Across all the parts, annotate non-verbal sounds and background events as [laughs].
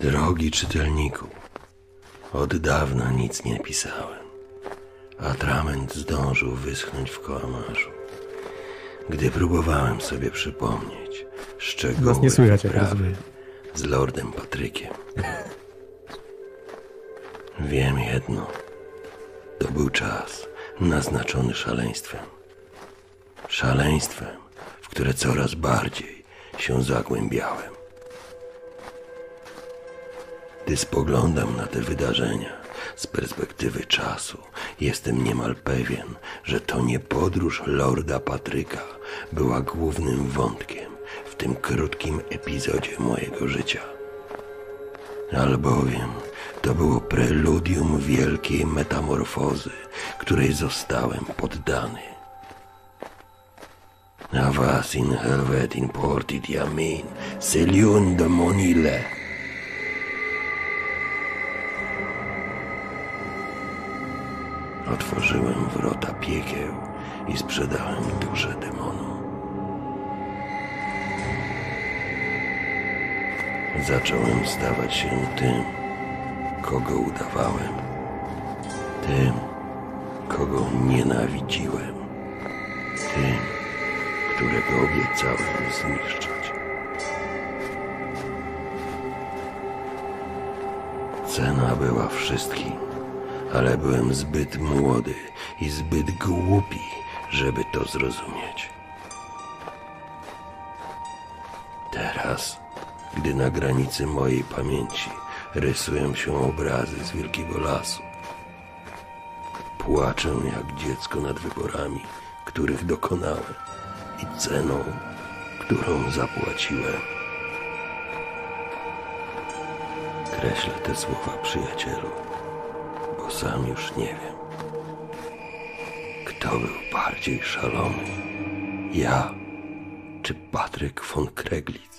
Drogi czytelniku, od dawna nic nie pisałem. Atrament zdążył wyschnąć w kołamarzu. Gdy próbowałem sobie przypomnieć szczegóły Was nie słychać, rozumiem. z Lordem Patrykiem. Wiem jedno. To był czas naznaczony szaleństwem. Szaleństwem, w które coraz bardziej się zagłębiałem. Gdy spoglądam na te wydarzenia z perspektywy czasu, jestem niemal pewien, że to nie podróż Lorda Patryka była głównym wątkiem w tym krótkim epizodzie mojego życia. Albowiem to było preludium wielkiej metamorfozy, której zostałem poddany. Avas in helvet in portit yamin, seliun demonile. Otworzyłem wrota piekieł i sprzedałem duszę demonu. Zacząłem stawać się tym, kogo udawałem, tym, kogo nienawidziłem, tym, którego obiecałem zniszczyć. Cena była wszystkim, ale byłem zbyt młody i zbyt głupi, żeby to zrozumieć. Teraz, gdy na granicy mojej pamięci rysują się obrazy z wielkiego lasu, płaczę jak dziecko nad wyborami, których dokonałem i ceną, którą zapłaciłem. Kreślę te słowa, przyjacielu, sam już nie wiem, kto był bardziej szalony, ja czy Patryk von Kreglitz.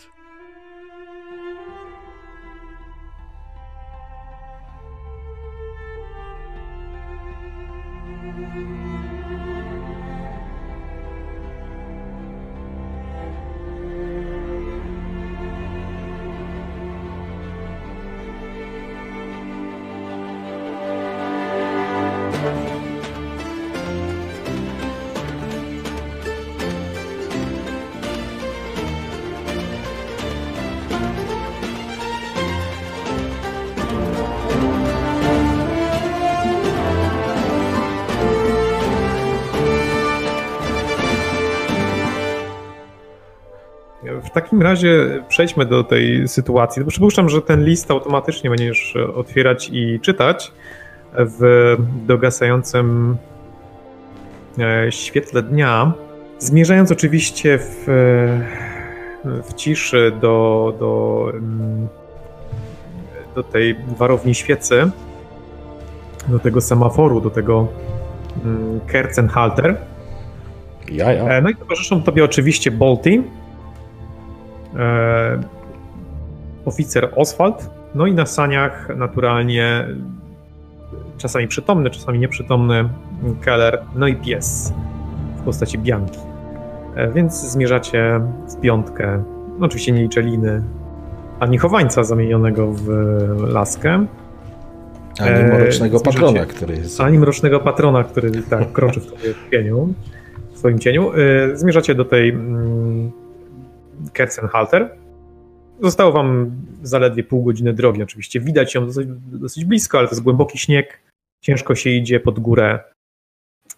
Takim razie przejdźmy do tej sytuacji. Przypuszczam, że ten list automatycznie będziesz otwierać i czytać w dogasającym e, świetle dnia, zmierzając oczywiście w, w ciszy do, do, mm, do tej warowni świecy, do tego semaforu, do tego mm, Kerzenhalter. Ja, ja. E, No i towarzyszą tobie oczywiście Bolty, oficer Oswald, no i na saniach naturalnie czasami przytomny, czasami nieprzytomny Keller, no i pies w postaci Bianki. E, Więc zmierzacie w piątkę, no oczywiście nie liczę liny, ani chowańca zamienionego w laskę, Ani E, mrocznego zmierzacie- patrona, który jest... ani mrocznego patrona, który tak kroczy w [laughs] cieniu. W swoim cieniu. Y, Zmierzacie do tej mm, Kerzenhalter. Zostało wam zaledwie pół godziny drogi. Oczywiście widać ją dosyć, dosyć blisko, ale to jest głęboki śnieg. Ciężko się idzie pod górę,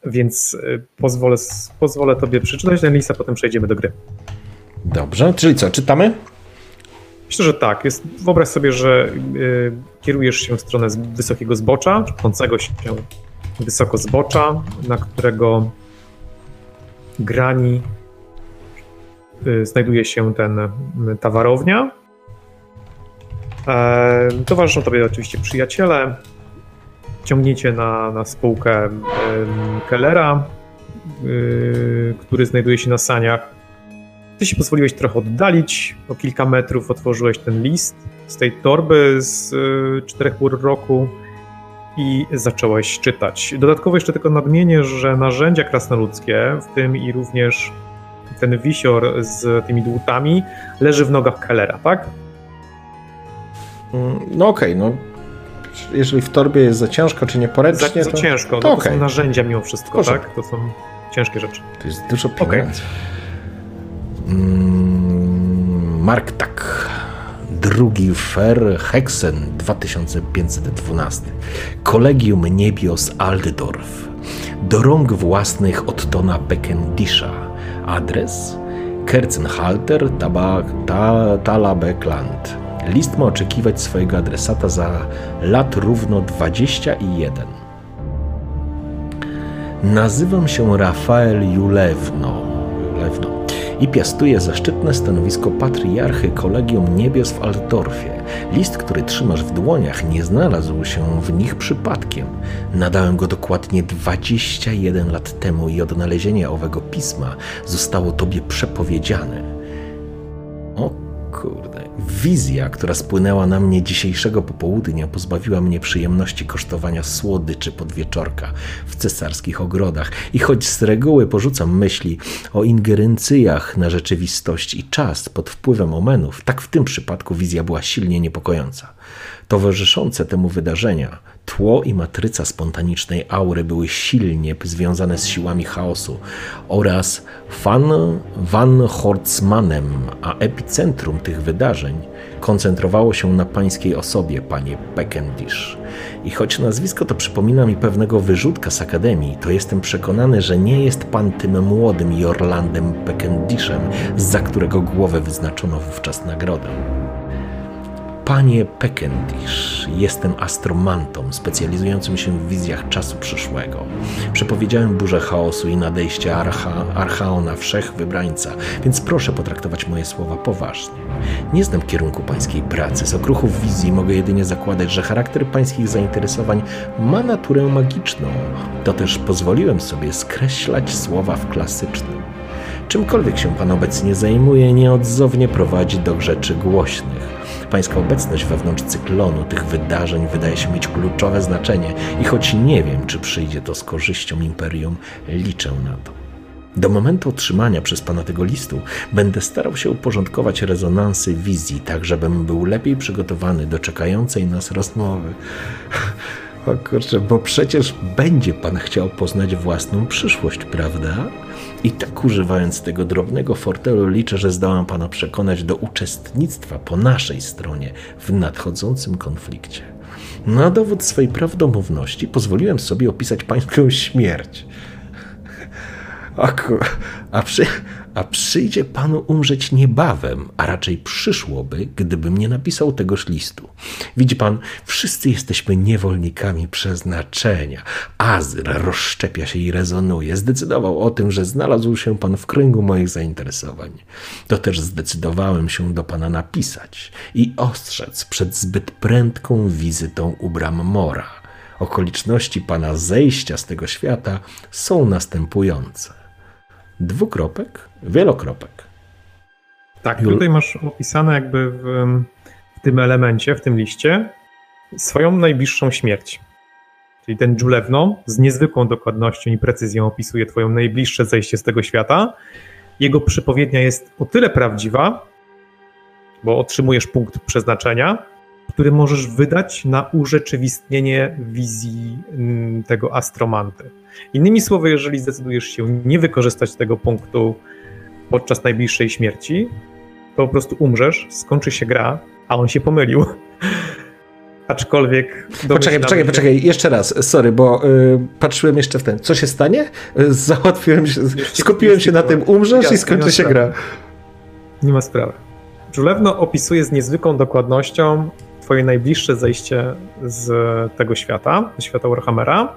więc y, pozwolę, pozwolę tobie przeczytać ten list, a potem przejdziemy do gry. Dobrze, czyli co, czytamy? Myślę, że tak. Jest, wyobraź sobie, że y, kierujesz się w stronę wysokiego zbocza, czy pącego się wysoko zbocza, na którego grani znajduje się ten, ta warownia. E, towarzyszą tobie oczywiście przyjaciele. Ciągniecie na, na spółkę Kellera, y, który znajduje się na saniach. Ty się pozwoliłeś trochę oddalić, o kilka metrów otworzyłeś ten list z tej torby z y, czterech pór roku i zacząłeś czytać. Dodatkowo jeszcze tylko nadmienię, że narzędzia krasnoludzkie, w tym i również ten wisior z tymi dłutami, leży w nogach Kellera, tak? Mm, no okej, okay, no jeżeli w torbie jest za ciężko, czy nieporęcznie, za, to... za ciężko, to, no, to okay. są narzędzia mimo wszystko, tak? To są ciężkie rzeczy. To jest dużo pieniędzy. Okay. Mm, Mark tak. Drugi Fer Hexen 2512. Kolegium Niebios Aldorf. Do rąk własnych Ottona Beckendisha. Adres Kerzenhalter Talabekland. List ma oczekiwać swojego adresata za lat równo 21. Nazywam się Rafael. Julewno i piastuje zaszczytne stanowisko patriarchy Kolegium Niebios w Altdorfie. List, który trzymasz w dłoniach, nie znalazł się w nich przypadkiem. Nadałem go dokładnie 21 lat temu i odnalezienie owego pisma zostało tobie przepowiedziane. O kurde. Wizja, która spłynęła na mnie dzisiejszego popołudnia, pozbawiła mnie przyjemności kosztowania słodyczy podwieczorka w cesarskich ogrodach. I choć z reguły porzucam myśli o ingerencyjach na rzeczywistość i czas pod wpływem omenów, tak w tym przypadku wizja była silnie niepokojąca. Towarzyszące temu wydarzenia Tło i matryca spontanicznej aury były silnie związane z siłami chaosu oraz Van, Van Hortsmanem, a epicentrum tych wydarzeń koncentrowało się na pańskiej osobie, panie Peckendish. I choć nazwisko to przypomina mi pewnego wyrzutka z akademii, to jestem przekonany, że nie jest pan tym młodym Jorlandem Peckendishem, za którego głowę wyznaczono wówczas nagrodę. Panie Peckendish, jestem astromantą specjalizującym się w wizjach czasu przyszłego. Przepowiedziałem burzę chaosu i nadejście Archa, Archaona Wszechwybrańca, więc proszę potraktować moje słowa poważnie. Nie znam kierunku pańskiej pracy. Z okruchów wizji mogę jedynie zakładać, że charakter pańskich zainteresowań ma naturę magiczną. To też pozwoliłem sobie skreślać słowa w klasycznym. Czymkolwiek się pan obecnie zajmuje, nieodzownie prowadzi do rzeczy głośnych. Pańska obecność wewnątrz cyklonu tych wydarzeń wydaje się mieć kluczowe znaczenie i choć nie wiem, czy przyjdzie to z korzyścią imperium, liczę na to. Do momentu otrzymania przez Pana tego listu będę starał się uporządkować rezonansy wizji, tak żebym był lepiej przygotowany do czekającej nas rozmowy. O kurczę, bo przecież będzie Pan chciał poznać własną przyszłość, prawda? I tak używając tego drobnego fortelu liczę, że zdołam Pana przekonać do uczestnictwa po naszej stronie w nadchodzącym konflikcie. Na dowód swej prawdomówności pozwoliłem sobie opisać Pańską śmierć. A, a, przy, a przyjdzie panu umrzeć niebawem, a raczej przyszłoby, gdybym nie napisał tegoż listu. Widzi pan, wszyscy jesteśmy niewolnikami przeznaczenia. Azyr rozszczepia się i rezonuje. Zdecydował o tym, że znalazł się pan w kręgu moich zainteresowań. To też zdecydowałem się do pana napisać i ostrzec przed zbyt prędką wizytą u bram Mora. Okoliczności pana zejścia z tego świata są następujące dwukropek, wielokropek. Tak, tutaj masz opisane jakby w, w, tym elemencie, w tym liście, swoją najbliższą śmierć. Czyli ten Dżulewno z niezwykłą dokładnością i precyzją opisuje twoją najbliższe zejście z tego świata. Jego przepowiednia jest o tyle prawdziwa, bo otrzymujesz punkt przeznaczenia, który możesz wydać na urzeczywistnienie wizji mm, tego astromanty. Innymi słowy, jeżeli zdecydujesz się nie wykorzystać tego punktu podczas najbliższej śmierci, to po prostu umrzesz, skończy się gra, a on się pomylił. [laughs] Aczkolwiek. Poczekaj, poczekaj, poczekaj, jeszcze raz, sorry, bo y, patrzyłem jeszcze w ten. Co się stanie? Y, załatwiłem się, skupiłem się na tym, umrzesz i skończy się gra. Nie ma sprawy. Żulewno opisuje z niezwykłą dokładnością twoje najbliższe zejście z tego świata, ze świata Warhammera.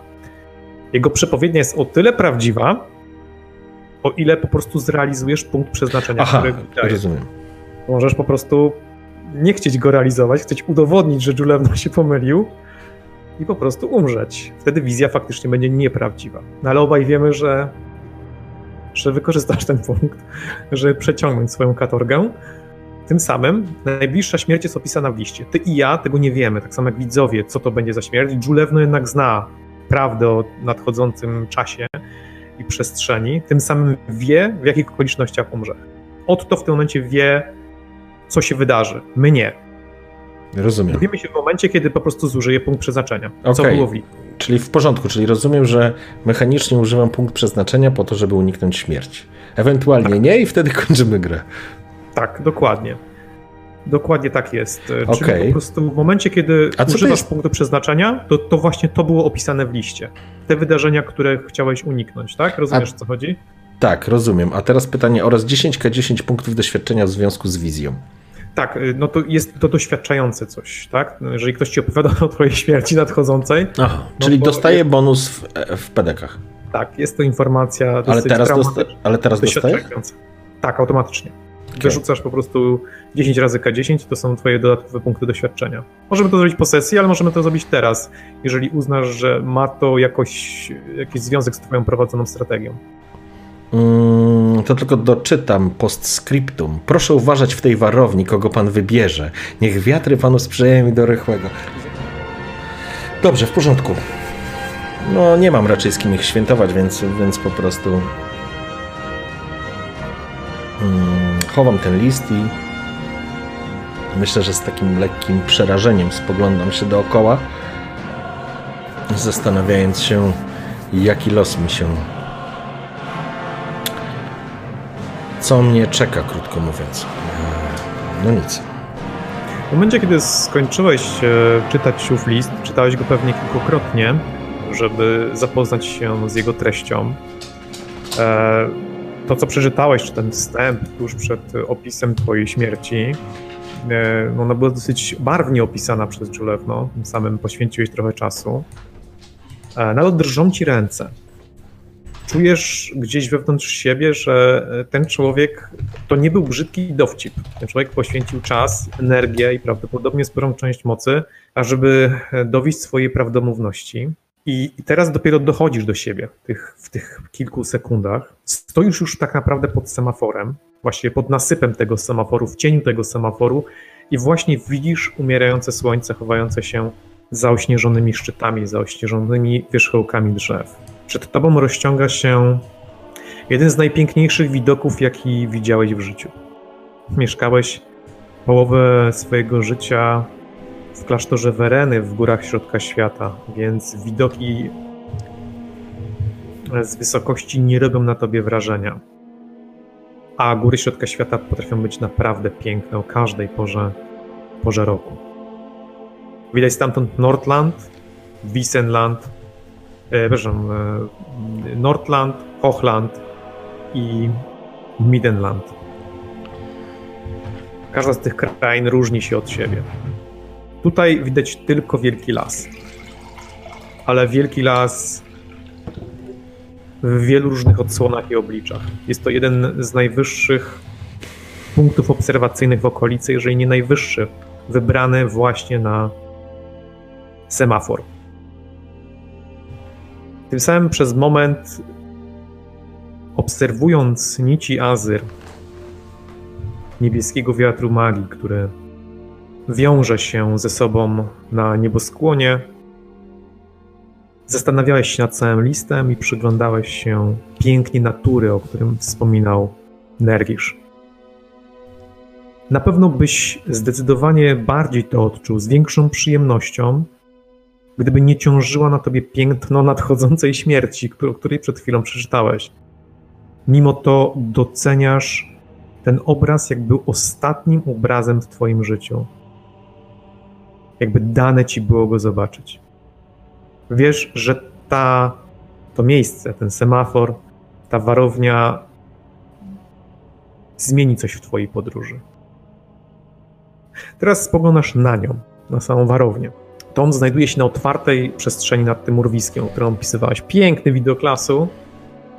Jego przepowiednia jest o tyle prawdziwa, o ile po prostu zrealizujesz punkt przeznaczenia, Aha, który daje. rozumiem. Możesz po prostu nie chcieć go realizować, chcieć udowodnić, że Julewno się pomylił i po prostu umrzeć. Wtedy wizja faktycznie będzie nieprawdziwa. No ale obaj wiemy, że, że wykorzystasz ten punkt, żeby przeciągnąć swoją katorgę. Tym samym najbliższa śmierć jest opisana w liście. Ty i ja tego nie wiemy, tak samo jak widzowie, co to będzie za śmierć. Julewno jednak zna prawdę o nadchodzącym czasie i przestrzeni, tym samym wie, w jakich okolicznościach umrze. Otto w tym momencie wie, co się wydarzy. My nie. Rozumiem. Dowiemy się w momencie, kiedy po prostu zużyje punkt przeznaczenia. Co Okej. było w. Czyli w porządku, czyli rozumiem, że mechanicznie używam punkt przeznaczenia po to, żeby uniknąć śmierci. Ewentualnie nie i wtedy kończymy grę. Tak, dokładnie. Dokładnie tak jest. E, Czyli po prostu w momencie, kiedy A używasz jest- punktu przeznaczenia, to, to właśnie to było opisane w liście. Te wydarzenia, które chciałeś uniknąć, tak? Rozumiesz, o co chodzi? Tak, rozumiem. A teraz pytanie oraz 10k10 punktów doświadczenia w związku z wizją. Tak, y, no to jest to doświadczające coś, tak? No, Jeżeli ktoś ci opowiada [laughs] o twojej śmierci nadchodzącej, Aha, No czyli bo dostaję jest- bonus w, w pedekach. tak, jest to informacja Ale teraz, dosta- ale teraz doświadczająca. Tak, automatycznie. Wyrzucasz po prostu 10 razy K10, to są twoje dodatkowe punkty doświadczenia. Możemy to zrobić po sesji, ale możemy to zrobić teraz, jeżeli uznasz, że ma to jakoś, jakiś związek z twoją prowadzoną strategią. Mm, to tylko doczytam postscriptum. Proszę uważać w tej warowni, kogo pan wybierze. Niech wiatry panu sprzyjają mi do rychłego. Dobrze, w porządku. No, nie mam raczej z kim ich świętować, więc, więc po prostu mm, chowam ten list i myślę, że z takim lekkim przerażeniem spoglądam się dookoła, zastanawiając się, jaki los mi się co mnie czeka, krótko mówiąc. Eee, No nic. W momencie, kiedy skończyłeś e, czytać ów list, czytałeś go pewnie kilkukrotnie, żeby zapoznać się z jego treścią. E, To, co przeczytałeś, czy ten wstęp tuż przed opisem twojej śmierci, e, no ona była dosyć barwnie opisana przez Julewno, tym samym poświęciłeś trochę czasu. E, Nadal drżą ci ręce. Czujesz gdzieś wewnątrz siebie, że e, ten człowiek to nie był brzydki dowcip. Ten człowiek poświęcił czas, energię i prawdopodobnie sporą część mocy, ażeby dowieść swojej prawdomówności. I, teraz dopiero dochodzisz do siebie w tych, w tych kilku sekundach. Stoisz już tak naprawdę pod semaforem, właściwie pod nasypem tego semaforu, w cieniu tego semaforu i właśnie widzisz umierające słońce chowające się za ośnieżonymi szczytami, za ośnieżonymi wierzchołkami drzew. Przed tobą rozciąga się jeden z najpiękniejszych widoków, jaki widziałeś w życiu. Mieszkałeś połowę swojego życia w klasztorze Wereny w górach środka świata, więc widoki z wysokości nie robią na tobie wrażenia. A góry środka świata potrafią być naprawdę piękne o każdej porze, porze roku. Widać stamtąd Nordland, Wiesenland, e, przepraszam, e, Nordland, Hochland i Midenland. Każda z tych krain różni się od siebie. Tutaj widać tylko wielki las. Ale wielki las w wielu różnych odsłonach i obliczach. Jest to jeden z najwyższych punktów obserwacyjnych w okolicy, jeżeli nie najwyższy, wybrany właśnie na semafor. Tym samym przez moment, obserwując nici Azyr, niebieskiego wiatru magii, który wiąże się ze sobą na nieboskłonie, zastanawiałeś się nad całym listem i przyglądałeś się pięknie natury, o którym wspominał Nergisz. Na pewno byś zdecydowanie bardziej to odczuł, z większą przyjemnością, gdyby nie ciążyła na tobie piętno nadchodzącej śmierci, o której przed chwilą przeczytałeś. Mimo to doceniasz ten obraz, jak był ostatnim obrazem w twoim życiu. Jakby dane ci było go zobaczyć. Wiesz, że ta, to miejsce, ten semafor, ta warownia zmieni coś w twojej podróży. Teraz spoglądasz na nią, na samą warownię. To on znajduje się na otwartej przestrzeni nad tym urwiskiem, którą opisywałeś. Piękny widok lasu,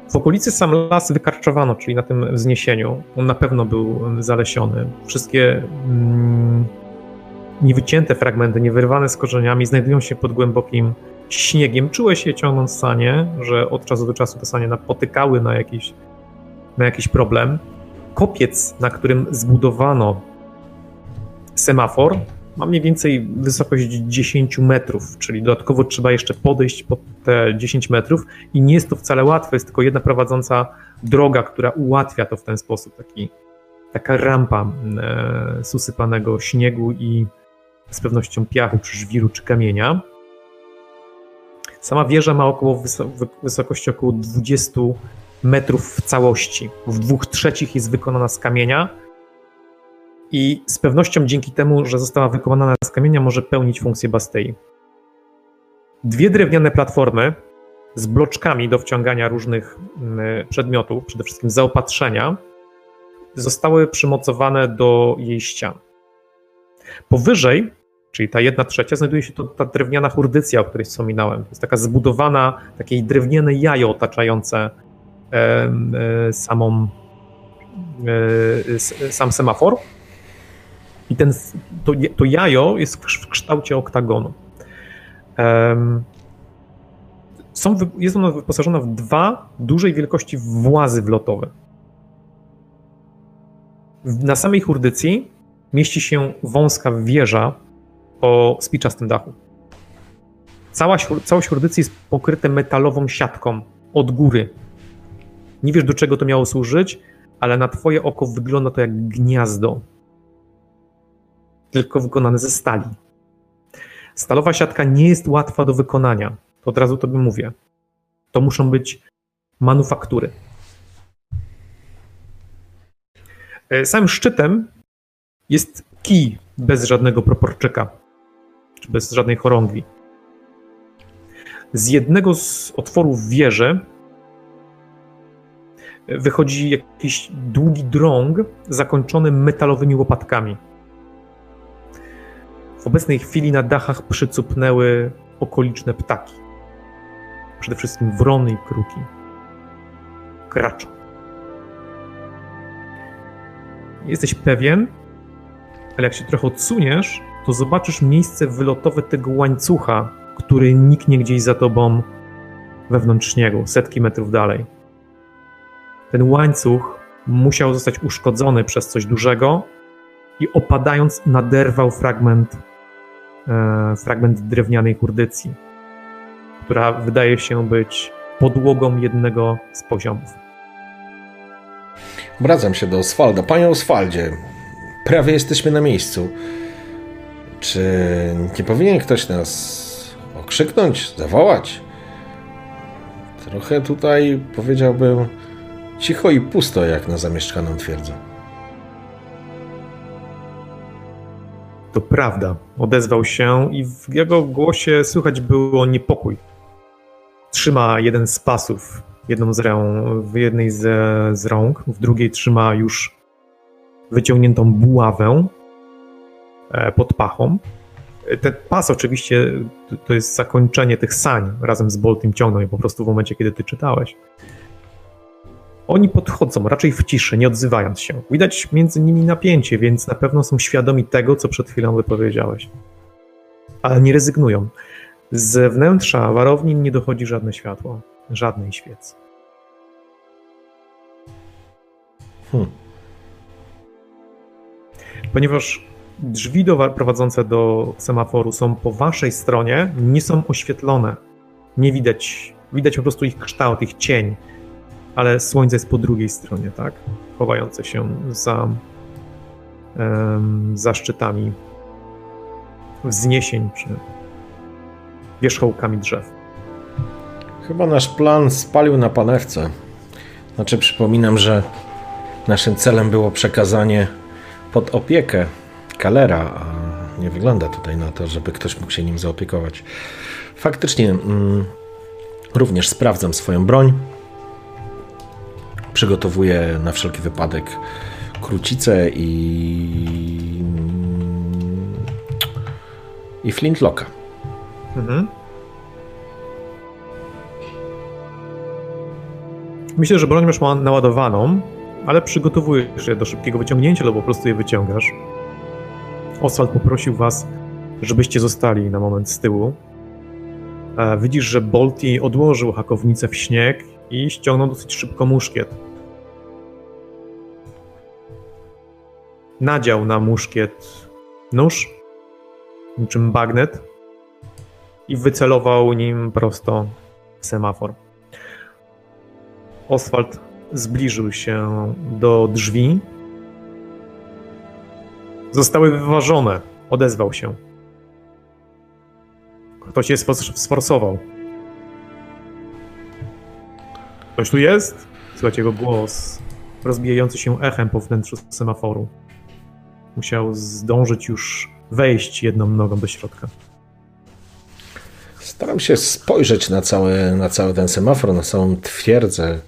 W okolicy sam las wykarczowano, czyli na tym wzniesieniu. On na pewno był zalesiony. Wszystkie mm, niewycięte fragmenty, niewyrwane z korzeniami, znajdują się pod głębokim śniegiem. Czułeś je ciągnąc sanie, że od czasu do czasu te sanie napotykały na jakiś, na jakiś problem. Kopiec, na którym zbudowano semafor, ma mniej więcej wysokość 10 metrów, czyli dodatkowo trzeba jeszcze podejść pod te 10 metrów i nie jest to wcale łatwe, jest tylko jedna prowadząca droga, która ułatwia to w ten sposób, taki, taka rampa e, z śniegu i z pewnością piachu, żwiru, czy kamienia. Sama wieża ma około wysokości około 20 metrów w całości. W dwóch trzecich jest wykonana z kamienia, i z pewnością dzięki temu, że została wykonana z kamienia, może pełnić funkcję Bastei. Dwie drewniane platformy z bloczkami do wciągania różnych mm, przedmiotów, przede wszystkim zaopatrzenia, zostały przymocowane do jej ścian. Powyżej, czyli ta jedna trzecia, znajduje się to, ta drewniana hurdycja, o której wspominałem. To jest taka zbudowana, takie drewniane jajo otaczające e, e, samą, e, sam semafor i ten, to, to jajo jest w kształcie oktagonu. Są, jest ono wyposażone w dwa dużej wielkości włazy wlotowe. Na samej hurdycji mieści się wąska wieża o spiczastym dachu. Cała, całość hurdycji jest pokryte metalową siatką od góry. Nie wiesz, do czego to miało służyć, ale na twoje oko wygląda to jak gniazdo tylko wykonane ze stali. Stalowa siatka nie jest łatwa do wykonania. To od razu tobie mówię. To muszą być manufaktury. E, samym szczytem jest kij bez żadnego proporczyka, czy bez żadnej chorągwi. Z jednego z otworów wieży wychodzi jakiś długi drąg zakończony metalowymi łopatkami. W obecnej chwili na dachach przycupnęły okoliczne ptaki. Przede wszystkim wrony i kruki. Kraczą. Jesteś pewien, ale jak się trochę odsuniesz, to zobaczysz miejsce wylotowe tego łańcucha, który niknie gdzieś za tobą wewnątrz śniegu, setki metrów dalej. Ten łańcuch musiał zostać uszkodzony przez coś dużego i opadając naderwał fragment E, fragment drewnianej kurdycji, która wydaje się być podłogą jednego z poziomów. Obracam się do Oswalda. Panie Oswaldzie, prawie jesteśmy na miejscu. Czy nie powinien ktoś nas okrzyknąć, zawołać? Trochę tutaj powiedziałbym cicho i pusto, jak na zamieszkaną twierdzę. To prawda, odezwał się i w jego głosie słychać było niepokój. Trzyma jeden z pasów, jedną z ręk, w jednej z, z rąk, w drugiej trzyma już wyciągniętą buławę pod pachą. Ten pas oczywiście to jest zakończenie tych sań razem z Boltim ciągną je po prostu w momencie, kiedy ty czytałeś. Oni podchodzą raczej w ciszy, nie odzywając się. Widać między nimi napięcie, więc na pewno są świadomi tego, co przed chwilą wypowiedziałeś. Ale nie rezygnują. Z wnętrza warowni nie dochodzi żadne światło, żadnej świecy. Hmm. Ponieważ drzwi do, prowadzące do semaforu są po waszej stronie, nie są oświetlone. Nie widać, widać po prostu ich kształt, ich cień ale słońce jest po drugiej stronie, tak? Chowające się za, um, za szczytami wzniesień czy wierzchołkami drzew. Chyba nasz plan spalił na panewce. Znaczy, przypominam, że naszym celem było przekazanie pod opiekę Kalera, a nie wygląda tutaj na to, żeby ktoś mógł się nim zaopiekować. Faktycznie, mm, również sprawdzam swoją broń przygotowuję na wszelki wypadek krucicę i. i flintlocka. Mhm. Myślę, że broń masz ma naładowaną, ale przygotowujesz się do szybkiego wyciągnięcia lub po prostu je wyciągasz. Oswald poprosił was, żebyście zostali na moment z tyłu. E, widzisz, że Bolti odłożył hakownicę w śnieg i ściągnął dosyć szybko muszkiet. Nadział na muszkiet nóż, niczym bagnet i wycelował nim prosto w semafor. Oswald zbliżył się do drzwi. Zostały wyważone. Odezwał się. Ktoś je sforsował. Ktoś tu jest? Słychać jego głos, rozbijający się echem po wnętrzu semaforu. Musiał zdążyć już wejść jedną nogą do środka. Staram się spojrzeć na cały, na cały ten semafor, na całą twierdzę,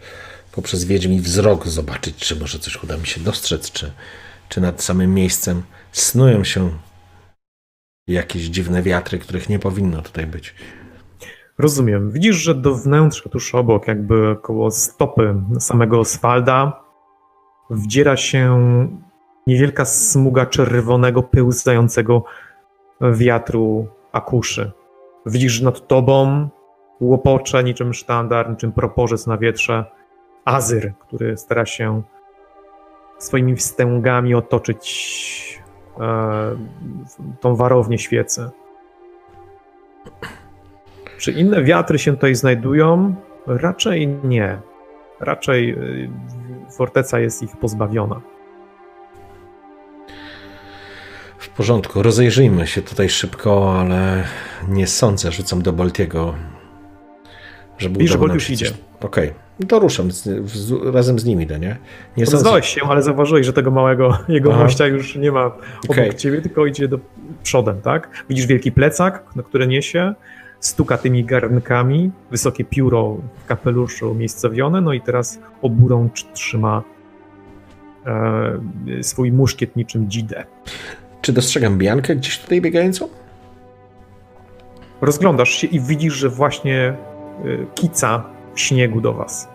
poprzez wiedźmi wzrok, zobaczyć, czy może coś uda mi się dostrzec, czy, czy nad samym miejscem snują się jakieś dziwne wiatry, których nie powinno tutaj być. Rozumiem. Widzisz, że do wnętrza tuż obok, jakby koło stopy samego Oswalda, wdziera się niewielka smuga czerwonego, pełzającego wiatru akuszy. Widzisz, że nad tobą łopocze niczym sztandar, niczym proporzec na wietrze Azyr, który stara się swoimi wstęgami otoczyć tą warownię świecę. Czy inne wiatry się tutaj znajdują? Raczej nie. Raczej y, forteca jest ich pozbawiona. W porządku, rozejrzyjmy się tutaj szybko, ale nie sądzę, rzucam do Boltiego, żeby Widzisz, udało nam się Okej, no to ruszam, z, z, razem z nim idę, nie? Nie Odezwałeś się, ale zauważyłeś, że tego małego jego Aha. już nie ma obok Okej. ciebie, tylko idzie do przodem, tak? Widzisz wielki plecak, na które niesie, stuka tymi garnkami, wysokie pióro w kapeluszu umiejscowione, no i teraz oburącz trzyma e, swój muszkiet niczym dzidę. Czy dostrzegam Biankę gdzieś tutaj biegającą? Rozglądasz się i widzisz, że właśnie e, kica śniegu do was.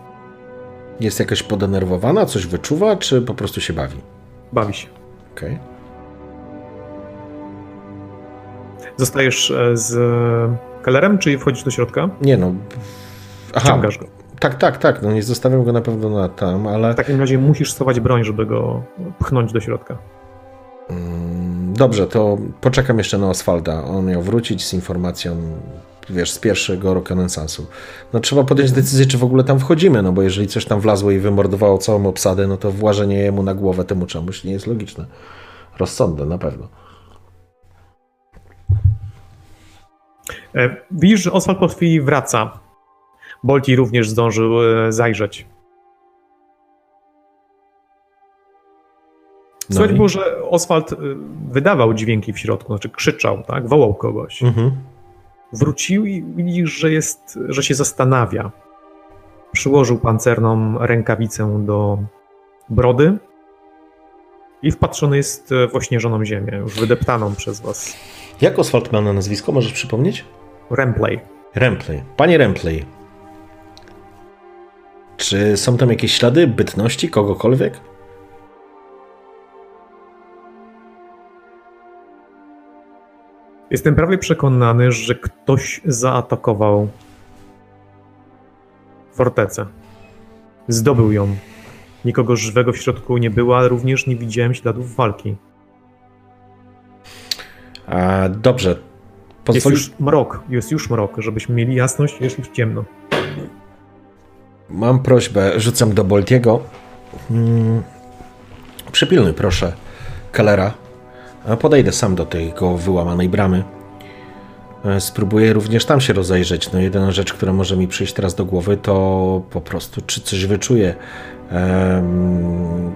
Jest jakaś podenerwowana, coś wyczuwa, czy po prostu się bawi? Bawi się. Okej. Zostajesz e, z Kellerem, czy wchodzisz do środka? Nie no. Aha, Wciągasz go. tak, tak, tak, no nie zostawiam go na pewno na tam, ale... W takim razie musisz schować broń, żeby go pchnąć do środka. Mm, Dobrze, to poczekam jeszcze na Oswalda. On miał wrócić z informacją, wiesz, z pierwszego rekonesansu. No trzeba podjąć decyzję, czy w ogóle tam wchodzimy, no bo jeżeli coś tam wlazło i wymordowało całą obsadę, no to włażenie jemu na głowę temu czemuś nie jest logiczne. Rozsądne, na pewno. E, Widzisz, że Oswald po chwili wraca. Bolti również zdążył e, zajrzeć. No Słychać i- było, że Oswald e, wydawał dźwięki w środku, znaczy krzyczał, tak? wołał kogoś. Mhm. Wrócił i widzisz, że, jest, że się zastanawia. Przyłożył pancerną rękawicę do brody i wpatrzony jest w ośnieżoną ziemię, już wydeptaną przez was. Jak Oswald ma na nazwisko, możesz przypomnieć? Remplay. Remplay. Panie Remplay. Czy są tam jakieś ślady bytności kogokolwiek? Jestem prawie przekonany, że ktoś zaatakował fortecę. Zdobył ją. Nikogo żywego w środku nie było, ale również nie widziałem śladów walki. A, dobrze. Jest Pozwoli... już mrok, jest już mrok, żebyśmy mieli jasność, jest już ciemno. Mam prośbę, rzucam do Boltiego. Hmm. Przypilnuj proszę Kellera. Podejdę sam do tej go wyłamanej bramy. E, Spróbuję również tam się rozejrzeć. No jedyna rzecz, która może mi przyjść teraz do głowy, to po prostu czy coś wyczuję em,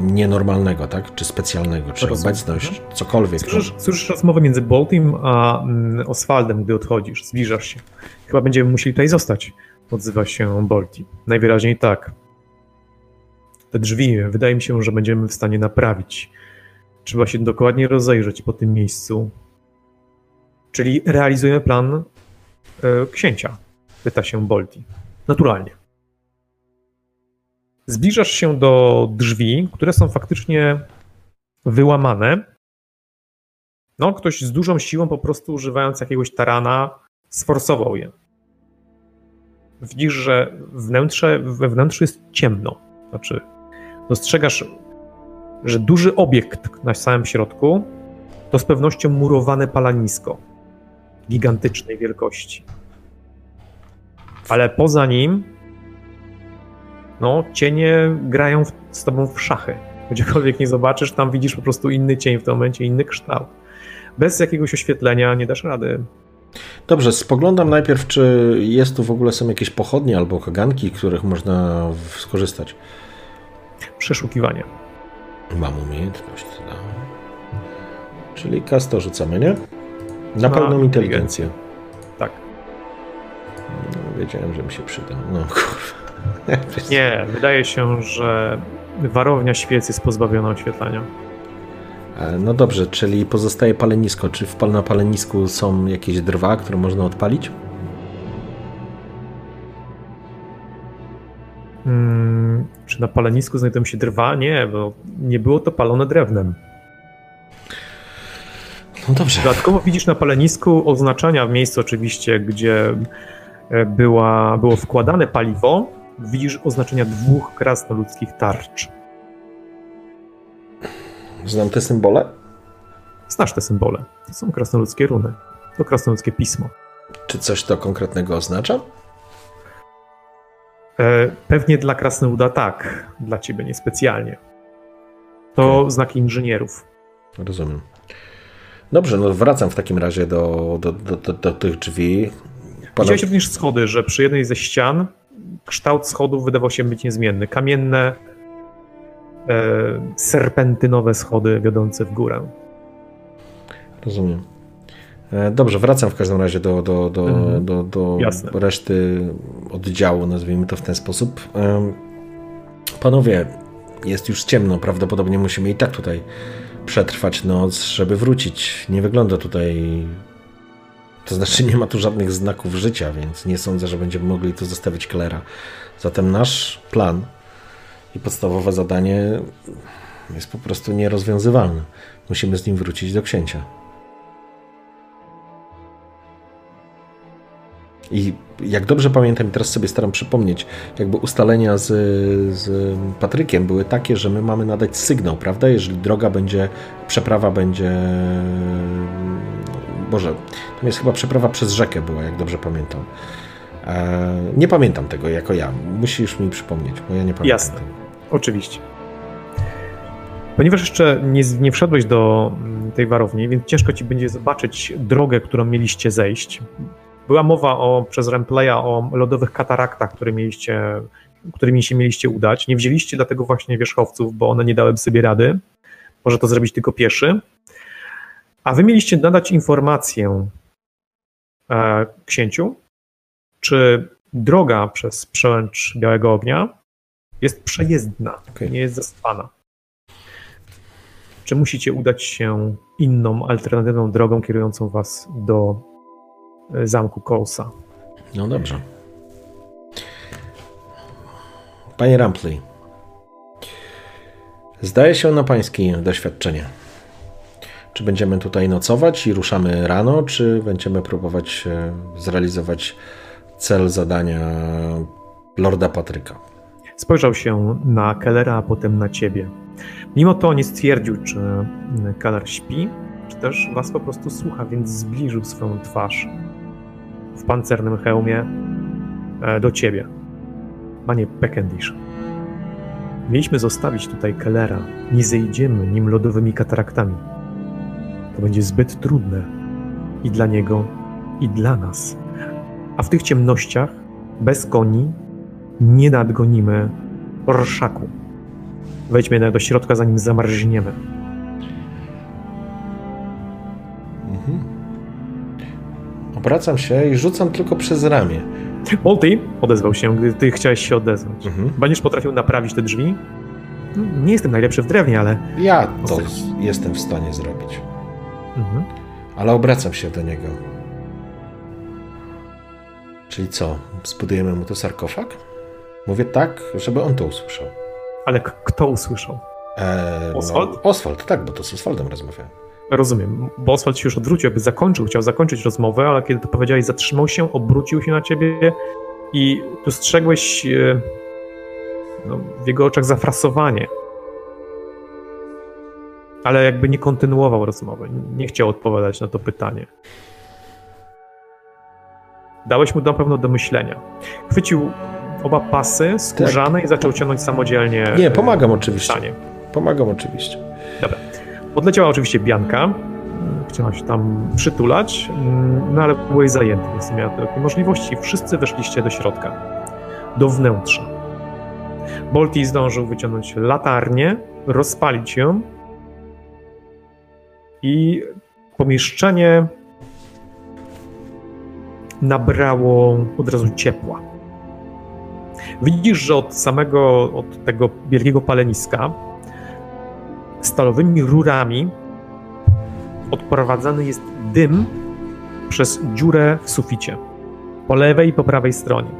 nienormalnego, tak? Czy specjalnego, czy Rozumiem. obecność, cokolwiek. No. Słyszysz, słyszysz rozmowę między Boltim a mm, Oswaldem, gdy odchodzisz, zbliżasz się. Chyba będziemy musieli tutaj zostać, odzywa się Bolti. Najwyraźniej tak. Te drzwi, wydaje mi się, że będziemy w stanie naprawić. Trzeba się dokładnie rozejrzeć po tym miejscu. Czyli realizujemy plan e, księcia, pyta się Bolti. Naturalnie. Zbliżasz się do drzwi, które są faktycznie wyłamane. No, ktoś z dużą siłą, po prostu używając jakiegoś tarana, sforsował je. Widzisz, że wnętrze, we wnętrzu jest ciemno. Znaczy, dostrzegasz, że duży obiekt na samym środku to z pewnością murowane palanisko gigantycznej wielkości. Ale poza nim, no, cienie grają w, z tobą w szachy. Gdziekolwiek nie zobaczysz, tam widzisz po prostu inny cień w tym momencie, inny kształt. Bez jakiegoś oświetlenia nie dasz rady. Dobrze, spoglądam najpierw, czy jest tu w ogóle są jakieś pochodnie albo kaganki, których można skorzystać. Przeszukiwanie. Mam umiejętność, da. Czyli kasto rzucamy, nie? Na pełną inteligencję. Tak. No, wiedziałem, że mi się przyda. No kurwa. [laughs] Nie, wydaje się, że warownia świec jest pozbawiona oświetlenia. E, No dobrze, czyli pozostaje palenisko. Czy w na palenisku są jakieś drwa, które można odpalić? Hmm, czy na palenisku znajdują się drwa? Nie, bo nie było to palone drewnem. No dobrze. Dodatkowo widzisz na palenisku oznaczenia w miejscu oczywiście, gdzie e, była, było wkładane paliwo. Widzisz oznaczenia dwóch krasnoludzkich tarcz. Znam te symbole? Znasz te symbole. To są krasnoludzkie runy. To krasnoludzkie pismo. Czy coś to konkretnego oznacza? E, Pewnie dla krasnoluda tak, dla ciebie niespecjalnie. To Okej. znaki inżynierów. Rozumiem. Dobrze, no wracam w takim razie do, do, do, do, do tych drzwi. Pana... Widziałeś również schody, że przy jednej ze ścian kształt schodów wydawał się być niezmienny. Kamienne, e, serpentynowe schody wiodące w górę. Rozumiem. E, Dobrze, wracam w każdym razie do, do, do, Mhm. do, do reszty oddziału, nazwijmy to w ten sposób. Panowie, jest już ciemno, prawdopodobnie musimy i tak tutaj przetrwać noc, żeby wrócić. Nie wygląda tutaj. To znaczy, nie ma tu żadnych znaków życia, więc nie sądzę, że będziemy mogli tu zostawić Klera. Zatem nasz plan i podstawowe zadanie jest po prostu nierozwiązywalne. Musimy z nim wrócić do księcia. I jak dobrze pamiętam, i teraz sobie staram przypomnieć, jakby ustalenia z, z Patrykiem były takie, że my mamy nadać sygnał, prawda? Jeżeli droga będzie, przeprawa będzie. Boże, to jest chyba przeprawa przez rzekę była, jak dobrze pamiętam. E, nie pamiętam tego jako ja. Musisz mi przypomnieć, bo ja nie pamiętam. Jasne. Tego. Oczywiście. Ponieważ jeszcze nie, nie wszedłeś do mm, tej warowni, więc ciężko ci będzie zobaczyć drogę, którą mieliście zejść. Była mowa o, przez Remplaya o lodowych kataraktach, które mieliście, którymi się mieliście udać. Nie wzięliście dlatego właśnie wierzchowców, bo one nie dałyby sobie rady. Może to zrobić tylko pieszy. A wy mieliście nadać informację e, księciu, czy droga przez przełęcz Białego Ognia jest przejezdna, Okej. nie jest zaspana. Czy musicie udać się inną, alternatywną drogą kierującą was do zamku Kolsa? No dobrze. Panie Rampley, zdaje się na pańskie doświadczenie. Czy będziemy tutaj nocować i ruszamy rano, czy będziemy próbować e, zrealizować cel zadania Lorda Patryka? Spojrzał się na Kellera, a potem na ciebie. Mimo to nie stwierdził, czy Keller śpi, czy też was po prostu słucha, więc zbliżył swoją twarz w pancernym hełmie e, do ciebie. Panie Peckendish, mieliśmy zostawić tutaj Kellera. Nie zejdziemy nim lodowymi kataraktami. To będzie zbyt trudne i dla niego, i dla nas. A w tych ciemnościach, bez koni, nie nadgonimy orszaku. Wejdźmy do środka, zanim zamarzniemy. Obracam się i rzucam tylko przez ramię. Molty odezwał się, gdy ty chciałeś się odezwać. Mhm. Będziesz potrafił naprawić te drzwi? No, Nie jestem najlepszy w drewnie, ale... Ja to jestem w stanie zrobić. Mhm. Ale obracam się do niego. Czyli co? Zbudujemy mu to sarkofag? Mówię tak, żeby on to usłyszał. Ale kto usłyszał? Eee, Oswald? No, Oswald, tak, bo to z Oswaldem rozmawiałem. Rozumiem, bo Oswald się już odwrócił, jakby zakończył, chciał zakończyć rozmowę, ale kiedy to powiedziałeś, zatrzymał się, obrócił się na ciebie i dostrzegłeś e, no, w jego oczach zafrasowanie. Ale jakby nie kontynuował rozmowy, nie chciał odpowiadać na to pytanie. Dałeś mu na pewno do myślenia. Chwycił oba pasy skórzane i zaczął ciągnąć samodzielnie. Tak. Nie, pomagam oczywiście. stanie. Pomagam oczywiście. Dobra. Podleciała oczywiście Bianka. Mm, Chciała się tam przytulać, mm, no ale byłeś zajęty, więc nie miała takiej możliwości. Wszyscy weszliście do środka, do wnętrza. Bolti zdążył wyciągnąć latarnię, rozpalić ją i pomieszczenie nabrało od razu ciepła. Widzisz, że od samego, od tego wielkiego paleniska stalowymi rurami odprowadzany jest dym przez dziurę w suficie. Po lewej i po prawej stronie.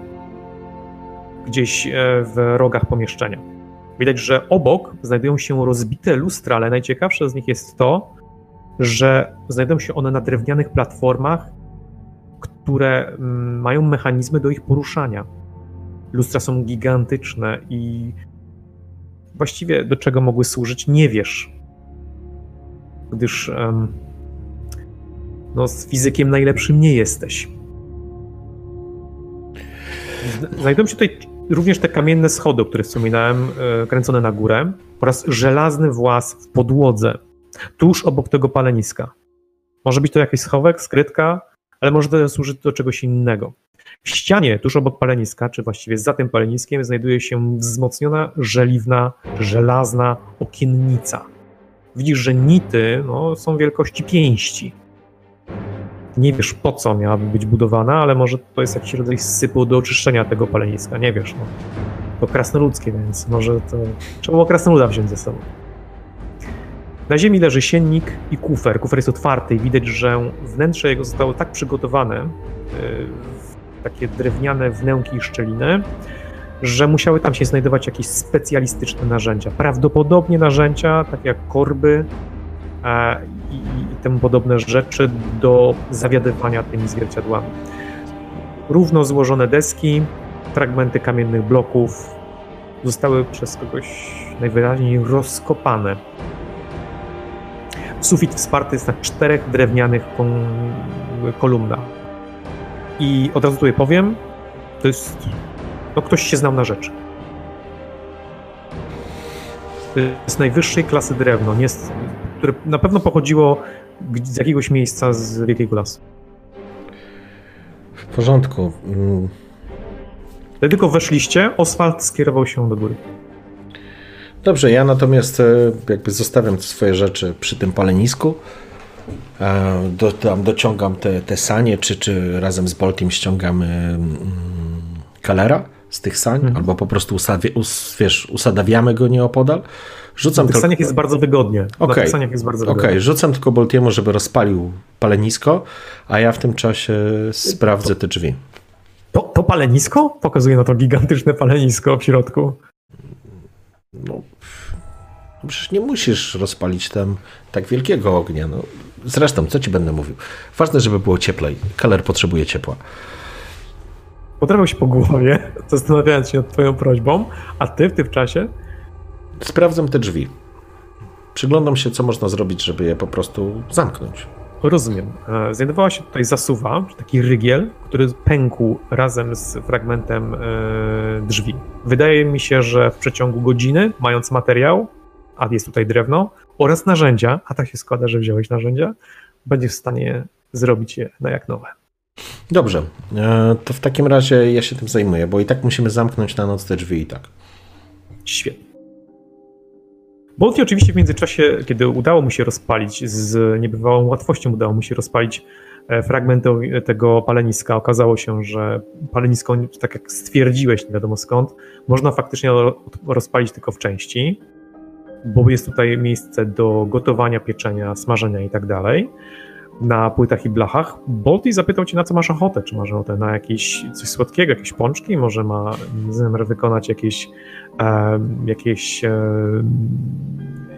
Gdzieś e, w rogach pomieszczenia. Widać, że obok znajdują się rozbite lustra, ale najciekawsze z nich jest to, że znajdują się one na drewnianych platformach, które mm, mają mechanizmy do ich poruszania. Lustra są gigantyczne i właściwie do czego mogły służyć, nie wiesz. Gdyż em, no, z fizykiem najlepszym nie jesteś. Zna- Znajdują się tutaj również te kamienne schody, o których wspominałem, e, kręcone na górę, oraz żelazny włas w podłodze, tuż obok tego paleniska. Może być to jakiś schowek, skrytka, ale może to służyć do czegoś innego. W ścianie, tuż obok paleniska, czy właściwie za tym paleniskiem, znajduje się wzmocniona, żeliwna, żelazna okiennica. Widzisz, że nity no, są wielkości pięści. Nie wiesz po co miałaby być budowana, ale może to jest jakiś rodzaj sypu do oczyszczenia tego paleniska. Nie wiesz. No. To krasnoludzkie, więc może to. Trzeba było krasnoluda wziąć ze sobą. Na ziemi leży siennik i kufer. Kufer jest otwarty i widać, że wnętrze jego zostało tak przygotowane, w takie drewniane wnęki i szczeliny, że musiały tam się znajdować jakieś specjalistyczne narzędzia. Prawdopodobnie narzędzia, takie jak korby e, i, i temu podobne rzeczy do zawiadywania tymi zwierciadłami. Równo złożone deski, fragmenty kamiennych bloków zostały przez kogoś najwyraźniej rozkopane. Sufit wsparty jest na czterech drewnianych kolumnach. I od razu tutaj powiem, to jest. No, ktoś się znał na rzeczy. To jest najwyższej klasy drewno, nie które na pewno pochodziło z jakiegoś miejsca z Wielkiego Lasu. W porządku. Mm, Gdy tylko weszliście, Oswald skierował się do góry. Dobrze, ja natomiast e, jakby zostawiam swoje rzeczy przy tym palenisku. E, Do, tam dociągam te, te sanie, czy, czy razem z Boltim ściągamy mm, kalera z tych sań, Mhm. albo po prostu usawie, us, wiesz, usadawiamy go nieopodal. Rzucam Na tych tylko- jest bardzo wygodnie. Okej. jest bardzo Okej, wygodnie. rzucam tylko Boltiemu, żeby rozpalił palenisko, a ja w tym czasie sprawdzę te drzwi. To, to palenisko? Pokazuje na to gigantyczne palenisko w środku. No, przecież nie musisz rozpalić tam tak wielkiego ognia. No. Zresztą, co ci będę mówił? Ważne, żeby było cieplej. Keller potrzebuje ciepła. Podrapał się po głowie, [laughs] zastanawiając się nad twoją prośbą, a ty w tym czasie Sprawdzam te drzwi. Przyglądam się, co można zrobić, żeby je po prostu zamknąć. Rozumiem. E, Znajdowała się tutaj zasuwa, taki rygiel, który pękł razem z fragmentem e, drzwi. Wydaje mi się, że w przeciągu godziny, mając materiał, a jest tutaj drewno, oraz narzędzia, a tak się składa, że wziąłeś narzędzia, będziesz w stanie zrobić je na jak nowe. Dobrze, e, to w takim razie ja się tym zajmuję, bo i tak musimy zamknąć na noc te drzwi i tak. Świetnie. Bolti oczywiście w międzyczasie, kiedy udało mu się rozpalić, z niebywałą łatwością udało mu się rozpalić e, fragmenty o- tego paleniska. Okazało się, że palenisko, tak jak stwierdziłeś, nie wiadomo skąd, można faktycznie ro- rozpalić tylko w części, bo jest tutaj miejsce do gotowania, pieczenia, smażenia i tak dalej. na płytach i blachach. Bolty zapytał cię, na co masz ochotę. Czy masz ochotę na jakieś coś słodkiego, jakieś pączki? Może ma zamiar wykonać jakieś, e, jakieś, e,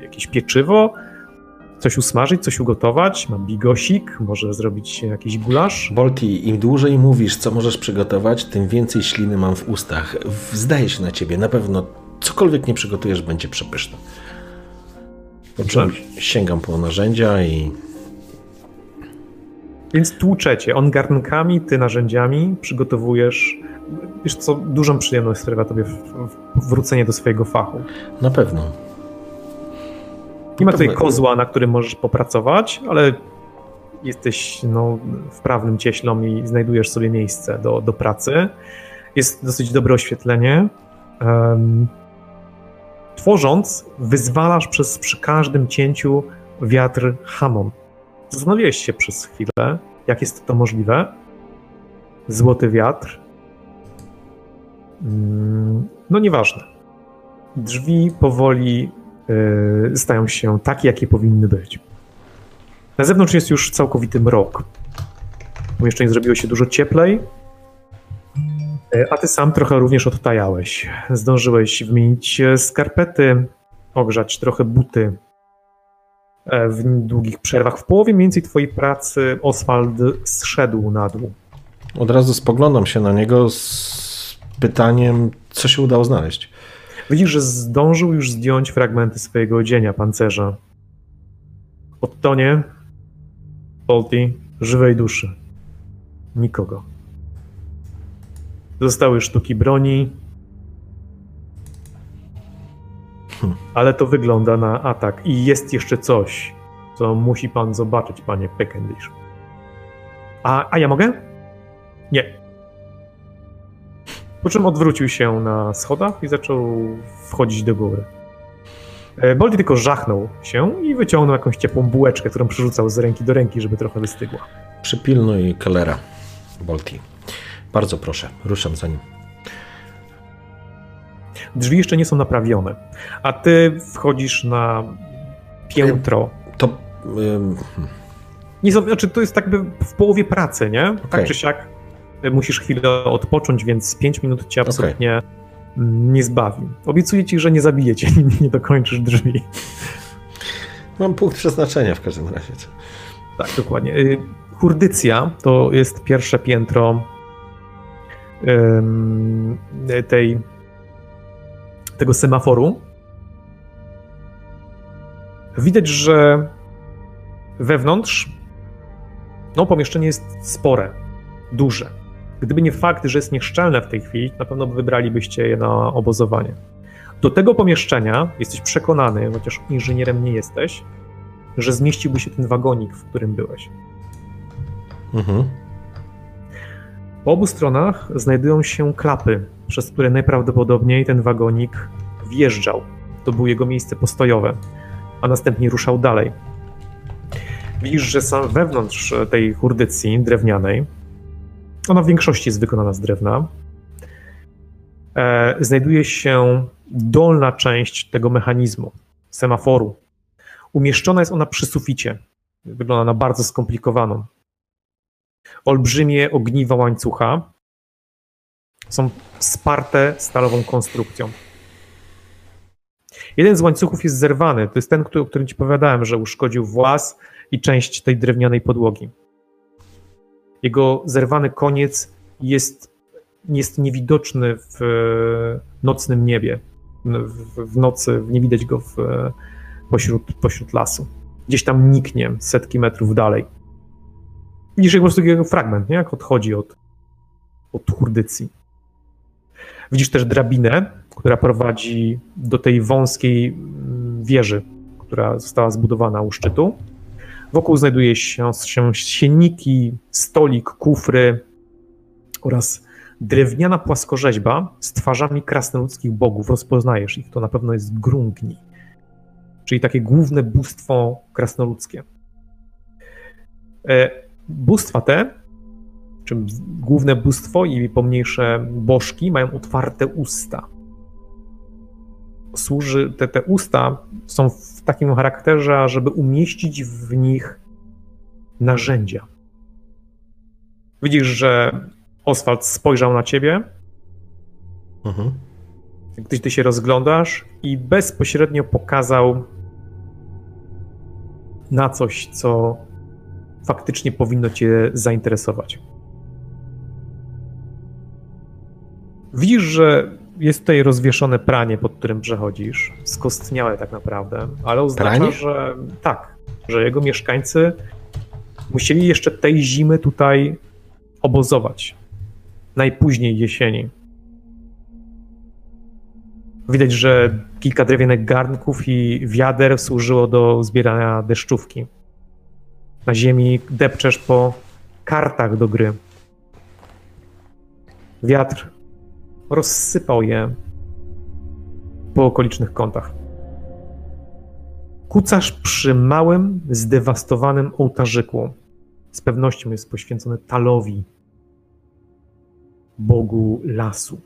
jakieś pieczywo? Coś usmażyć, coś ugotować? Ma bigosik? Może zrobić jakiś gulasz? Bolti, im dłużej mówisz, co możesz przygotować, tym więcej śliny mam w ustach. Zdaje się na ciebie, na pewno cokolwiek nie przygotujesz, będzie przepyszne. Czym sięgam po narzędzia i Więc tłuczecie. On garnkami, ty narzędziami przygotowujesz. Wiesz co, dużą przyjemność sprawia tobie wrócenie do swojego fachu. na pewno. Nie ma tutaj kozła, na którym możesz popracować, ale jesteś no, wprawnym cieślą i znajdujesz sobie miejsce do, do pracy. Jest dosyć dobre oświetlenie. Em, tworząc, wyzwalasz przez, przy każdym cięciu wiatr Hammond. Zastanowiłeś się przez chwilę, jak jest to możliwe. Złoty wiatr. Mm, No nieważne. Drzwi powoli y, stają się takie, jakie powinny być. Na zewnątrz jest już całkowity mrok. Pomieszczenie zrobiło się dużo cieplej, a ty sam trochę również odtajałeś. Zdążyłeś wymienić e, skarpety, ogrzać trochę buty e, w długich przerwach. W połowie mniej więcej twojej pracy Oswald zszedł na dół. Od razu spoglądam się na niego z pytaniem, co się udało znaleźć. Widzisz, że zdążył już zdjąć fragmenty swojego odzienia, pancerza. Odtonie, Polti, żywej duszy. Nikogo. Zostały sztuki broni. Ale to wygląda na atak. I jest jeszcze coś, co musi pan zobaczyć, panie Peckendish. A, a ja mogę? Nie. Po czym odwrócił się na schodach i zaczął wchodzić do góry. E, Boldy tylko żachnął się i wyciągnął jakąś ciepłą bułeczkę, którą przerzucał z ręki do ręki, żeby trochę wystygła. Przypilnuj Kellera, Bolti. Bardzo proszę, ruszam za nim. Drzwi jeszcze nie są naprawione, a ty wchodzisz na piętro. To ym, Nie są, znaczy to jest tak by w połowie pracy, nie? Tak Okej. czy siak e, musisz chwilę odpocząć, więc 5 minut cię absolutnie mm, nie zbawi. Obiecuję ci, że nie zabije cię, nie, [laughs] nie dokończysz drzwi. mam punkt przeznaczenia w każdym razie. Tak, dokładnie. Y, Hurdycja to jest pierwsze piętro tej, tego semaforu. Widać, że wewnątrz no, pomieszczenie jest spore, duże. Gdyby nie fakt, że jest nieszczelne w tej chwili, na pewno wybralibyście je na obozowanie. Do tego pomieszczenia jesteś przekonany, chociaż inżynierem nie jesteś, że zmieściłby się ten wagonik, w którym byłeś. Mhm. Po obu stronach znajdują się klapy, przez które najprawdopodobniej ten wagonik wjeżdżał. To było jego miejsce postojowe, a następnie ruszał dalej. Widzisz, że sam wewnątrz tej hurdycji drewnianej, ona w większości jest wykonana z drewna, e, znajduje się dolna część tego mechanizmu, semaforu. Umieszczona jest ona przy suficie. Wygląda na bardzo skomplikowaną. Olbrzymie ogniwa łańcucha są sparte stalową konstrukcją. Jeden z łańcuchów jest zerwany. To jest ten, który, o którym ci powiedziałem, że uszkodził włas i część tej drewnianej podłogi. Jego zerwany koniec jest, jest niewidoczny w e, nocnym niebie. W, w nocy nie widać go w, e, pośród, pośród lasu. Gdzieś tam niknie setki metrów dalej. Widzisz po prostu jego fragment, nie? jak odchodzi od, od hurdycji. Widzisz też drabinę, która prowadzi do tej wąskiej mm, wieży, która została zbudowana u szczytu. Wokół znajduje się, się stolik, kufry oraz drewniana płaskorzeźba z twarzami krasnoludzkich bogów. Rozpoznajesz ich, to na pewno jest Grungni, czyli takie główne bóstwo krasnoludzkie. Bóstwa te, czym główne bóstwo i pomniejsze bożki mają otwarte usta. Służy, te, te usta są w takim charakterze, żeby umieścić w nich narzędzia. Widzisz, że Oswald spojrzał na ciebie, Mhm. gdy ty się rozglądasz i bezpośrednio pokazał na coś, co faktycznie powinno cię zainteresować. Widzisz, że jest tutaj rozwieszone pranie, pod którym przechodzisz, skostniałe tak naprawdę, ale oznacza, Pranie? że tak, że jego mieszkańcy musieli jeszcze tej zimy tutaj obozować. Najpóźniej jesieni. Widać, że kilka drewnianych garnków i wiader służyło do zbierania deszczówki. Na ziemi depczesz po kartach do gry. Wiatr rozsypał je po okolicznych kątach. Kucasz przy małym, zdewastowanym ołtarzyku. Z pewnością jest poświęcony Talowi, bogu lasu.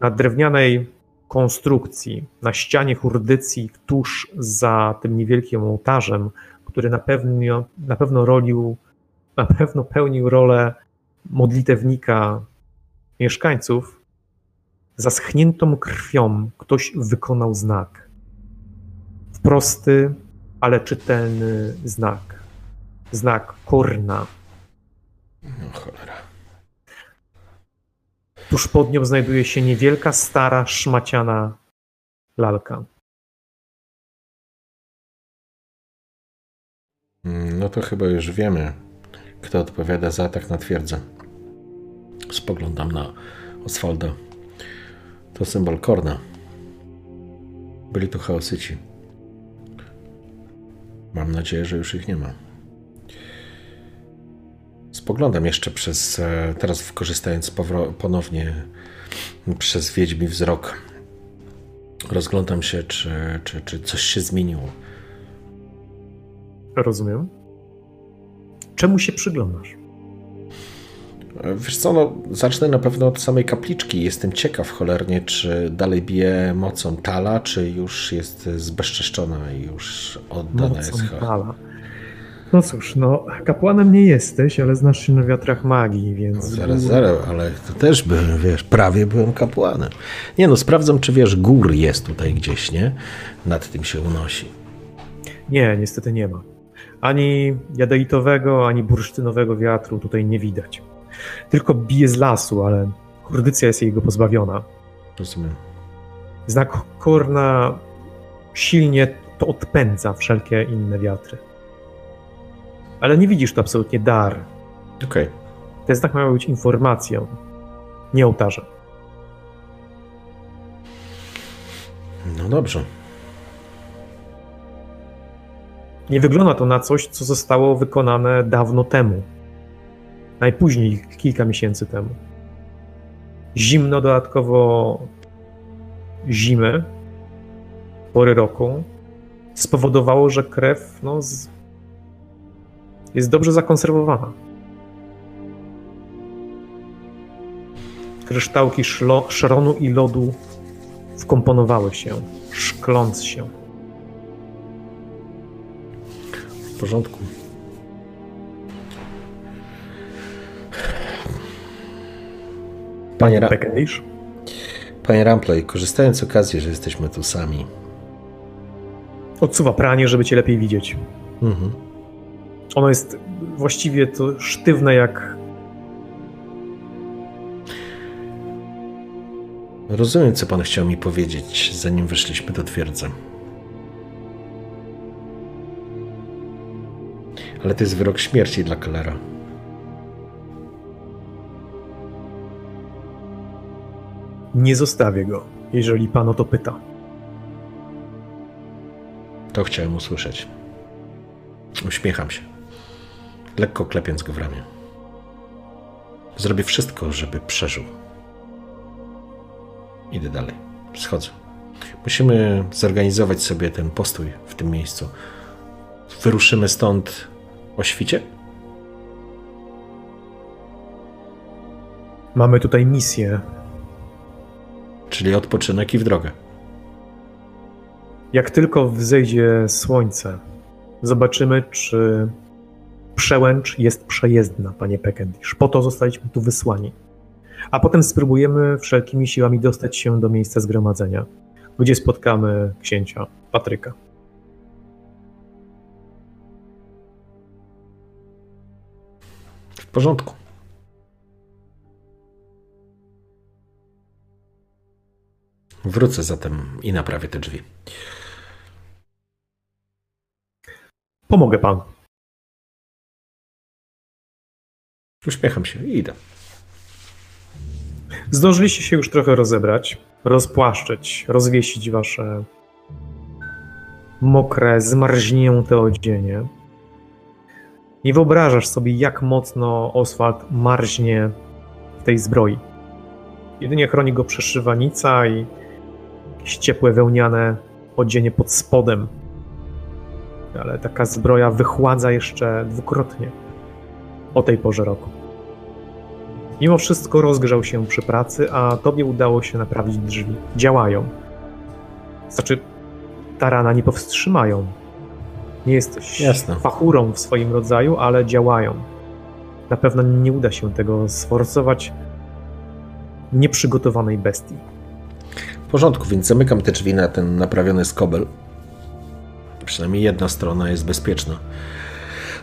Na drewnianej konstrukcji, na ścianie hurdycji, tuż za tym niewielkim ołtarzem, który na pewno, na pewno rolił, na pewno pełnił rolę modlitewnika mieszkańców, zaschniętą krwią ktoś wykonał znak. Prosty, ale czytelny znak. Znak Korna. No cholera. Tuż pod nią znajduje się niewielka, stara, szmaciana lalka. Mm, No to chyba już wiemy, kto odpowiada za atak na twierdzę. Spoglądam na Oswalda. To symbol Korna. Byli tu chaosyci. Mam nadzieję, że już ich nie ma. Spoglądam jeszcze przez, e, teraz korzystając powro- ponownie przez wiedźmi wzrok. Rozglądam się, czy, czy, czy coś się zmieniło. Rozumiem. Czemu się przyglądasz? Wiesz co, no, zacznę na pewno od samej kapliczki. Jestem ciekaw cholernie, czy dalej bije mocą Tala, czy już jest zbezczeszczona i już oddana jest. Mocą cho- Tala. No cóż, no, kapłanem nie jesteś, ale znasz się na wiatrach magii, więc. No, zaraz, zaraz, ale to też byłem, wiesz, prawie byłem kapłanem. Nie no, sprawdzam, czy wiesz, gór jest tutaj gdzieś, nie? Nad tym się unosi. Nie, niestety nie ma. Ani jadeitowego, ani bursztynowego wiatru tutaj nie widać. Tylko bije z lasu, ale kurdycja jest jego pozbawiona. Rozumiem. Znak Korna silnie to odpędza wszelkie inne wiatry. Ale nie widzisz tu absolutnie dar. Okej. Ten znak miał być informacją, nie ołtarzem. No dobrze. Nie wygląda to na coś, co zostało wykonane dawno temu. Najpóźniej, kilka miesięcy temu. Zimno dodatkowo zimy, pory roku, spowodowało, że krew no, z... jest dobrze zakonserwowana. Kryształki szlo, szronu i lodu wkomponowały się, szkląc się. W porządku. Panie, Ra-? Panie Rampley, korzystając z okazji, że jesteśmy tu sami. Odsuwa pranie, żeby cię lepiej widzieć. Mhm. Ono jest właściwie to sztywne jak. Rozumiem, co pan chciał mi powiedzieć, zanim weszliśmy do twierdzy. Ale to jest wyrok śmierci dla Kellera. Nie zostawię go, jeżeli pan o to pyta. To chciałem usłyszeć. Uśmiecham się, lekko klepiąc go w ramię. Zrobię wszystko, żeby przeżył. Idę dalej. Schodzę. Musimy zorganizować sobie ten postój w tym miejscu. Wyruszymy stąd o świcie? Mamy tutaj misję. Czyli odpoczynek i w drogę. Jak tylko wzejdzie słońce, Zobaczymy, czy przełęcz jest przejezdna, panie Pekendish. Po to zostaliśmy tu wysłani. A potem spróbujemy wszelkimi siłami dostać się do miejsca zgromadzenia, gdzie spotkamy księcia Patryka. W porządku. Wrócę zatem i naprawię te drzwi. Pomogę panu. Uśmiecham się i idę. Zdążyliście się już trochę rozebrać, rozpłaszczyć, rozwiesić wasze mokre, zmarznięte odzienie. Nie wyobrażasz sobie, jak mocno Oswald marznie w tej zbroi. Jedynie chroni go przeszywanica i jakieś ciepłe wełniane odzienie pod spodem. Ale taka zbroja wychładza jeszcze dwukrotnie o tej porze roku. Mimo wszystko rozgrzał się przy pracy, a tobie udało się naprawić drzwi. Działają. Znaczy, tarana nie powstrzymają. Nie jesteś Jasne. fachurą w swoim rodzaju, ale działają. Na pewno nie uda się tego sforcować nieprzygotowanej bestii. W porządku, więc zamykam te drzwi na ten naprawiony skobel. Przynajmniej jedna strona jest bezpieczna.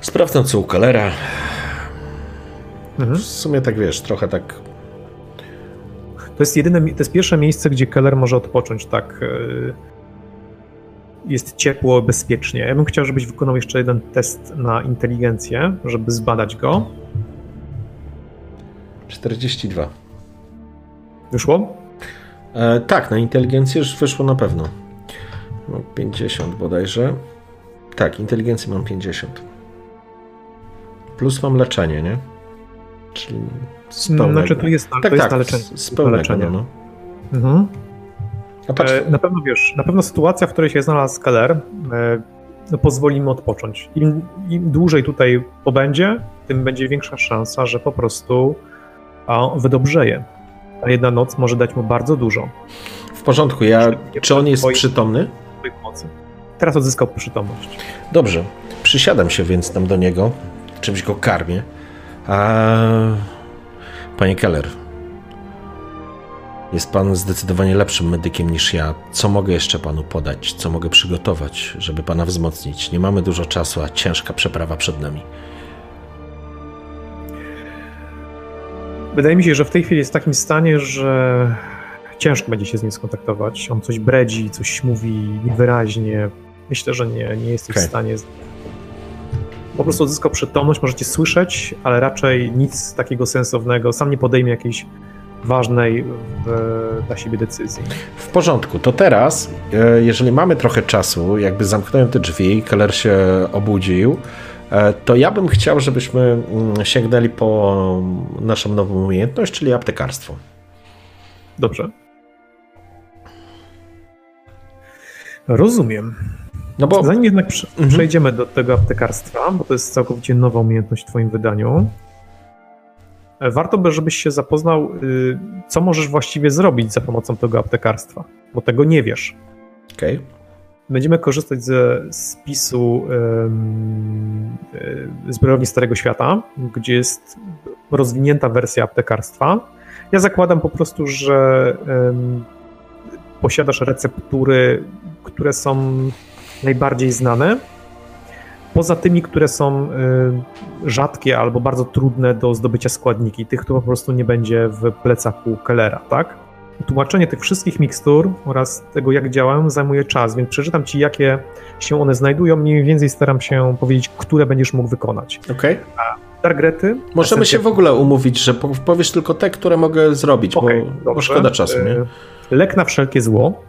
Sprawdzam co u Kalera. Mhm. W sumie tak wiesz, trochę tak. To jest jedyne, to jest pierwsze miejsce, gdzie Keller może odpocząć tak. yy, Jest ciepło, bezpiecznie. Ja bym chciał, żebyś wykonał jeszcze jeden test na inteligencję, żeby zbadać go. 42. Wyszło? E, tak, na inteligencję już wyszło na pewno. Mam 50 bodajże. Tak, inteligencję mam 50. Plus mam leczenie, nie? Czyli z pełnego. Znaczy to jest, na- tak, to jest tak, na leczenie. z, na pełnego, leczenie. no, no. Mhm. A patrz, E, Na pewno wiesz, na pewno sytuacja, w której się znalazł Keller, e, no pozwoli mu odpocząć. Im, Im dłużej tutaj pobędzie, tym będzie większa szansa, że po prostu a, wydobrzeje. A jedna noc może dać mu bardzo dużo w porządku, ja, czy on jest przytomny? pomocy. Teraz odzyskał przytomność. Dobrze, przysiadam się więc tam do niego, czymś go karmię. A... Panie Keller, jest pan zdecydowanie lepszym medykiem niż ja. Co mogę jeszcze panu podać? Co mogę przygotować, żeby pana wzmocnić? Nie mamy dużo czasu, a ciężka przeprawa przed nami. Wydaje mi się, że w tej chwili jest w takim stanie, że ciężko będzie się z nim skontaktować. On coś bredzi, coś mówi niewyraźnie. Myślę, że nie, nie jesteś Okej. w stanie. Po prostu odzyskał przytomność, możecie słyszeć, ale raczej nic takiego sensownego. Sam nie podejmie jakiejś ważnej w, dla siebie decyzji. W porządku, to teraz, e, jeżeli mamy trochę czasu, jakby zamknąłem te drzwi, Keller się obudził, e, to ja bym chciał, żebyśmy mm, sięgnęli po naszą nową umiejętność, czyli aptekarstwo. Dobrze. Rozumiem. No bo Zanim jednak Mhm. przejdziemy do tego aptekarstwa, bo to jest całkowicie nowa umiejętność w Twoim wydaniu, e, warto by, żebyś się zapoznał, y, co możesz właściwie zrobić za pomocą tego aptekarstwa, bo tego nie wiesz. Okej. Będziemy korzystać ze spisu ym, y, Zbrojowni Starego Świata, gdzie jest rozwinięta wersja aptekarstwa. Ja zakładam po prostu, że posiadasz receptury, które są najbardziej znane, poza tymi, które są y, rzadkie albo bardzo trudne do zdobycia składniki, tych, które po prostu nie będzie w plecaku Kellera, tak? Tłumaczenie tych wszystkich mikstur oraz tego, jak działają, zajmuje czas, więc przeczytam ci, jakie się one znajdują. Mniej więcej staram się powiedzieć, które będziesz mógł wykonać. Okej. Targrety. Możemy się w ogóle umówić, że po- powiesz tylko te, które mogę zrobić, Okej, bo, bo szkoda czasu, nie? E, Lek na wszelkie zło.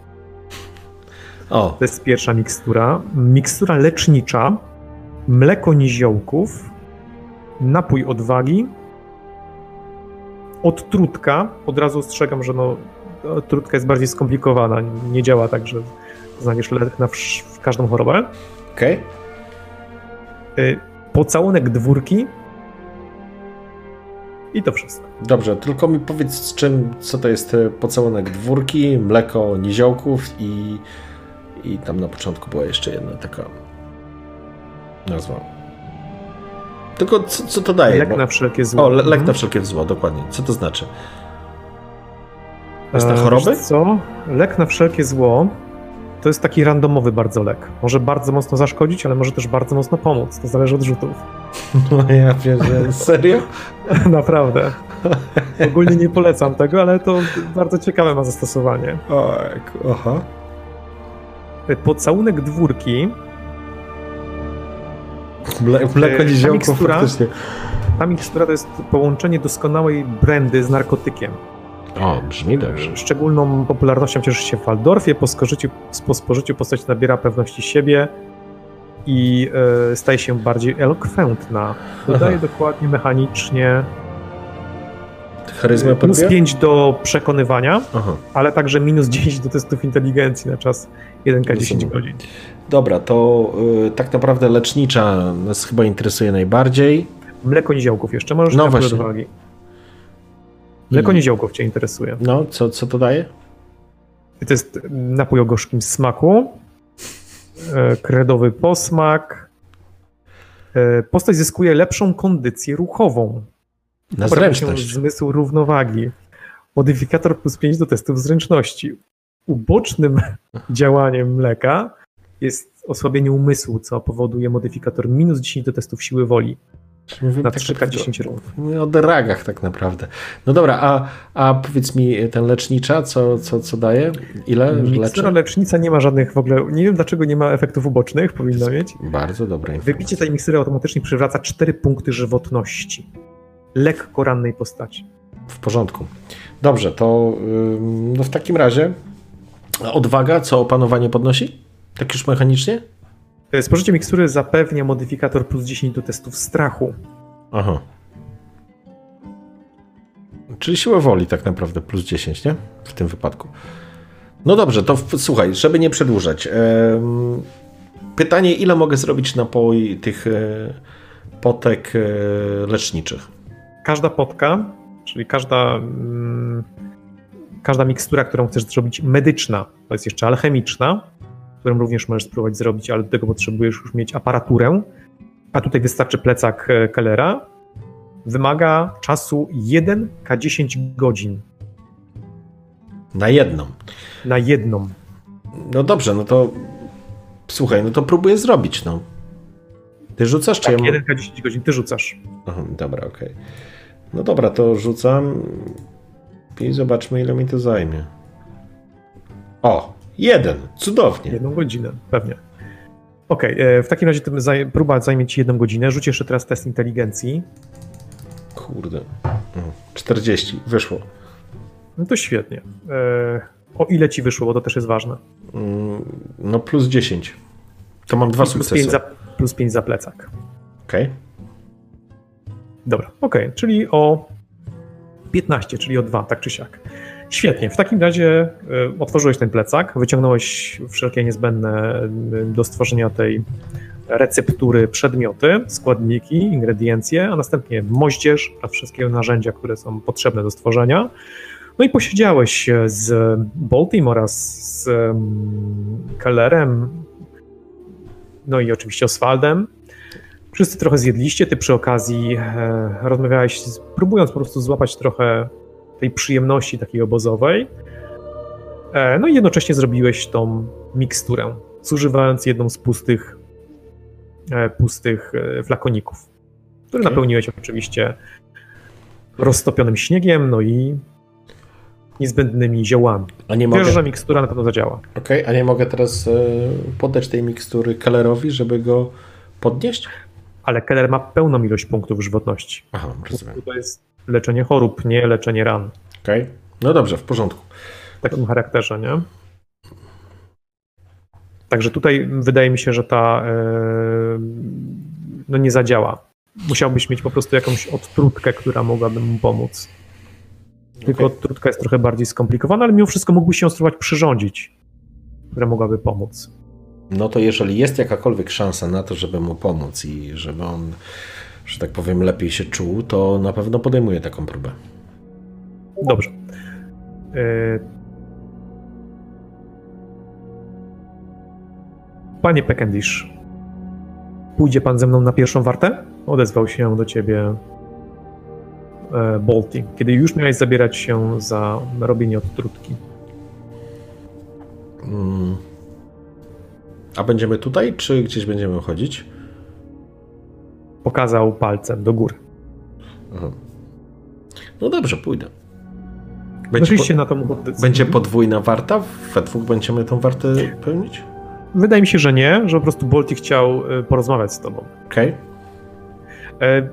O, To jest pierwsza mikstura. Mikstura lecznicza. Mleko niziołków. Napój odwagi. Odtrutka. Od razu ostrzegam, że no, odtrutka jest bardziej skomplikowana. Nie działa tak, że znajdziesz lek na wsz- w każdą chorobę. okej. Y, Pocałunek dwórki. I to wszystko. Dobrze, tylko mi powiedz z czym, co to jest e, pocałunek dwórki, mleko niziołków i, i tam na początku była jeszcze jedna taka... nazwał. Tylko co, co to daje? Lek Bo- na wszelkie zło. O, le- lek na Mhm. wszelkie zło, dokładnie. Co to znaczy? To jest na E, choroby? wiesz Co? Lek na wszelkie zło to jest taki randomowy bardzo lek. Może bardzo mocno zaszkodzić, ale może też bardzo mocno pomóc. To zależy od rzutów. [laughs] No ja pierdzielę, serio? [laughs] Naprawdę. Ogólnie nie polecam tego, ale to bardzo ciekawe ma zastosowanie. O, aha. Pocałunek dwórki, Mle, mleko E, ta faktycznie. ta mikstura to jest połączenie doskonałej brandy z narkotykiem. O, brzmi dobrze. Szczególną popularnością cieszy się w Waldorfie. Po, skożyciu, po spożyciu postać nabiera pewności siebie i e, staje się bardziej elokwentna. Dodaje Aha. dokładnie mechanicznie Charyzmę plus podbija? 5 do przekonywania, Aha. ale także minus 10 do testów inteligencji na czas 1K10 Rozumiem. godzin. Dobra, to y, tak naprawdę lecznicza nas chyba interesuje najbardziej. Mleko niziołków jeszcze, możesz No właśnie. do uwagi. Mleko I- niziołków cię interesuje. No, co, co to daje? To jest napój o gorzkim smaku, e, kredowy posmak. E, Postać zyskuje lepszą kondycję ruchową. Na zręczność. zmysł równowagi. Modyfikator plus 5 do testów zręczności. Ubocznym [laughs] działaniem mleka jest osłabienie umysłu, co powoduje modyfikator minus 10 do testów siły woli Mówimy na tak 3K10 rund. O dragach tak naprawdę. No dobra, a, a powiedz mi, ten lecznicza, co, co, co daje? Ile leczy? lecznica nie ma żadnych w ogóle, nie wiem dlaczego nie ma efektów ubocznych, powinna mieć. Bardzo dobra informacja. Wypicie tej mikstury automatycznie przywraca 4 punkty żywotności. Lekko rannej postaci. W porządku. Dobrze, to no w takim razie odwaga, co opanowanie podnosi? Tak już mechanicznie? E, Spożycie mikstury zapewnia modyfikator plus 10 do testów strachu. Aha. Czyli siłę woli tak naprawdę plus 10, nie? W tym wypadku. No dobrze, to w, słuchaj, żeby nie przedłużać. pytanie, ile mogę zrobić napoi tych e, potek e, leczniczych? Każda potka, czyli każda, mm, każda mikstura, którą chcesz zrobić medyczna, to jest jeszcze alchemiczna, którą również możesz spróbować zrobić, ale do tego potrzebujesz już mieć aparaturę, a tutaj wystarczy plecak e, Kellera, wymaga czasu 1K10 godzin Na jedną. na jedną. No dobrze, no to słuchaj, no to próbuję zrobić, no. Ty rzucasz, czy Tak, ja mam... 1K10 godzin ty rzucasz. Aha, dobra, okej. No dobra, to rzucam i zobaczmy, ile mi to zajmie. O, jeden, cudownie. Jedną godzinę, pewnie. Okej, e, w takim razie zaj- próba zajmie ci jedną godzinę. Rzuć jeszcze teraz test inteligencji. Kurde. O, 40, wyszło. No to świetnie. E, o ile ci wyszło, bo to też jest ważne. Mm, No plus 10. To mam dwa plus, sukcesy. 5 za, plus 5 za plecak. Okej. Dobra, okej, czyli o 15, czyli o 2, tak czy siak. Świetnie, w takim razie e, otworzyłeś ten plecak, wyciągnąłeś wszelkie niezbędne e, do stworzenia tej receptury przedmioty, składniki, ingrediencje, a następnie moździerz oraz wszystkie narzędzia, które są potrzebne do stworzenia. No i posiedziałeś z Boltim oraz z em, Kellerem, no i oczywiście Oswaldem. Wszyscy trochę zjedliście, ty przy okazji e, rozmawiałeś, próbując po prostu złapać trochę tej przyjemności takiej obozowej. E, no i jednocześnie zrobiłeś tą miksturę, zużywając jedną z pustych, e, pustych e, flakoników, które Okej. napełniłeś oczywiście roztopionym śniegiem, no i niezbędnymi ziołami. A nie Wiesz, mogę. że mikstura na pewno zadziała. Okej, a nie mogę teraz e, poddać tej mikstury Kellerowi, żeby go podnieść? Ale Keller ma pełną ilość punktów żywotności. Aha, rozumiem. To jest leczenie chorób, nie leczenie ran. Okej. No dobrze, w porządku. w takim charakterze, nie? Także tutaj wydaje mi się, że ta e, no nie zadziała. Musiałbyś mieć po prostu jakąś odtrutkę, która mogłaby mu pomóc. Tylko Okej. odtrutka jest trochę bardziej skomplikowana, ale mimo wszystko mógłbyś ją spróbować przyrządzić, która mogłaby pomóc. No to jeżeli jest jakakolwiek szansa na to, żeby mu pomóc i żeby on, że tak powiem, lepiej się czuł, to na pewno podejmuję taką próbę. Dobrze. E, Panie Pekendish, pójdzie pan ze mną na pierwszą wartę? Odezwał się do ciebie e, Bolti, kiedy już miałeś zabierać się za robienie odtrutki. Mm. A będziemy tutaj, czy gdzieś będziemy chodzić? Pokazał palcem do góry. Aha. No dobrze, pójdę. Będzie, po, na tą kondycję. będzie podwójna warta? We dwóch będziemy tą wartę pełnić? Wydaje mi się, że nie, że po prostu Bolti chciał e, porozmawiać z tobą. Okej. E,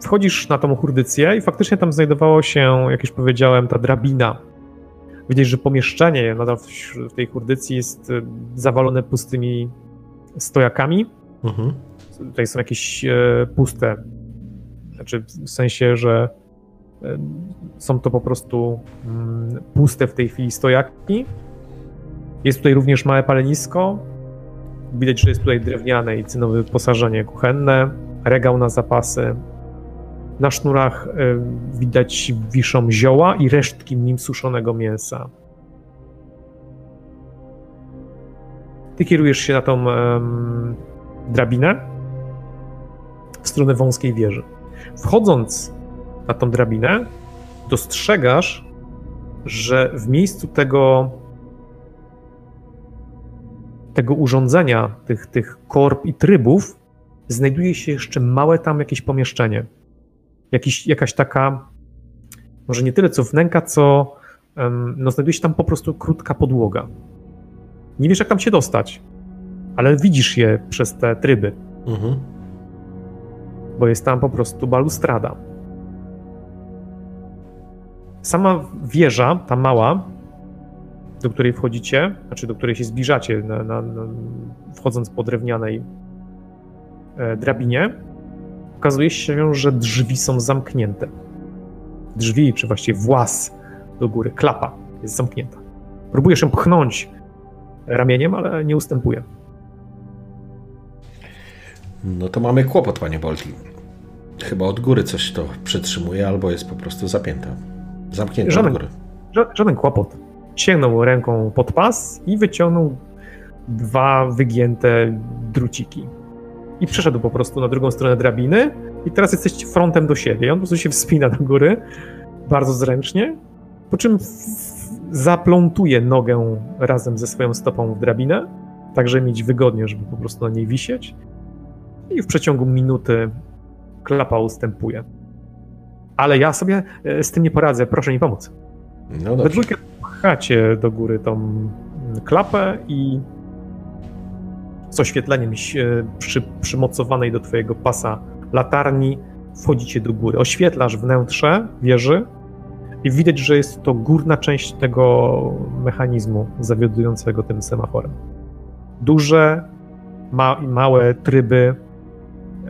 Wchodzisz na tą hurdycję i faktycznie tam znajdowało się, jak już powiedziałem, ta drabina. Widać, że pomieszczenie nadal w, tej hurdycji jest e, zawalone pustymi stojakami. Mhm. Tutaj są jakieś e, puste, znaczy w sensie, że e, są to po prostu mm, puste w tej chwili stojaki. Jest tutaj również małe palenisko. Widać, że jest tutaj drewniane i cynowe wyposażenie kuchenne, regał na zapasy. Na sznurach e, widać wiszą zioła i resztki nim suszonego mięsa. Ty kierujesz się na tą drabinę w stronę wąskiej wieży. Wchodząc na tą drabinę, dostrzegasz, że w miejscu tego tego urządzenia, tych, tych korb i trybów, znajduje się jeszcze małe tam jakieś pomieszczenie. Jakiś, jakaś taka, może nie tyle co wnęka, co no znajduje się tam po prostu krótka podłoga. Nie wiesz, jak tam się dostać, ale widzisz je przez te tryby, Mhm. bo jest tam po prostu balustrada. Sama wieża, ta mała, do której wchodzicie, znaczy do której się zbliżacie, na, na, na, wchodząc po drewnianej e, drabinie, okazuje się, że drzwi są zamknięte. Drzwi, czy właściwie włas do góry, klapa jest zamknięta. Próbujesz ją pchnąć ramieniem, ale nie ustępuje. No to mamy kłopot, panie Bolti. Chyba od góry coś to przytrzymuje, albo jest po prostu zapięta. Zamknięta Żaden- od góry. Ża- żaden kłopot. Sięgnął ręką pod pas i wyciągnął dwa wygięte druciki. I przeszedł po prostu na drugą stronę drabiny i teraz jesteście frontem do siebie. I on po prostu się wspina do góry, bardzo zręcznie, po czym zaplątuje nogę razem ze swoją stopą w drabinę, tak żeby mieć wygodnie, żeby po prostu na niej wisieć. I w przeciągu minuty klapa ustępuje. Ale ja sobie e, z tym nie poradzę, proszę mi pomóc. No We dobrze. dwójkę pchacie do góry tą klapę i z oświetleniem ś- przy, przymocowanej do twojego pasa latarni wchodzicie do góry. Oświetlasz wnętrze wieży i widać, że jest to górna część tego mechanizmu zawiodującego tym semaforem. Duże, ma, małe tryby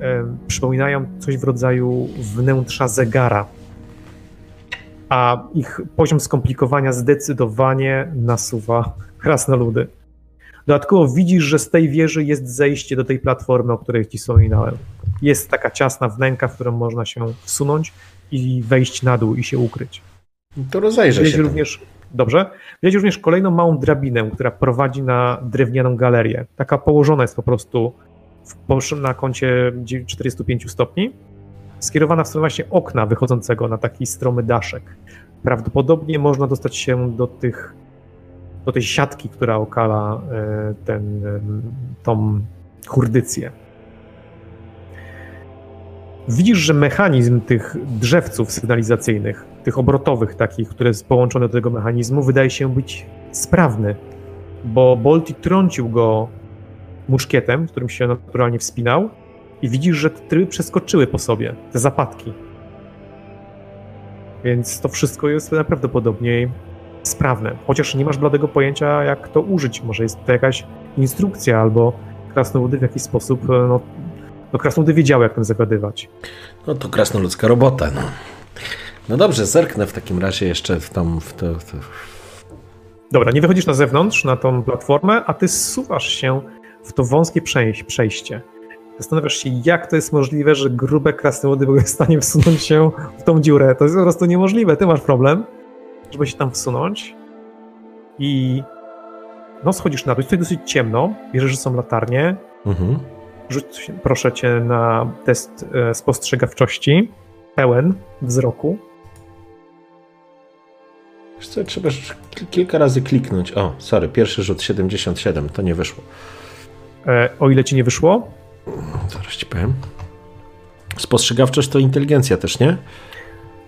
e, przypominają coś w rodzaju wnętrza zegara, a ich poziom skomplikowania zdecydowanie nasuwa krasnoludy. Dodatkowo widzisz, że z tej wieży jest zejście do tej platformy, o której ci wspominałem. Jest taka ciasna wnęka, w którą można się wsunąć i wejść na dół i się ukryć. To rozejrzę Widać się. tam. również, dobrze, widać również kolejną małą drabinę, która prowadzi na drewnianą galerię. Taka położona jest po prostu w, na kącie dzie- 45 stopni, skierowana w stronę właśnie okna wychodzącego na taki stromy daszek. Prawdopodobnie można dostać się do tych, do tej siatki, która okala e, ten, em, tą hurdycję. Widzisz, że mechanizm tych drzewców sygnalizacyjnych, tych obrotowych takich, które jest połączone do tego mechanizmu, wydaje się być sprawny, bo Bolti trącił go muszkietem, którym się naturalnie wspinał i widzisz, że te tryby przeskoczyły po sobie, te zapadki. Więc to wszystko jest najprawdopodobniej sprawne. Chociaż nie masz bladego pojęcia, jak to użyć. Może jest to jakaś instrukcja, albo krasnoludy w jakiś sposób, e, no, no krasnoludy wiedziały, jak tym zagadywać. No to krasnoludzka robota, no. No dobrze, zerknę w takim razie jeszcze w tą... W to, w to. Dobra, nie wychodzisz na zewnątrz, na tą platformę, a ty zsuwasz się w to wąskie przejś- przejście. Zastanawiasz się, jak to jest możliwe, że grube krasnoludy były w stanie wsunąć się w tą dziurę. To jest po prostu niemożliwe. Ty masz problem, żeby się tam wsunąć. I no schodzisz na dół. Jest dosyć ciemno. Bierzesz, że są latarnie. Mhm. Rzuć proszę cię na test e, spostrzegawczości. Pełen wzroku. Wiesz co, trzeba kil- kilka razy kliknąć. O, sorry, pierwszy rzut 77, to nie wyszło. E, o ile ci nie wyszło? Zaraz ci powiem. Spostrzegawczość to inteligencja też, nie?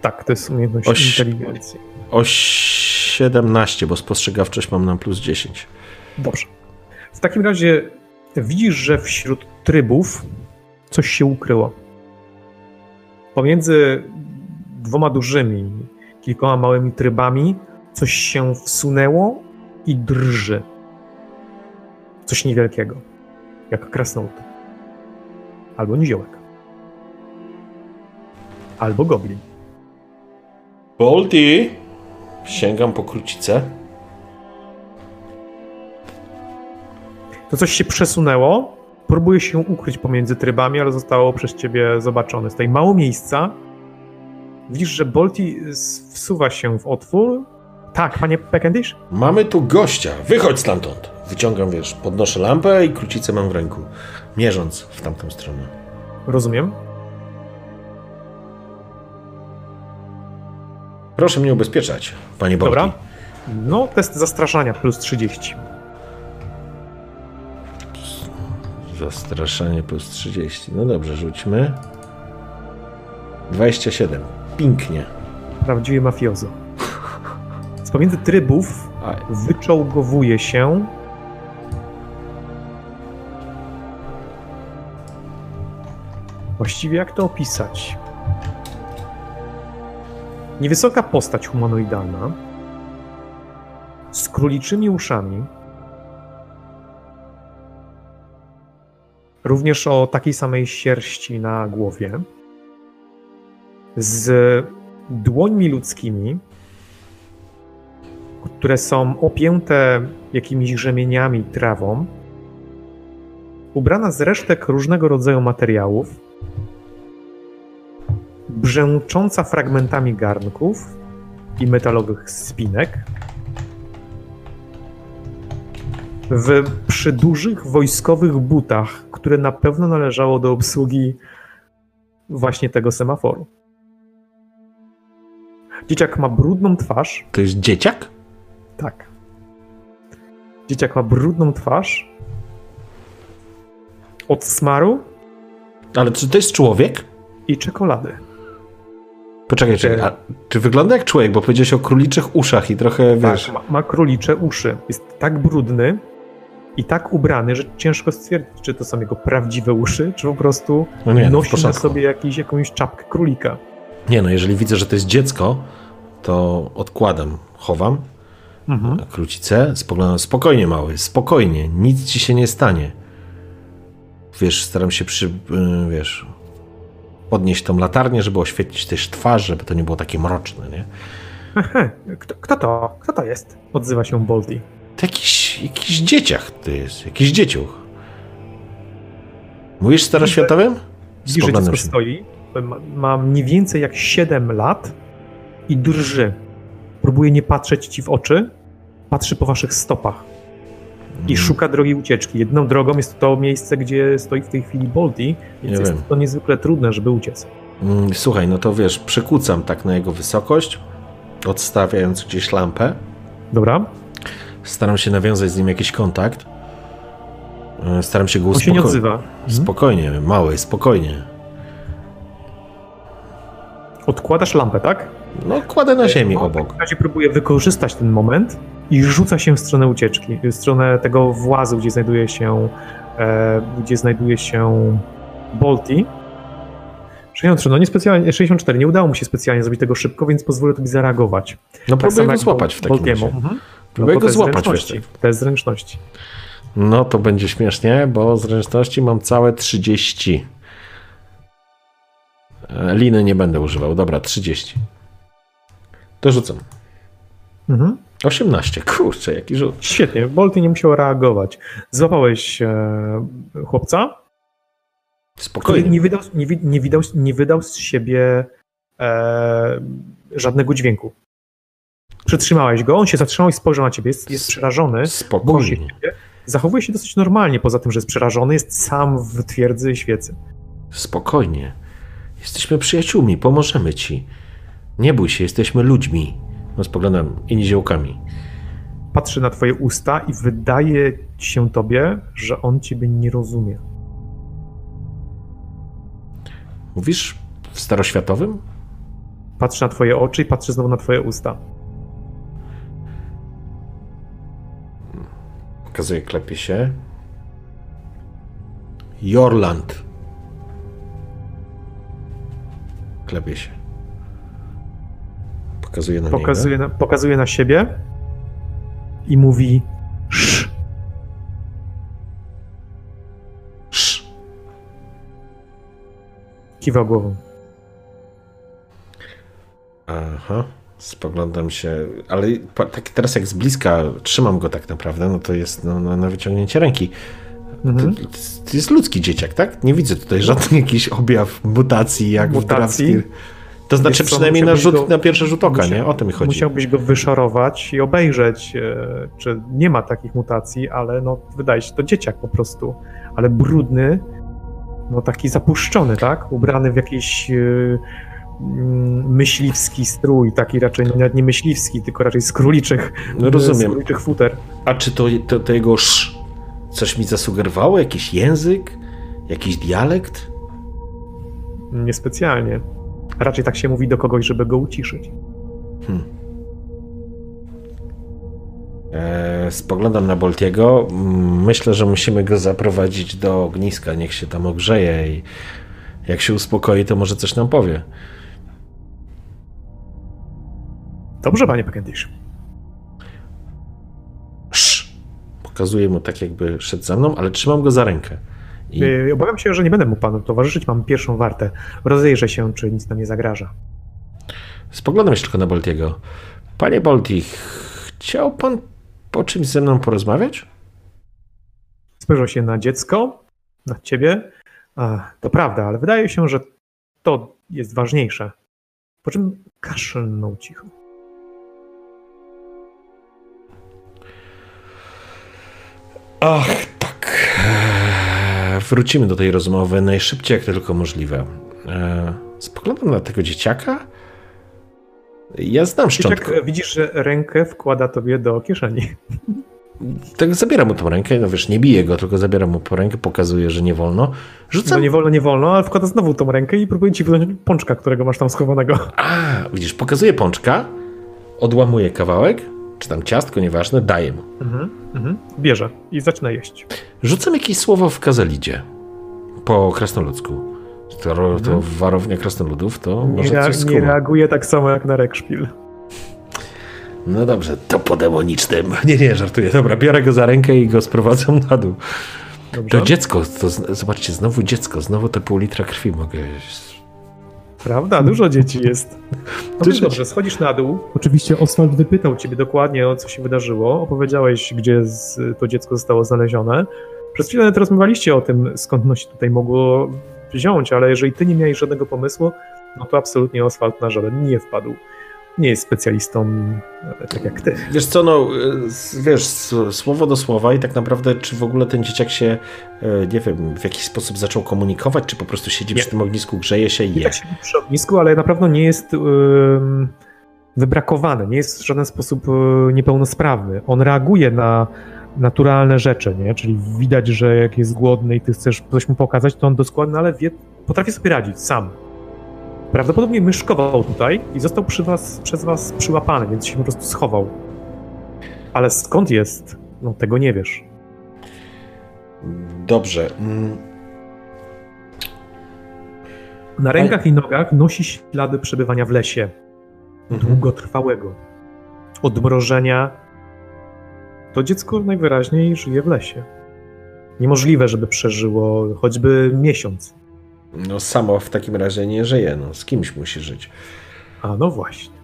Tak, to jest umiejętność Oś- inteligencji. O 17, bo spostrzegawczość mam na plus 10. Dobrze. W takim razie widzisz, że wśród trybów coś się ukryło. Pomiędzy dwoma dużymi, kilkoma małymi trybami coś się wsunęło i drży. Coś niewielkiego. Jak krasnolud. Albo niziołek. Albo goblin. Bolty! Sięgam po krucicę. To coś się przesunęło, próbuje się ukryć pomiędzy trybami, ale zostało przez ciebie zobaczone. Jest tutaj mało miejsca. Widzisz, że Bolti wsuwa się w otwór. Tak, panie Peckendish? Mamy tu gościa. Wychodź stamtąd. Wyciągam, wiesz, podnoszę lampę i krucicę mam w ręku. Mierząc w tamtą stronę. Rozumiem. Proszę mnie ubezpieczać, panie Bolty. Dobra. No, test zastraszania plus 30. Zastraszanie plus 30. No dobrze, rzućmy. 27. Pięknie. Prawdziwie mafiozo. Z pomiędzy trybów wyczołgowuje się Właściwie jak to opisać? Niewysoka postać humanoidalna z króliczymi uszami, również o takiej samej sierści na głowie, z dłońmi ludzkimi, które są opięte jakimiś rzemieniami, trawą, ubrana z resztek różnego rodzaju materiałów, brzęcząca fragmentami garnków i metalowych spinek, w przydużych wojskowych butach, które na pewno należało do obsługi właśnie tego semaforu. Dzieciak ma brudną twarz, to jest dzieciak? tak. Dzieciak ma brudną twarz. Od smaru Ale czy to jest człowiek? i czekolady. Poczekaj, czekaj. A, czy wygląda jak człowiek? Bo powiedziałeś o króliczych uszach i trochę, wiesz... Tak, ma, ma królicze uszy. Jest tak brudny i tak ubrany, że ciężko stwierdzić, czy to są jego prawdziwe uszy, czy po prostu No nie, no nosi na porządku. sobie jakiś, jakąś czapkę królika. Nie no, jeżeli widzę, że to jest dziecko, to odkładam, chowam Mhm. krucicę, spoglądam spokojnie mały, spokojnie, nic ci się nie stanie. Wiesz, staram się przy, y, wiesz, podnieść tą latarnię, żeby oświetlić też twarz, żeby to nie było takie mroczne, nie? Ehe, Kto, kto to? Kto to jest? Odzywa się Boldy. To jakiś, jakiś dzieciak to jest, jakiś dzieciuch. Mówisz staroświatowym? Widzi, że stoi, ma mniej więcej jak 7 lat i drży. Próbuje nie patrzeć ci w oczy, patrzy po waszych stopach i Mm. szuka drogi ucieczki. Jedną drogą jest to miejsce, gdzie stoi w tej chwili Boldy, więc Nie jest wiem. to niezwykle trudne, żeby uciec. Mm, Słuchaj, no to wiesz, przykucam tak na jego wysokość, odstawiając gdzieś lampę. Dobra? Staram się nawiązać z nim jakiś kontakt. E, Staram się go On się nie uspokoić. odzywa. Mhm. Spokojnie, mały, spokojnie. Odkładasz lampę, tak? No, kładę na ziemi On W obok. takim razie próbuje wykorzystać ten moment i rzuca się w stronę ucieczki, w stronę tego włazu, gdzie znajduje się, e, gdzie znajduje się Bolti. 63, no niespecjalnie, 64, nie udało mu się specjalnie zrobić tego szybko, więc pozwolę tobie zareagować. No, Tak próbuję go złapać w takim Boltiemu. razie. Mhm. Próbuję to go złapać, zręczności. wiesz. To jest zręczności. No, to będzie śmiesznie, bo zręczności mam całe 30. E, Liny nie będę używał. Dobra, 30. To rzucam. Mhm. 18. Kurczę, jaki rzut. Świetnie, Bolti nie musiał reagować. Złapałeś e, chłopca, Spokojnie. nie wydał, nie, nie, wydał, nie wydał z siebie e, żadnego dźwięku. Przytrzymałeś go, on się zatrzymał i spojrzał na ciebie, jest, jest przerażony, się Spokojnie. Zachowuje się dosyć normalnie, poza tym, że jest przerażony, jest sam w twierdzy świecy. Spokojnie. Jesteśmy przyjaciółmi, pomożemy ci. Nie bój się, jesteśmy ludźmi. No spoglądam i niziołkami. Patrzy na twoje usta i wydaje się tobie, że on ciebie nie rozumie. Mówisz w staroświatowym? Patrzy na twoje oczy i patrzy znowu na twoje usta. Pokazuje, klepie się. Jorland. Klepie się. Pokazuje na Pokazuje na, pokazuje na siebie i mówi Sz. Sz. Kiwa głową. Aha. Spoglądam się, ale tak teraz jak z bliska trzymam go tak naprawdę, no to jest no, na, na wyciągnięcie ręki. Mhm. To, to jest ludzki dzieciak, tak? Nie widzę tutaj żadnych jakiś objaw mutacji jak Mutacji? w. To znaczy Wiesz przynajmniej na, rzut, go- na pierwszy rzut oka, Musia- nie? O to mi chodzi. Musiałbyś go wyszorować i obejrzeć, e, czy nie ma takich mutacji, ale no wydaje się to dzieciak po prostu, ale brudny, no taki zapuszczony, tak? Ubrany w jakiś mm, myśliwski strój, taki raczej no, nawet nie myśliwski, tylko raczej z króliczych, No z rozumiem. króliczych futer. A czy to, to, to jego sz coś mi zasugerowało? Jakiś język? Jakiś dialekt? Niespecjalnie. Raczej tak się mówi do kogoś, żeby go uciszyć. E, spoglądam na Boltiego. Myślę, że musimy go zaprowadzić do ogniska. Niech się tam ogrzeje i jak się uspokoi, to może coś nam powie. Dobrze, panie Pekendish. Sz! Pokazuję mu tak, jakby szedł za mną, ale trzymam go za rękę. I Yy, Obawiam się, że nie będę mu panu towarzyszyć. Mam pierwszą wartę. Rozejrzę się, czy nic nam nie zagraża. spoglądam jeszcze tylko na Boltiego. Panie Bolti, chciał pan po czymś ze mną porozmawiać? Spojrzał się na dziecko, na ciebie. A, to prawda, ale wydaje się, że to jest ważniejsze. Po czym kaszlnął cicho. Ach, tak. Wrócimy do tej rozmowy najszybciej, jak tylko możliwe. Eee, Spoglądam na tego dzieciaka. Ja znam. Dzieciak, widzisz, że rękę wkłada tobie do kieszeni. Tak zabieram mu tą rękę, no wiesz, nie biję go, tylko zabieram mu po rękę, pokazuję, że nie wolno. No Rzucam. nie wolno, nie wolno, ale wkłada znowu tą rękę i próbuje ci wydać pączka, którego masz tam schowanego. A, widzisz, pokazuję pączka, odłamuję kawałek, czy tam ciastko, nieważne, daję mu. Mhm, mhm. Bierze i zaczyna jeść. Rzucam jakieś słowo w kazalidzie. Po krasnoludzku. To, to Mhm. warownia krasnoludów, to Nie, może coś nie reaguje tak samo jak na rekszpil. No dobrze, to po demonicznym. [laughs] Nie, nie, żartuję. Dobra, biorę go za rękę i go sprowadzam na dół. Dobrze? To dziecko, to zobaczcie, znowu dziecko, znowu te pół litra krwi mogę. Prawda? Dużo dzieci jest. No więc dobrze, schodzisz na dół. Oczywiście Oswald wypytał ciebie dokładnie o co się wydarzyło. Opowiedziałeś, gdzie to dziecko zostało znalezione. Przez chwilę nawet rozmawialiście o tym, skąd ono się tutaj mogło wziąć, ale jeżeli ty nie miałeś żadnego pomysłu, no to absolutnie Oswald na żaden nie wpadł. Nie jest specjalistą e, tak jak ty. Wiesz co, no, s- wiesz, słowo do słowa i tak naprawdę, czy w ogóle ten dzieciak się, y, nie wiem, w jakiś sposób zaczął komunikować, czy po prostu siedzi Nie. przy tym ognisku, grzeje się i je. tak się przy ognisku, ale na pewno nie jest ym, wybrakowany, nie jest w żaden sposób niepełnosprawny. On reaguje na naturalne rzeczy, nie? Czyli widać, że jak jest głodny i ty chcesz coś mu pokazać, to on doskonale wie, potrafi sobie radzić sam. Prawdopodobnie myszkował tutaj i został was, przez was przyłapany, więc się po prostu schował. Ale skąd jest? No tego nie wiesz. Dobrze. mm, Na rękach i nogach nosi ślady przebywania w lesie. Mhm. Długotrwałego. Odmrożenia. To dziecko najwyraźniej żyje w lesie. Niemożliwe, żeby przeżyło choćby miesiąc. No samo w takim razie nie żyje, no z kimś musi żyć. A no właśnie.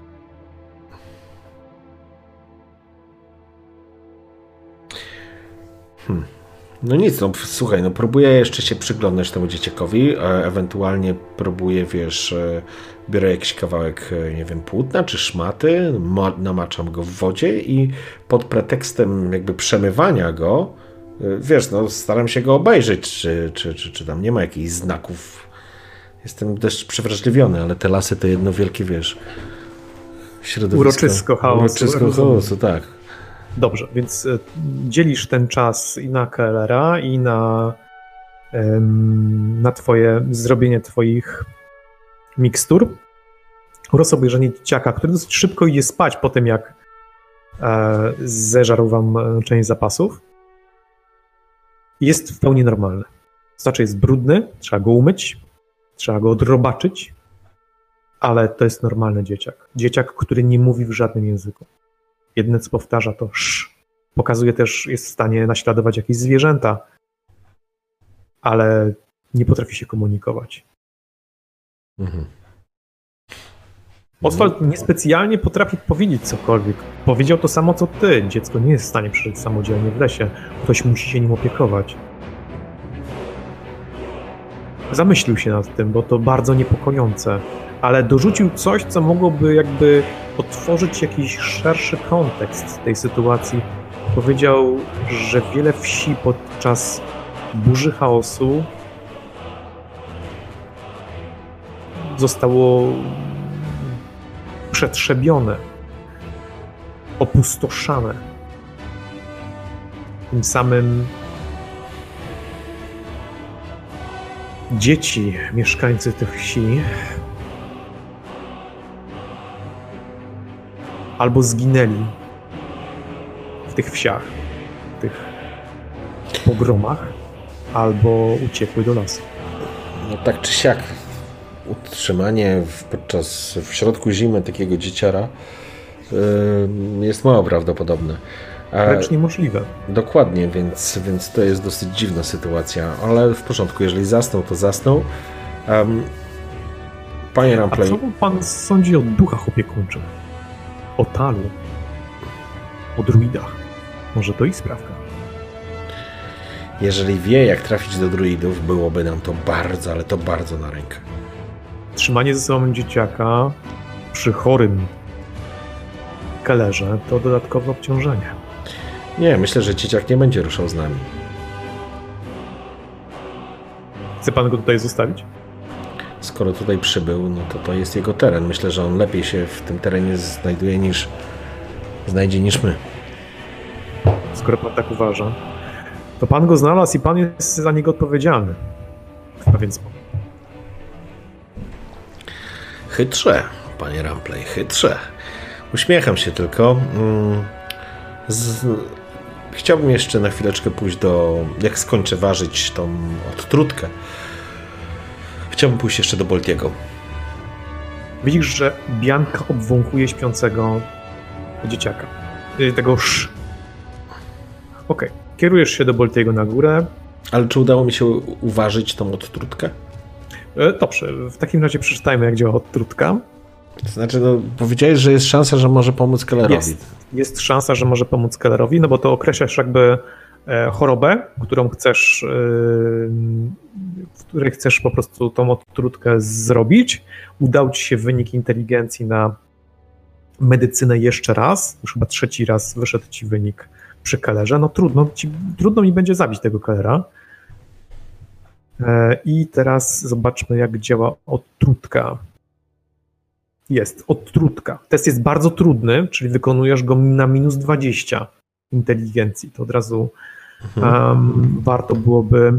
No nic, no słuchaj, no próbuję jeszcze się przyglądać temu dzieciakowi, e, ewentualnie próbuję, wiesz, e, biorę jakiś kawałek, e, nie wiem, płótna czy szmaty, ma- namaczam go w wodzie i pod pretekstem jakby przemywania go Wiesz, no staram się go obejrzeć, czy, czy, czy, czy tam nie ma jakichś znaków. Jestem dość przewrażliwiony, ale te lasy to jedno wielkie, wiesz, środowisko. Uroczysko chaosu, Uroczysko chaosu, tak. Dobrze, więc e, dzielisz ten czas i na Kellera, i na, na twoje zrobienie twoich mikstur oraz obejrzenie dzieciaka, który dosyć szybko idzie spać po tym, jak e, zeżarł wam e, część zapasów. Jest w pełni normalny. Znaczy jest brudny, trzeba go umyć, trzeba go odrobaczyć, ale to jest normalny dzieciak. Dzieciak, który nie mówi w żadnym języku. Jedyne co powtarza to sz. Pokazuje też, jest w stanie naśladować jakieś zwierzęta, ale nie potrafi się komunikować. Mhm. Oswald niespecjalnie potrafi powiedzieć cokolwiek. Powiedział to samo co ty. Dziecko nie jest w stanie przeżyć samodzielnie w lesie. Ktoś musi się nim opiekować. Zamyślił się nad tym, bo to bardzo niepokojące, ale dorzucił coś, co mogłoby jakby otworzyć jakiś szerszy kontekst tej sytuacji. Powiedział, że wiele wsi podczas burzy chaosu zostało przetrzebione, opustoszane. Tym samym dzieci, mieszkańcy tych wsi, albo zginęli w tych wsiach, w tych pogromach, albo uciekły do lasu. No tak czy siak, utrzymanie w, podczas, w środku zimy takiego dzieciara y, jest mało prawdopodobne. A, Wręcz niemożliwe. dokładnie, więc, więc to jest dosyć dziwna sytuacja, ale w porządku, jeżeli zasnął, to zasnął. Em, panie A co pan sądzi o duchach opiekuńczych? O talu? O druidach? Może to ich sprawka? jeżeli wie, jak trafić do druidów, byłoby nam to bardzo, ale to bardzo na rękę. Trzymanie ze sobą dzieciaka przy chorym kelerze to dodatkowe obciążenie. Nie, myślę, że dzieciak nie będzie ruszał z nami. Chce pan go tutaj zostawić? Skoro tutaj przybył, no to to jest jego teren. Myślę, że on lepiej się w tym terenie znajduje niż znajdzie niż my. Skoro pan tak uważa, to pan go znalazł i pan jest za niego odpowiedzialny. W pewien sposób. Chytrze, panie Rampley, chytrze. Uśmiecham się tylko. Mm, Z... Chciałbym jeszcze na chwileczkę pójść do. Jak skończę ważyć tą odtrutkę, chciałbym pójść jeszcze do Boltiego. Widzisz, że Bianka obwąchuje śpiącego dzieciaka. Y, Tego sz. Okej. Kierujesz się do Boltiego na górę. Ale czy udało mi się uważyć tą odtrutkę? E, Dobrze, w takim razie przeczytajmy, jak działa odtrutka. To znaczy, no, powiedziałeś, że jest szansa, że może pomóc Kellerowi. Jest, jest szansa, że może pomóc Kellerowi, no bo to określasz jakby e, chorobę, którą chcesz, e, w której chcesz po prostu tą odtrutkę zrobić. Udał ci się wynik inteligencji na medycynę jeszcze raz, już chyba trzeci raz wyszedł ci wynik przy Kellerze. No trudno, ci, trudno mi będzie zabić tego Kellera. E, I teraz zobaczmy, jak działa odtrutka. Jest, odtrutka. Test jest bardzo trudny, czyli wykonujesz go na minus 20 inteligencji. To od razu um, warto byłoby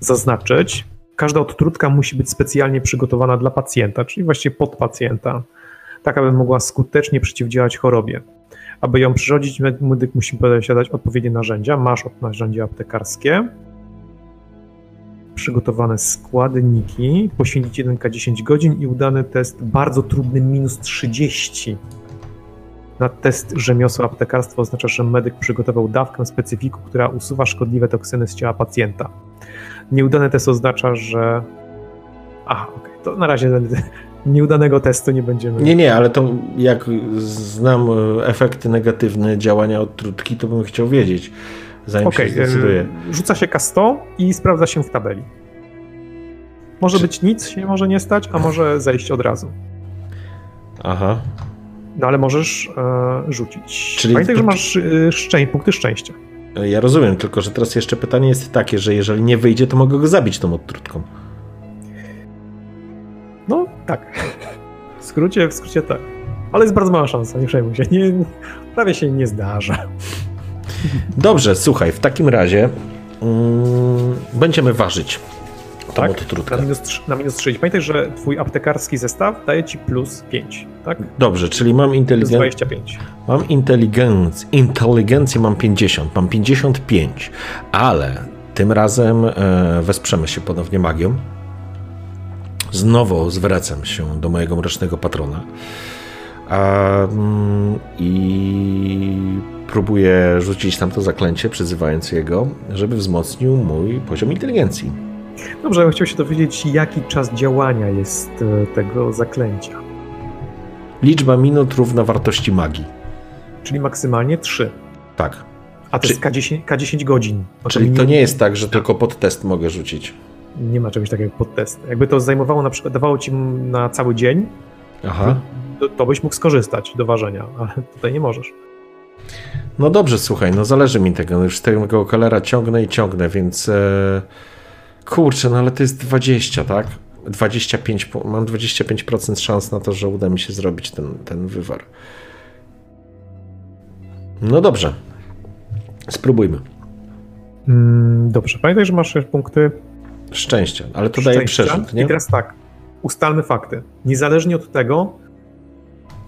zaznaczyć. Każda odtrutka musi być specjalnie przygotowana dla pacjenta, czyli właściwie pod pacjenta, tak aby mogła skutecznie przeciwdziałać chorobie. Aby ją przyrządzić, medyk musi posiadać odpowiednie narzędzia. Masz od narzędzia aptekarskie, przygotowane składniki, poświęcić 1K10 godzin i udany test bardzo trudny minus 30. Na test rzemiosła aptekarstwa oznacza, że medyk przygotował dawkę specyfiku, która usuwa szkodliwe toksyny z ciała pacjenta. Nieudany test oznacza, że... Aha, okej, to na razie [laughs] nieudanego testu nie będziemy... Nie, nie, ale to jak znam e, efekty negatywne działania odtrutki, to bym chciał wiedzieć, zanim Okej, się zdecyduję. e, rzuca się K100 i sprawdza się w tabeli. Może Czy- być nic, się może nie stać, a może zejść od razu. Aha. No ale możesz e, rzucić. Czyli- Pamiętaj, że masz e, szczę- punkty szczęścia. Ja rozumiem, tylko że teraz jeszcze pytanie jest takie, że jeżeli nie wyjdzie, to mogę go zabić tą odtrutką. No, tak. W skrócie, w skrócie tak. Ale jest bardzo mała szansa, nie przejmuj się. Nie, prawie się nie zdarza. Dobrze, słuchaj, w takim razie mm, będziemy ważyć tą Tak? odtrutkę. Na minus, na minus 3. Pamiętaj, że twój aptekarski zestaw daje ci plus 5, tak? Dobrze, czyli mam inteligencję. 25. Mam inteligencję, inteligencję mam 50, mam 55, ale tym razem e, wesprzemy się ponownie magią. Znowu zwracam się do mojego mrocznego patrona a, mm, i próbuję rzucić tam to zaklęcie, przyzywając jego, żeby wzmocnił mój poziom inteligencji. Dobrze, ja bym chciał się dowiedzieć, jaki czas działania jest e, tego zaklęcia. Liczba minut równa wartości magii. Czyli maksymalnie 3. Tak. A to Czy- jest K10, K10 godzin. Czyli to nie jest tak, że tylko pod test mogę rzucić. Nie ma czegoś takiego jak pod test. Jakby to zajmowało na przykład, dawało ci na cały dzień, Aha. to, to byś mógł skorzystać do ważenia, ale tutaj nie możesz. No dobrze, słuchaj, no zależy mi tego. No już z tego kolera ciągnę i ciągnę, więc. E... Kurczę, no ale to jest 20, tak? 25, po- mam 25% szans na to, że uda mi się zrobić ten, ten wywar. No dobrze. Spróbujmy. Mm, dobrze, pamiętaj, że masz jeszcze punkty Szczęścia, ale to daje szczęścia. przerzut, I nie? teraz tak, ustalmy fakty. Niezależnie od tego,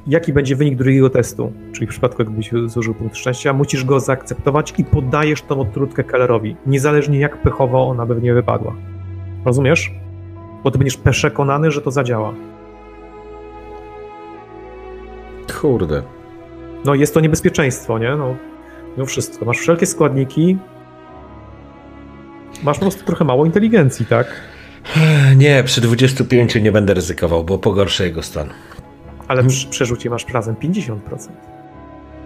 jaki będzie wynik drugiego testu, czyli w przypadku gdybyś zużył punkt szczęścia, musisz go zaakceptować i podajesz tą odtrutkę Kellerowi, niezależnie jak pechowo ona by nie wypadła. Rozumiesz? Bo ty będziesz przekonany, że to zadziała. Kurde. No jest to niebezpieczeństwo, nie? No, no wszystko. Masz wszelkie składniki, masz po prostu trochę mało inteligencji, tak? Nie, przy 25 nie będę ryzykował, bo pogorszę jego stan. Ale przy przerzucie masz razem 50%.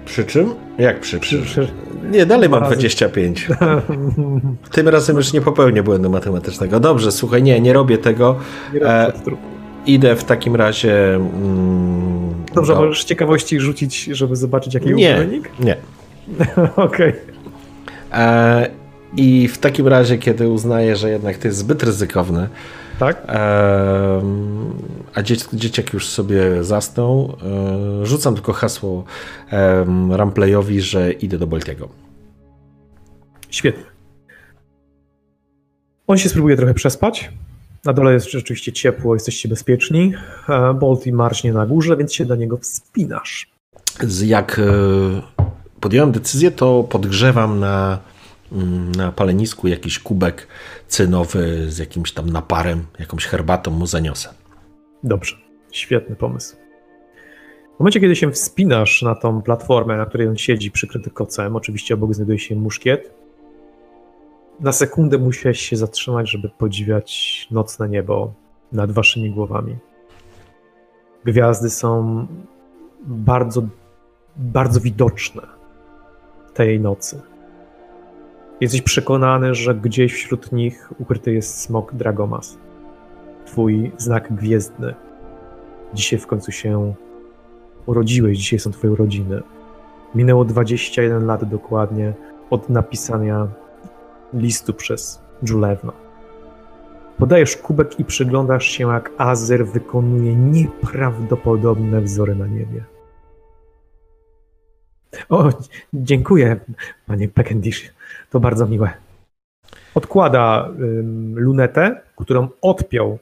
Przy czym? Jak przy? przy... Przy- Nie, dalej mam razy. 25. [laughs] Tym razem już nie popełnię błędu matematycznego. Dobrze, słuchaj, nie, nie robię tego. Nie robię E. Idę w takim razie. Mm, Dobrze, do- możesz z ciekawości rzucić, żeby zobaczyć jaki Nie, był wynik? nie. [laughs] Okej. E, I w takim razie, kiedy uznaję, że jednak to jest zbyt ryzykowne, Tak? e, a dziec, dzieciak już sobie zasnął, e, rzucam tylko hasło e, Ramplayowi, że idę do Boltiego. Świetnie. On się spróbuje trochę przespać. Na dole jest rzeczywiście ciepło, jesteście bezpieczni. E, Bolt i marśnie na górze, więc się do niego wspinasz. Jak e, podjąłem decyzję, to podgrzewam na, na palenisku jakiś kubek cynowy z jakimś tam naparem, jakąś herbatą mu zaniosę. Dobrze, świetny pomysł. W momencie, kiedy się wspinasz na tą platformę, na której on siedzi przykryty kocem, oczywiście obok znajduje się muszkiet, na sekundę musiałeś się zatrzymać, żeby podziwiać nocne niebo nad waszymi głowami. Gwiazdy są bardzo, bardzo widoczne tej nocy. Jesteś przekonany, że gdzieś wśród nich ukryty jest smok Dragomas twój znak gwiezdny. Dzisiaj w końcu się urodziłeś, dzisiaj są twoje urodziny. Minęło 21 lat dokładnie od napisania listu przez Julewno. Podajesz kubek i przyglądasz się, jak Azer wykonuje nieprawdopodobne wzory na niebie. O, dziękuję, panie Peckendish. To bardzo miłe. Odkłada ym, lunetę, którą odpiął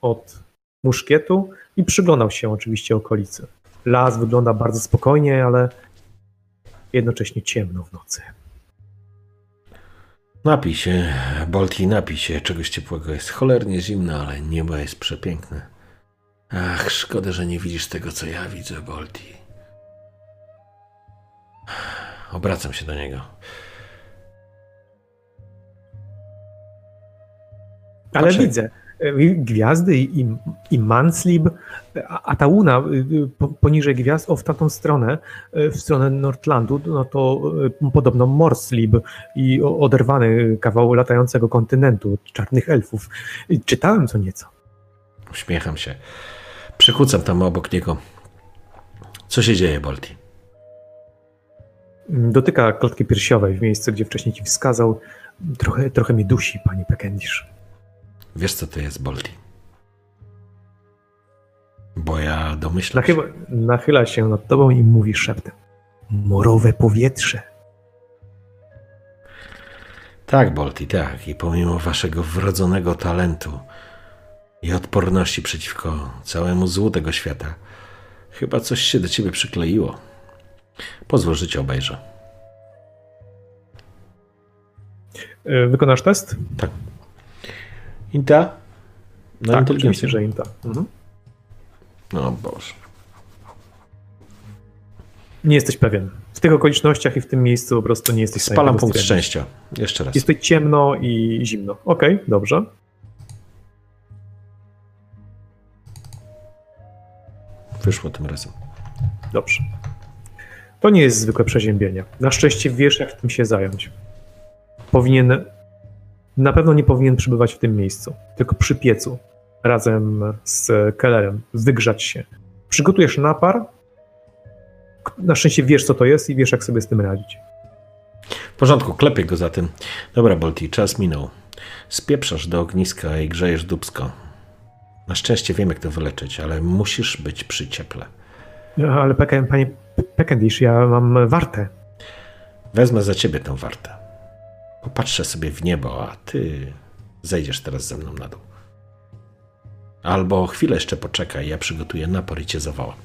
od muszkietu i przyglądał się oczywiście okolicy. Las wygląda bardzo spokojnie, ale jednocześnie ciemno w nocy. Napij się, Bolti, napij się czegoś ciepłego. Jest cholernie zimno, ale niebo jest przepiękne. Ach, szkoda, że nie widzisz tego, co ja widzę, Bolti. Obracam się do niego. Ale Patrzę. widzę y, gwiazdy i, i, Manslib, a, a ta łuna y, y, po, poniżej gwiazd, o w tamtą stronę, w stronę Nordlandu, no to podobno Morslib i oderwany kawał latającego kontynentu od czarnych elfów. Czytałem co nieco. Uśmiecham się. Przychucam tam obok niego. Co się dzieje, Bolti? Dotyka klatki piersiowej w miejscu, gdzie wcześniej ci wskazał. Trochę, trochę mi dusi, pani Pekendisz. Wiesz, co to jest, Bolti? Bo ja domyślam Nachyla, się. nachyla się nad tobą i mówi szeptem. Morowe powietrze. Tak, Bolti, tak. I pomimo waszego wrodzonego talentu i odporności przeciwko całemu złu tego świata, chyba coś się do ciebie przykleiło. Pozwól, że cię obejrzę. E, Wykonasz test? Tak. Inta? Na tak, inteligencję. że Inta. Mhm. No Boże. Nie jesteś pewien. W tych okolicznościach i w tym miejscu po prostu nie jesteś Spalam punkt stwierdzić. szczęścia. Jeszcze raz. Jest tutaj ciemno i zimno. Okej, dobrze. Wyszło tym razem. Dobrze. To nie jest zwykłe przeziębienie. Na szczęście wiesz, jak tym się zająć. Powinien. Na pewno nie powinien przybywać w tym miejscu, tylko przy piecu, razem z Kellerem, wygrzać się. Przygotujesz napar. Na szczęście wiesz, co to jest i wiesz, jak sobie z tym radzić. W porządku, klepię go za tym. Dobra, Bolti, czas minął. Spieprzasz do ogniska i grzejesz dubsko. Na szczęście wiem, jak to wyleczyć, ale musisz być przy cieple. Ale Peke- panie Pekendish, ja mam wartę. Wezmę za ciebie tę wartę. Popatrzę sobie w niebo, a ty zejdziesz teraz ze mną na dół. Albo chwilę jeszcze poczekaj, ja przygotuję napor i cię zawołam.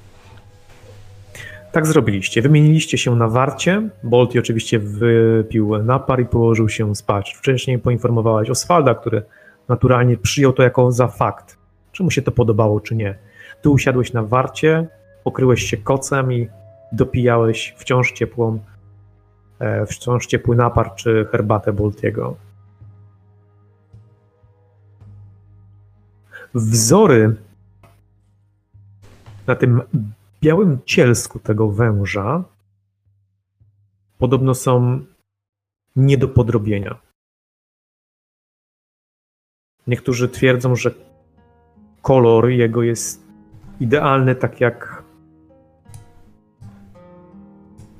Tak zrobiliście. Wymieniliście się na warcie. Bolti oczywiście wypił napar i położył się spać. Wcześniej poinformowałeś Oswalda, który naturalnie przyjął to jako za fakt. Czy mu się to podobało, czy nie. Ty usiadłeś na warcie, pokryłeś się kocem i dopijałeś wciąż ciepłą, wciąż ciepły napar czy herbatę Boltiego. Wzory na tym białym cielsku tego węża podobno są nie do podrobienia. Niektórzy twierdzą, że kolor jego jest idealny, tak jak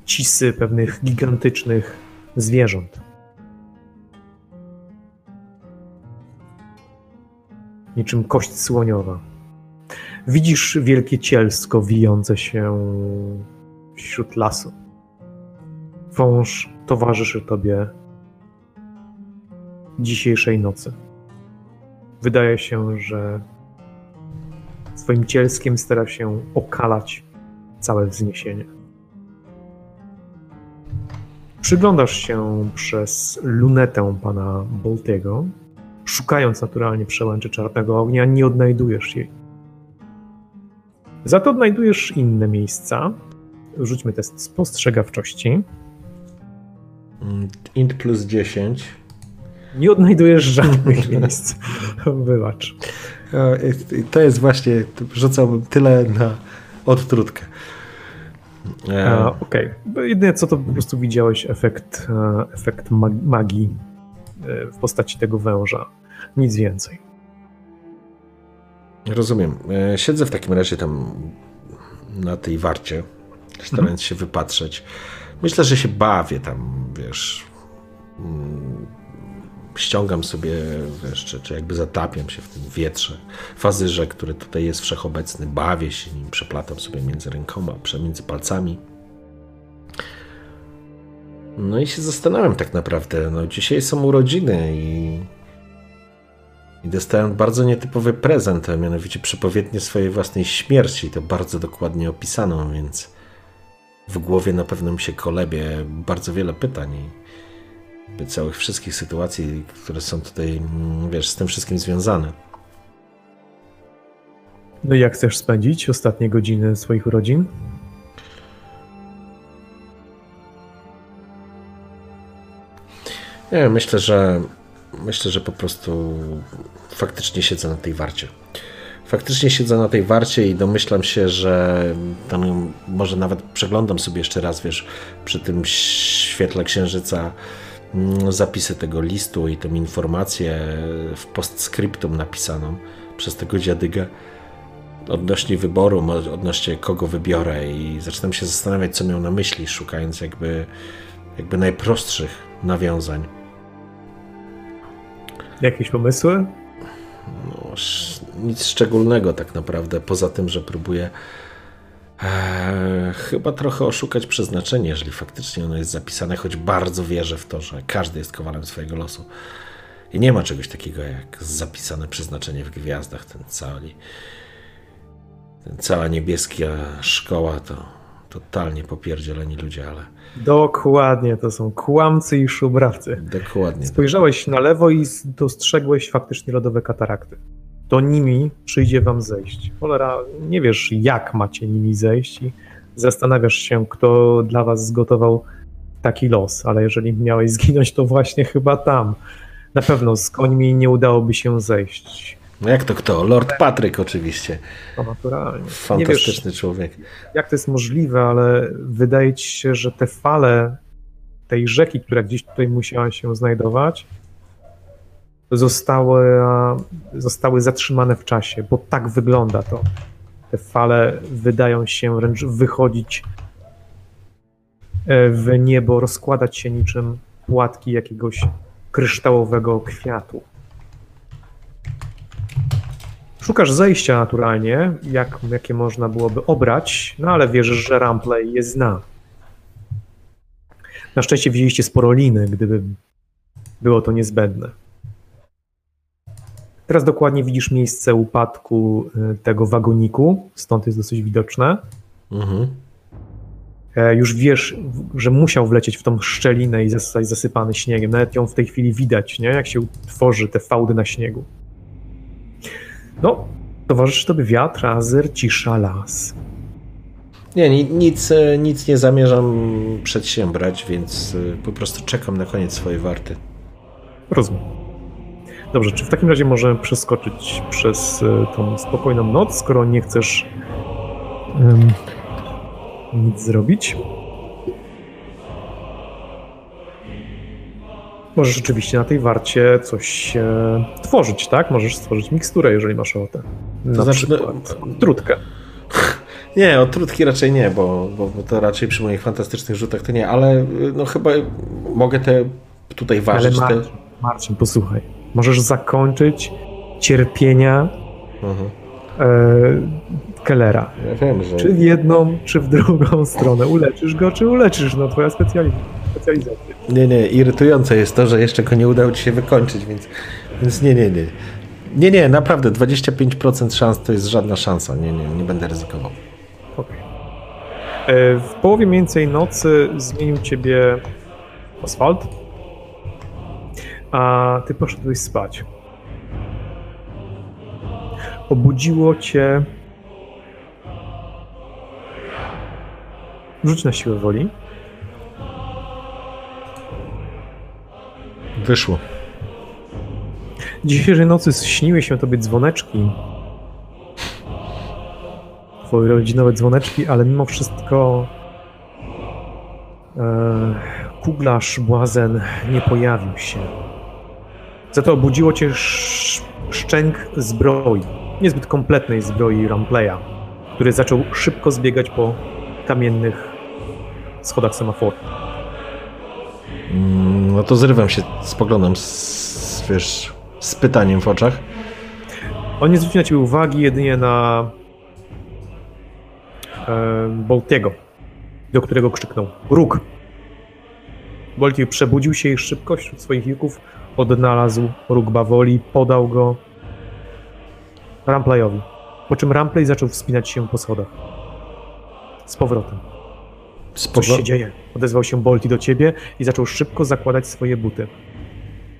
cisy pewnych gigantycznych zwierząt. Niczym kość słoniowa. Widzisz wielkie cielsko wijące się wśród lasu. Wąż towarzyszy tobie dzisiejszej nocy. Wydaje się, że swoim cielskiem stara się okalać całe wzniesienie. Przyglądasz się przez lunetę pana Boltiego, szukając naturalnie przełęczy czarnego ognia, nie odnajdujesz jej. Za to odnajdujesz inne miejsca. Rzućmy test spostrzegawczości. Int plus 10. Nie odnajdujesz [laughs] żadnych miejsc. Wybacz. E, To jest właśnie, rzucałbym tyle na odtrutkę. E, Okej. Jedyne co to po prostu widziałeś efekt, e, efekt mag- magii e, w postaci tego węża. Nic więcej. Rozumiem. Siedzę w takim razie tam na tej warcie, starając się wypatrzeć. Myślę, że się bawię tam, wiesz. Ściągam sobie, wiesz, czy, czy jakby zatapiam się w tym wietrze. Fazyrze, który tutaj jest wszechobecny, bawię się nim, przeplatam sobie między rękoma, między palcami. No i się zastanawiam tak naprawdę. No, dzisiaj są urodziny i i dostałem bardzo nietypowy prezent, a mianowicie przepowiednię swojej własnej śmierci. To bardzo dokładnie opisaną, więc w głowie na pewno mi się kolebie bardzo wiele pytań całych wszystkich sytuacji, które są tutaj, mm, wiesz, z tym wszystkim związane. No i jak chcesz spędzić ostatnie godziny swoich urodzin? Nie, myślę, że myślę, że po prostu faktycznie siedzę na tej warcie. Faktycznie siedzę na tej warcie i domyślam się, że tam może nawet przeglądam sobie jeszcze raz, wiesz, przy tym świetle księżyca zapisy tego listu i tę informację w postscriptum napisaną przez tego dziadygę. odnośnie wyboru, odnośnie kogo wybiorę i zaczynam się zastanawiać, co miał na myśli, szukając jakby, jakby najprostszych nawiązań. Jakieś pomysły? No, nic szczególnego tak naprawdę, poza tym, że próbuję e, chyba trochę oszukać przeznaczenie, jeżeli faktycznie ono jest zapisane, choć bardzo wierzę w to, że każdy jest kowalem swojego losu. I nie ma czegoś takiego jak zapisane przeznaczenie w gwiazdach. Ten cały, ten cała niebieska szkoła to totalnie popierdzieleni ludzie, ale Dokładnie, to są kłamcy i szubrawcy. dokładnie. Spojrzałeś na lewo i dostrzegłeś faktycznie lodowe katarakty. To nimi przyjdzie wam zejść. Cholera, nie wiesz jak macie nimi zejść i zastanawiasz się, kto dla was zgotował taki los, ale jeżeli miałeś zginąć, to właśnie chyba tam. Na pewno z końmi nie udałoby się zejść. No jak to kto? Lord Patryk oczywiście. To naturalnie. Nie wiesz, Fantastyczny człowiek. jak to jest możliwe, ale wydaje ci się, że te fale tej rzeki, która gdzieś tutaj musiała się znajdować, zostały, zostały zatrzymane w czasie, bo tak wygląda to. Te fale wydają się wręcz wychodzić e, w niebo, rozkładać się niczym płatki jakiegoś kryształowego kwiatu. Szukasz zejścia naturalnie, jak, jakie można byłoby obrać, no ale wierzysz, że Ramplay je zna. Na szczęście widzieliście sporo liny, gdyby było to niezbędne. Teraz dokładnie widzisz miejsce upadku y, tego wagoniku, stąd jest dosyć widoczne. Mhm. E, Już wiesz, że musiał wlecieć w tą szczelinę i zostać zasypany śniegiem. Nawet ją w tej chwili widać, nie? jak się tworzy te fałdy na śniegu. No, towarzyszy tobie wiatr, azyr, cisza, las. Nie, ni- nic, e, nic nie zamierzam przedsiębrać, więc e, po prostu czekam na koniec swojej warty. Rozumiem. Dobrze, czy w takim razie możemy przeskoczyć przez e, tą spokojną noc, skoro nie chcesz em, nic zrobić? Możesz rzeczywiście na tej warcie coś e, tworzyć, tak? Możesz stworzyć miksturę, jeżeli masz ochotę. Na znaczy, no- przykład trutkę. [laughs] Nie, o trutki raczej nie, bo, bo, bo to raczej przy moich fantastycznych rzutach to nie, ale e, no chyba mogę te tutaj Ale ważyć. Te... Marcin, Marcin, posłuchaj. Możesz zakończyć cierpienia Mhm. e, Kellera. Ja wiem, że... Czy w jedną, czy w drugą stronę. Uleczysz go, czy uleczysz? No twoja specjali- specjalizacja. Nie, nie, irytujące jest to, że jeszcze go nie udało ci się wykończyć, więc, więc nie, nie, nie. Nie, nie, naprawdę 25% szans to jest żadna szansa. Nie, nie, nie będę ryzykował. Okej. E, W połowie mniej więcej nocy zmienił ciebie asfalt, a ty poszedłeś spać. Obudziło cię. Rzuć na siłę woli. Wyszło. Dzisiejszej nocy śniły się tobie dzwoneczki. Twoje rodzinowe dzwoneczki, ale mimo wszystko e, kuglarz błazen nie pojawił się. Za to obudziło cię sz, szczęk zbroi, niezbyt kompletnej zbroi Ramplaya, który zaczął szybko zbiegać po kamiennych schodach semaforu. Mm, No to zrywam się, spoglądam z, wiesz, z pytaniem w oczach. On nie zwrócił na ciebie uwagi, jedynie na e, Boltiego, do którego krzyknął Róg! Bolti przebudził się i szybko wśród swoich wilków odnalazł róg Bawoli, podał go Ramplayowi. Po czym Ramplay zaczął wspinać się po schodach. Z powrotem. Coś Spogl- się dzieje. Odezwał się Bolti do ciebie i zaczął szybko zakładać swoje buty.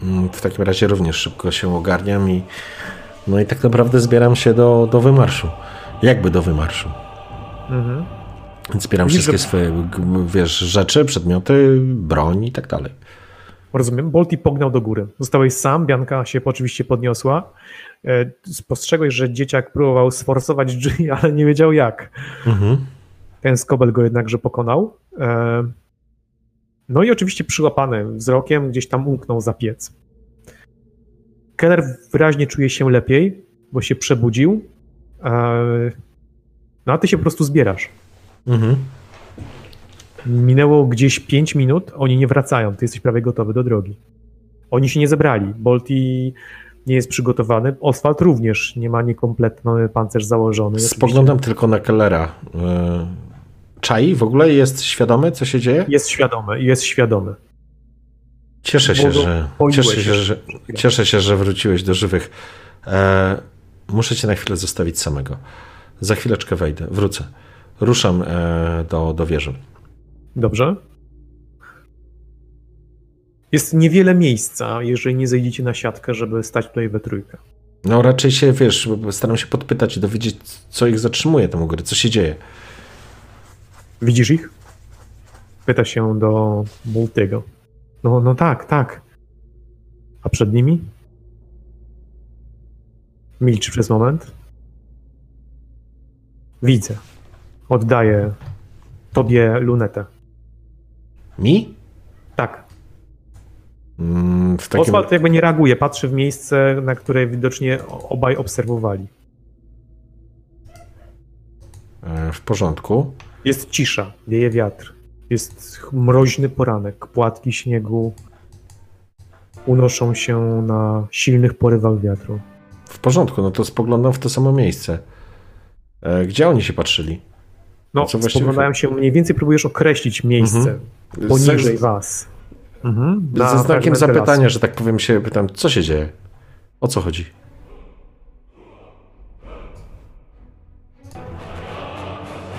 Mm, W takim razie również szybko się ogarniam i no i tak naprawdę zbieram się do, do wymarszu. Jakby do wymarszu. Mhm. Zbieram wszystkie swoje, wiesz, rzeczy, przedmioty, broń i tak dalej. Rozumiem. Bolti pognał do góry. Zostałeś sam, Bianka się oczywiście podniosła. E, Spostrzegłeś, że dzieciak próbował sforsować drzwi, ale nie wiedział jak. Mhm. Ten skobel go jednakże pokonał. E, No i oczywiście przyłapany wzrokiem gdzieś tam umknął za piec. Keller wyraźnie czuje się lepiej, bo się przebudził, E, no a ty się po prostu zbierasz. Mhm. Minęło gdzieś 5 minut, oni nie wracają, ty jesteś prawie gotowy do drogi. Oni się nie zebrali. Bolti nie jest przygotowany. Oswald również nie ma niekompletny pancerz założony. Spoglądam tylko na Kellera. E, Czai w ogóle jest świadomy, co się dzieje? Jest świadomy, jest świadomy. Cieszę się, że, cieszę się, że, cieszę się, że wróciłeś do żywych. E, muszę cię na chwilę zostawić samego. Za chwileczkę wejdę, wrócę. Ruszam e, do, do wieży. Dobrze. Jest niewiele miejsca, jeżeli nie zejdziecie na siatkę, żeby stać tutaj we trójkę. No raczej się, wiesz, staram się podpytać i dowiedzieć, co ich zatrzymuje tam u góry, co się dzieje. Widzisz ich? Pyta się do Multiego. No, no tak, tak. A przed nimi? Milczy przez moment. Widzę. Oddaję tobie lunetę. Mi? Tak. Mm, takim... Oswald jakby nie reaguje, patrzy w miejsce, na które widocznie obaj obserwowali. E, w porządku. Jest cisza, wieje wiatr. Jest mroźny poranek, płatki śniegu unoszą się na silnych porywach wiatru. W porządku, no to spoglądam w to samo miejsce. E, gdzie oni się patrzyli? No, co spoglądają się, mniej więcej próbujesz określić miejsce mhm. poniżej z, was. Mhm. Ze znakiem zapytania, że tak powiem się pytam, co się dzieje? O co chodzi?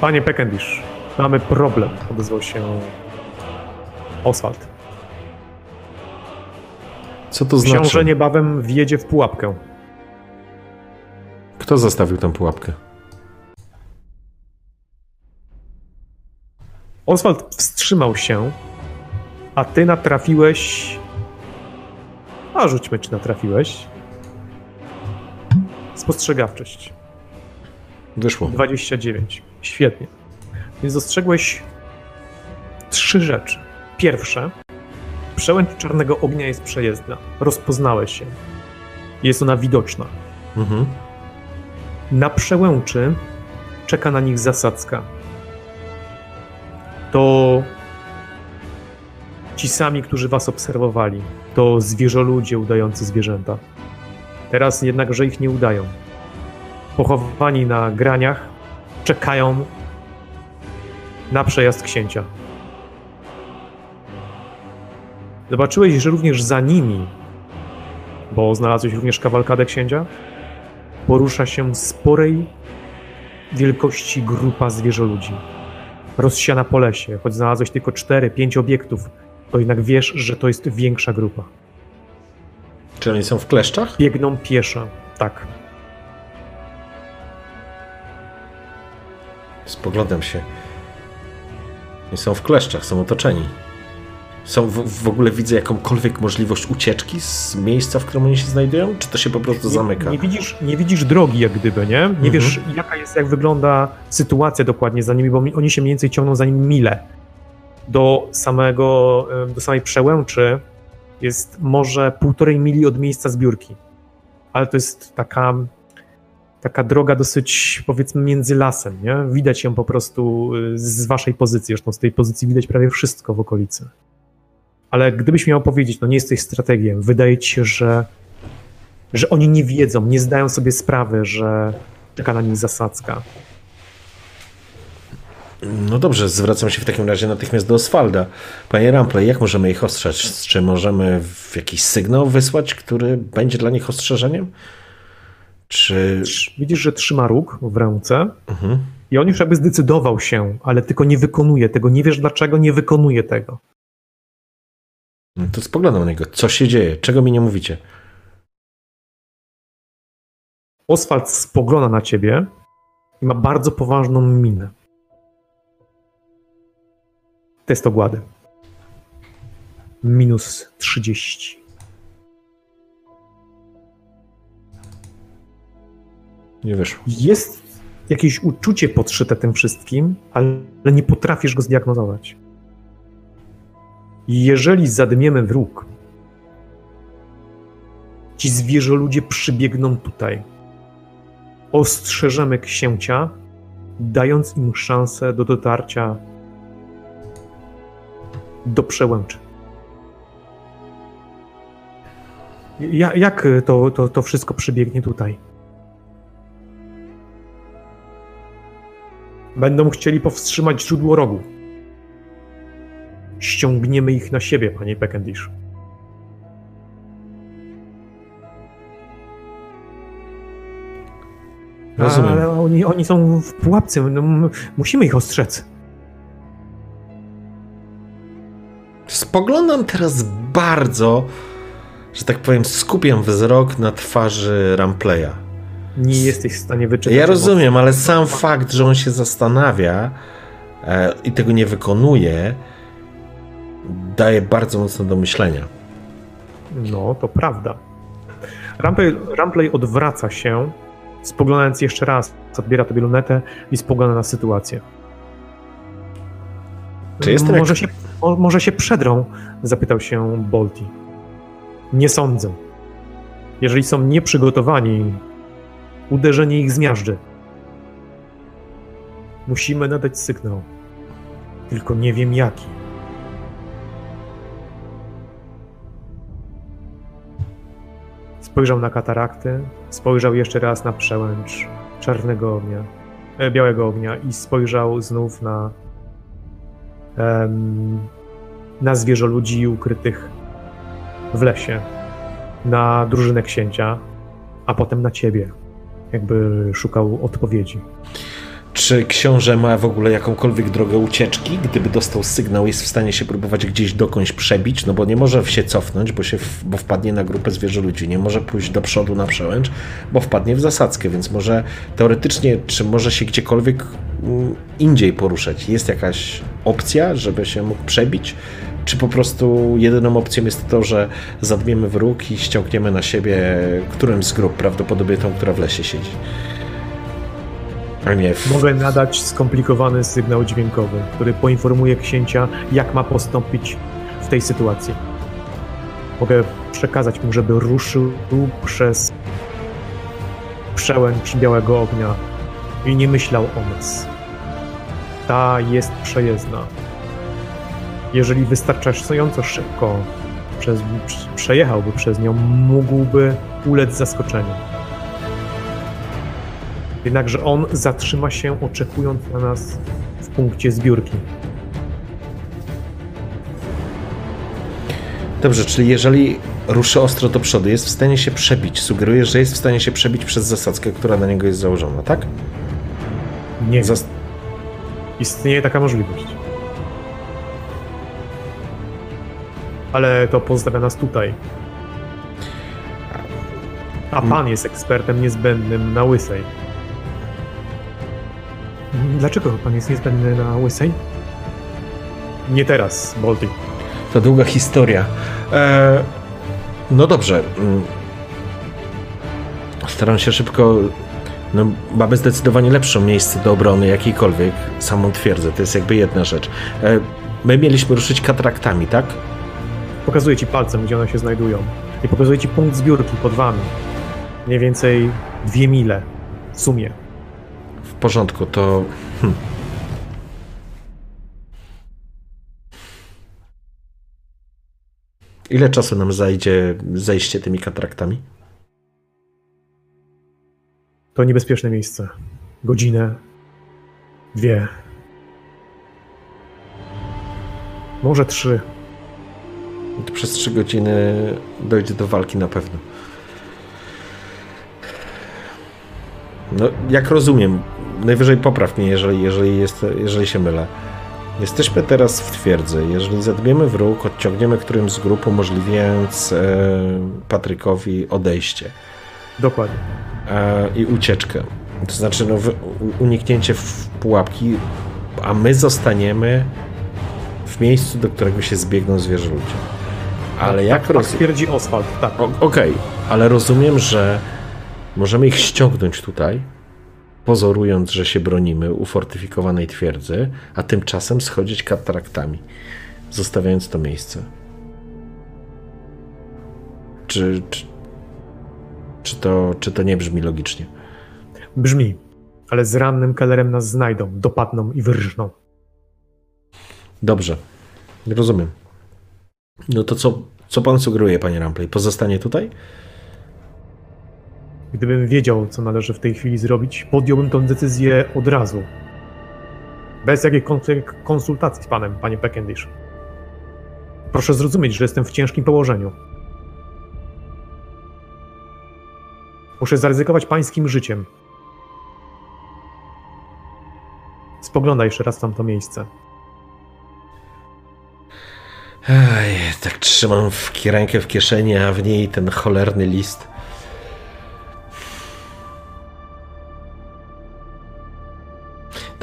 Panie Peckendish, mamy problem, odezwał się Oswald. Co to znaczy? Książę niebawem wjedzie w pułapkę. Kto zastawił tę pułapkę? Oswald wstrzymał się, a ty natrafiłeś. A rzućmy, czy natrafiłeś. Spostrzegawczość. Wyszło. 29. Świetnie. Więc dostrzegłeś trzy rzeczy. Pierwsze, przełęcz czarnego ognia jest przejezdna. Rozpoznałeś się. Jest ona widoczna. Mhm. Na przełęczy czeka na nich zasadzka. To ci sami, którzy was obserwowali. To zwierzoludzie udający zwierzęta. Teraz jednakże ich nie udają. Pochowani na graniach, czekają na przejazd księcia. Zobaczyłeś, że również za nimi, bo znalazłeś również kawalkadę księcia, porusza się sporej wielkości grupa zwierzoludzi. Rozsiana po lesie, choć znalazłeś tylko cztery, pięć obiektów, to jednak wiesz, że to jest większa grupa. Czy oni są w kleszczach? Biegną pieszo, tak. Spoglądam się. Nie są w kleszczach, są otoczeni. Są w, w, ogóle widzę jakąkolwiek możliwość ucieczki z miejsca, w którym oni się znajdują? Czy to się po prostu nie, zamyka? Nie widzisz, nie widzisz drogi jak gdyby, nie? Nie mhm. wiesz jaka jest, jak wygląda sytuacja dokładnie za nimi, bo oni się mniej więcej ciągną za nimi mile. Do samego, do samej przełęczy jest może półtorej mili od miejsca zbiórki. Ale to jest taka taka droga dosyć, powiedzmy, między lasem, nie? Widać ją po prostu y, z waszej pozycji, zresztą z tej pozycji widać prawie wszystko w okolicy. Ale gdybyś miał powiedzieć, no nie jesteś strategiem, wydaje ci się, że, że oni nie wiedzą, nie zdają sobie sprawy, że czeka na nich zasadzka. No dobrze, zwracam się w takim razie natychmiast do Oswalda. Panie Rampley, jak możemy ich ostrzec? Czy możemy jakiś sygnał wysłać, który będzie dla nich ostrzeżeniem? Czy... Widzisz, że trzyma róg w ręce mhm. i on już jakby zdecydował się, ale tylko nie wykonuje tego. Nie wiesz dlaczego nie wykonuje tego. No to spoglądam na niego. Co się dzieje? Czego mi nie mówicie? Oswald spogląda na ciebie i ma bardzo poważną minę. Test ogłady. Minus 30. Nie wyszło. Jest jakieś uczucie podszyte tym wszystkim, ale nie potrafisz go zdiagnozować. Jeżeli zadmiemy wróg, ci zwierzoludzie przybiegną tutaj. ostrzeżemy księcia, dając im szansę do dotarcia do przełęczy. Ja, jak to, to, to wszystko przebiegnie tutaj? Będą chcieli powstrzymać źródło rogu. Ściągniemy ich na siebie, panie Peckendish. Rozumiem. Ale oni, oni są w pułapce, no, musimy ich ostrzec. Spoglądam teraz bardzo, że tak powiem, skupiam wzrok na twarzy Ramplaya. Nie jesteś w stanie wyczytać. Ja rozumiem, ale sam fakt, że on się zastanawia e, i tego nie wykonuje, daje bardzo mocno do myślenia. No, to prawda. Rampley, Rampley odwraca się, spoglądając jeszcze raz, odbiera tobie lunetę i spogląda na sytuację. Czy jestem może, jak- się, mo, może się przedrą? Zapytał się Bolti. Nie sądzę. Jeżeli są nieprzygotowani, uderzenie ich zmiażdży. Musimy nadać sygnał. Tylko nie wiem jaki. Spojrzał na katarakty, spojrzał jeszcze raz na przełęcz czarnego ognia, e, białego ognia i spojrzał znów na em, na zwierzę ludzi ukrytych w lesie, na drużynę księcia, a potem na ciebie, jakby szukał odpowiedzi. Czy książę ma w ogóle jakąkolwiek drogę ucieczki? Gdyby dostał sygnał, jest w stanie się próbować gdzieś dokądś przebić, no bo nie może się cofnąć, bo, się w, bo wpadnie na grupę zwierzę ludzi. Nie może pójść do przodu na przełęcz, bo wpadnie w zasadzkę, więc może teoretycznie, czy może się gdziekolwiek mm, indziej poruszać? Jest jakaś opcja, żeby się mógł przebić? Czy po prostu jedyną opcją jest to, że zadmiemy w róg i ściągniemy na siebie którąś z grup, prawdopodobnie tą, która w lesie siedzi? Mogę nadać skomplikowany sygnał dźwiękowy, który poinformuje księcia, jak ma postąpić w tej sytuacji. Mogę przekazać mu, żeby ruszył przez przełęcz białego ognia i nie myślał o nas. Ta jest przejezdna. Jeżeli wystarczająco szybko przez, przejechałby przez nią, mógłby ulec zaskoczeniu. Jednakże on zatrzyma się, oczekując na nas w punkcie zbiórki. Dobrze, czyli jeżeli ruszy ostro do przodu, jest w stanie się przebić. Sugerujesz, że jest w stanie się przebić przez zasadzkę, która na niego jest założona, tak? Nie. Zas- Istnieje taka możliwość. Ale to pozostawia nas tutaj. A pan jest ekspertem niezbędnym na Łysej. Dlaczego pan jest niezbędny na Łysej? Nie teraz, Bolty. To długa historia. E, no dobrze. mm. Staram się szybko. No, mamy zdecydowanie lepsze miejsce do obrony jakiejkolwiek, samą twierdzę. To jest jakby jedna rzecz. E, my mieliśmy ruszyć katraktami, tak? Pokazuję ci palcem, gdzie one się znajdują. I pokazuję ci punkt zbiórki pod wami. Mniej więcej dwie mile w sumie. Porządku, to. Hm. Ile czasu nam zajdzie zejście tymi katraktami? To niebezpieczne miejsce. Godzinę, dwie. Może trzy. To przez 3 godziny dojdzie do walki na pewno. No, jak rozumiem, najwyżej popraw mnie, jeżeli, jeżeli, jest, jeżeli się mylę. Jesteśmy teraz w twierdzy. Jeżeli zadmiemy w róg, odciągniemy którymś z grup, umożliwiając e, Patrykowi odejście Dokładnie. e, i ucieczkę. To znaczy no, uniknięcie w pułapki, a my zostaniemy w miejscu, do którego się zbiegną zwierzę ludzie. Ale jak tak, tak rozumiem... twierdzi Oswald, tak. Okej, ale rozumiem, że możemy ich ściągnąć tutaj, pozorując, że się bronimy u fortyfikowanej twierdzy, a tymczasem schodzić katraktami, zostawiając to miejsce. Czy, czy, czy, to, czy to nie brzmi logicznie? Brzmi, ale z rannym kellerem nas znajdą, dopadną i wyrżną. Dobrze, rozumiem. No to co, co pan sugeruje, panie Rampley? Pozostanie tutaj? Gdybym wiedział, co należy w tej chwili zrobić, podjąłbym tę decyzję od razu. Bez jakiejkolwiek konsultacji z panem, panie Peckendish. Proszę zrozumieć, że jestem w ciężkim położeniu. Muszę zaryzykować pańskim życiem. Spoglądaj jeszcze raz tamto miejsce. Ej, tak trzymam w rękę w kieszeni, a w niej ten cholerny list.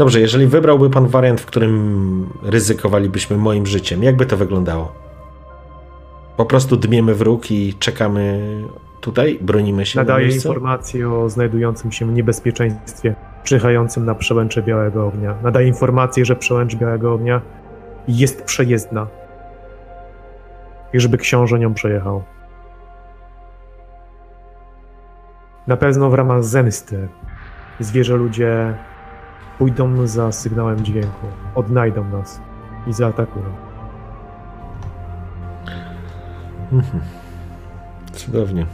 Dobrze, jeżeli wybrałby pan wariant, w którym ryzykowalibyśmy moim życiem, jakby to wyglądało? Po prostu dmiemy w róg i czekamy tutaj, bronimy się Nadaje na informacje o znajdującym się niebezpieczeństwie czyhającym na przełęcze Białego Ognia. Nadaje informacje, że przełęcz Białego Ognia jest przejezdna. I żeby książę nią przejechał. Na pewno w ramach zemsty zwierzę ludzie pójdą za sygnałem dźwięku, odnajdą nas i zaatakują. Mhm. Cudownie.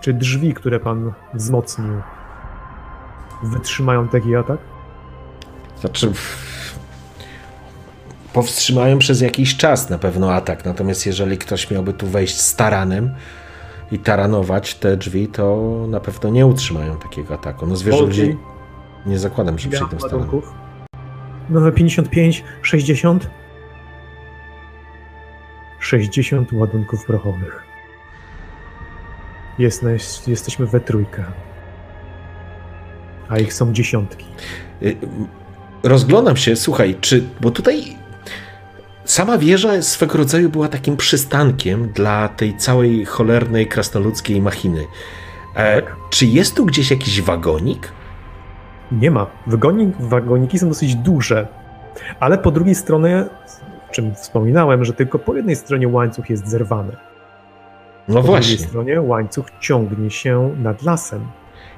Czy drzwi, które pan wzmocnił, wytrzymają taki atak? Znaczy, powstrzymają przez jakiś czas na pewno atak, natomiast jeżeli ktoś miałby tu wejść z taranem i taranować te drzwi, to na pewno nie utrzymają takiego ataku. No zwierzę ludzi nie zakładam, że przyjdą ładunków? Nowe 55, 60? 60 ładunków prochowych. Jest, nas- jesteśmy we trójkę. A ich są dziesiątki. Y, Rozglądam się, słuchaj, czy. Bo tutaj sama wieża swego rodzaju była takim przystankiem dla tej całej cholernej krasnoludzkiej machiny. E, Tak. czy jest tu gdzieś jakiś wagonik? Nie ma. Wagoni, wagoniki są dosyć duże, ale po drugiej stronie, o czym wspominałem, że tylko po jednej stronie łańcuch jest zerwany. No po właśnie. drugiej stronie łańcuch ciągnie się nad lasem.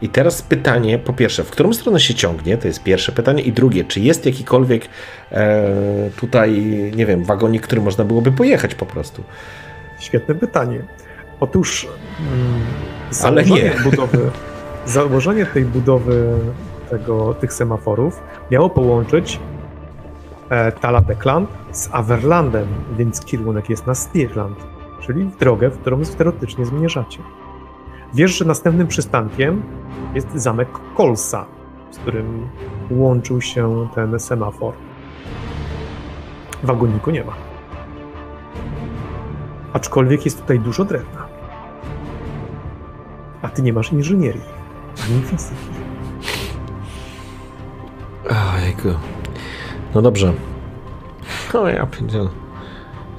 I teraz pytanie, po pierwsze, w którą stronę się ciągnie? To jest pierwsze pytanie. I drugie, czy jest jakikolwiek e, tutaj, nie wiem, wagonik, który można byłoby pojechać po prostu? Świetne pytanie. Otóż mm, założenie nie. budowy, założenie tej budowy tego, tych semaforów miało połączyć e, z Averlandem, więc kierunek jest na Stirland, czyli w drogę, w którą teoretycznie zmierzacie. Wiesz, że następnym przystankiem jest zamek Kolsa, z którym łączył się ten semafor. Wagoniku nie ma. Aczkolwiek jest tutaj dużo drewna. A ty nie masz inżynierii, ani fizyki. Ojku. No dobrze. No ja pierdzielę.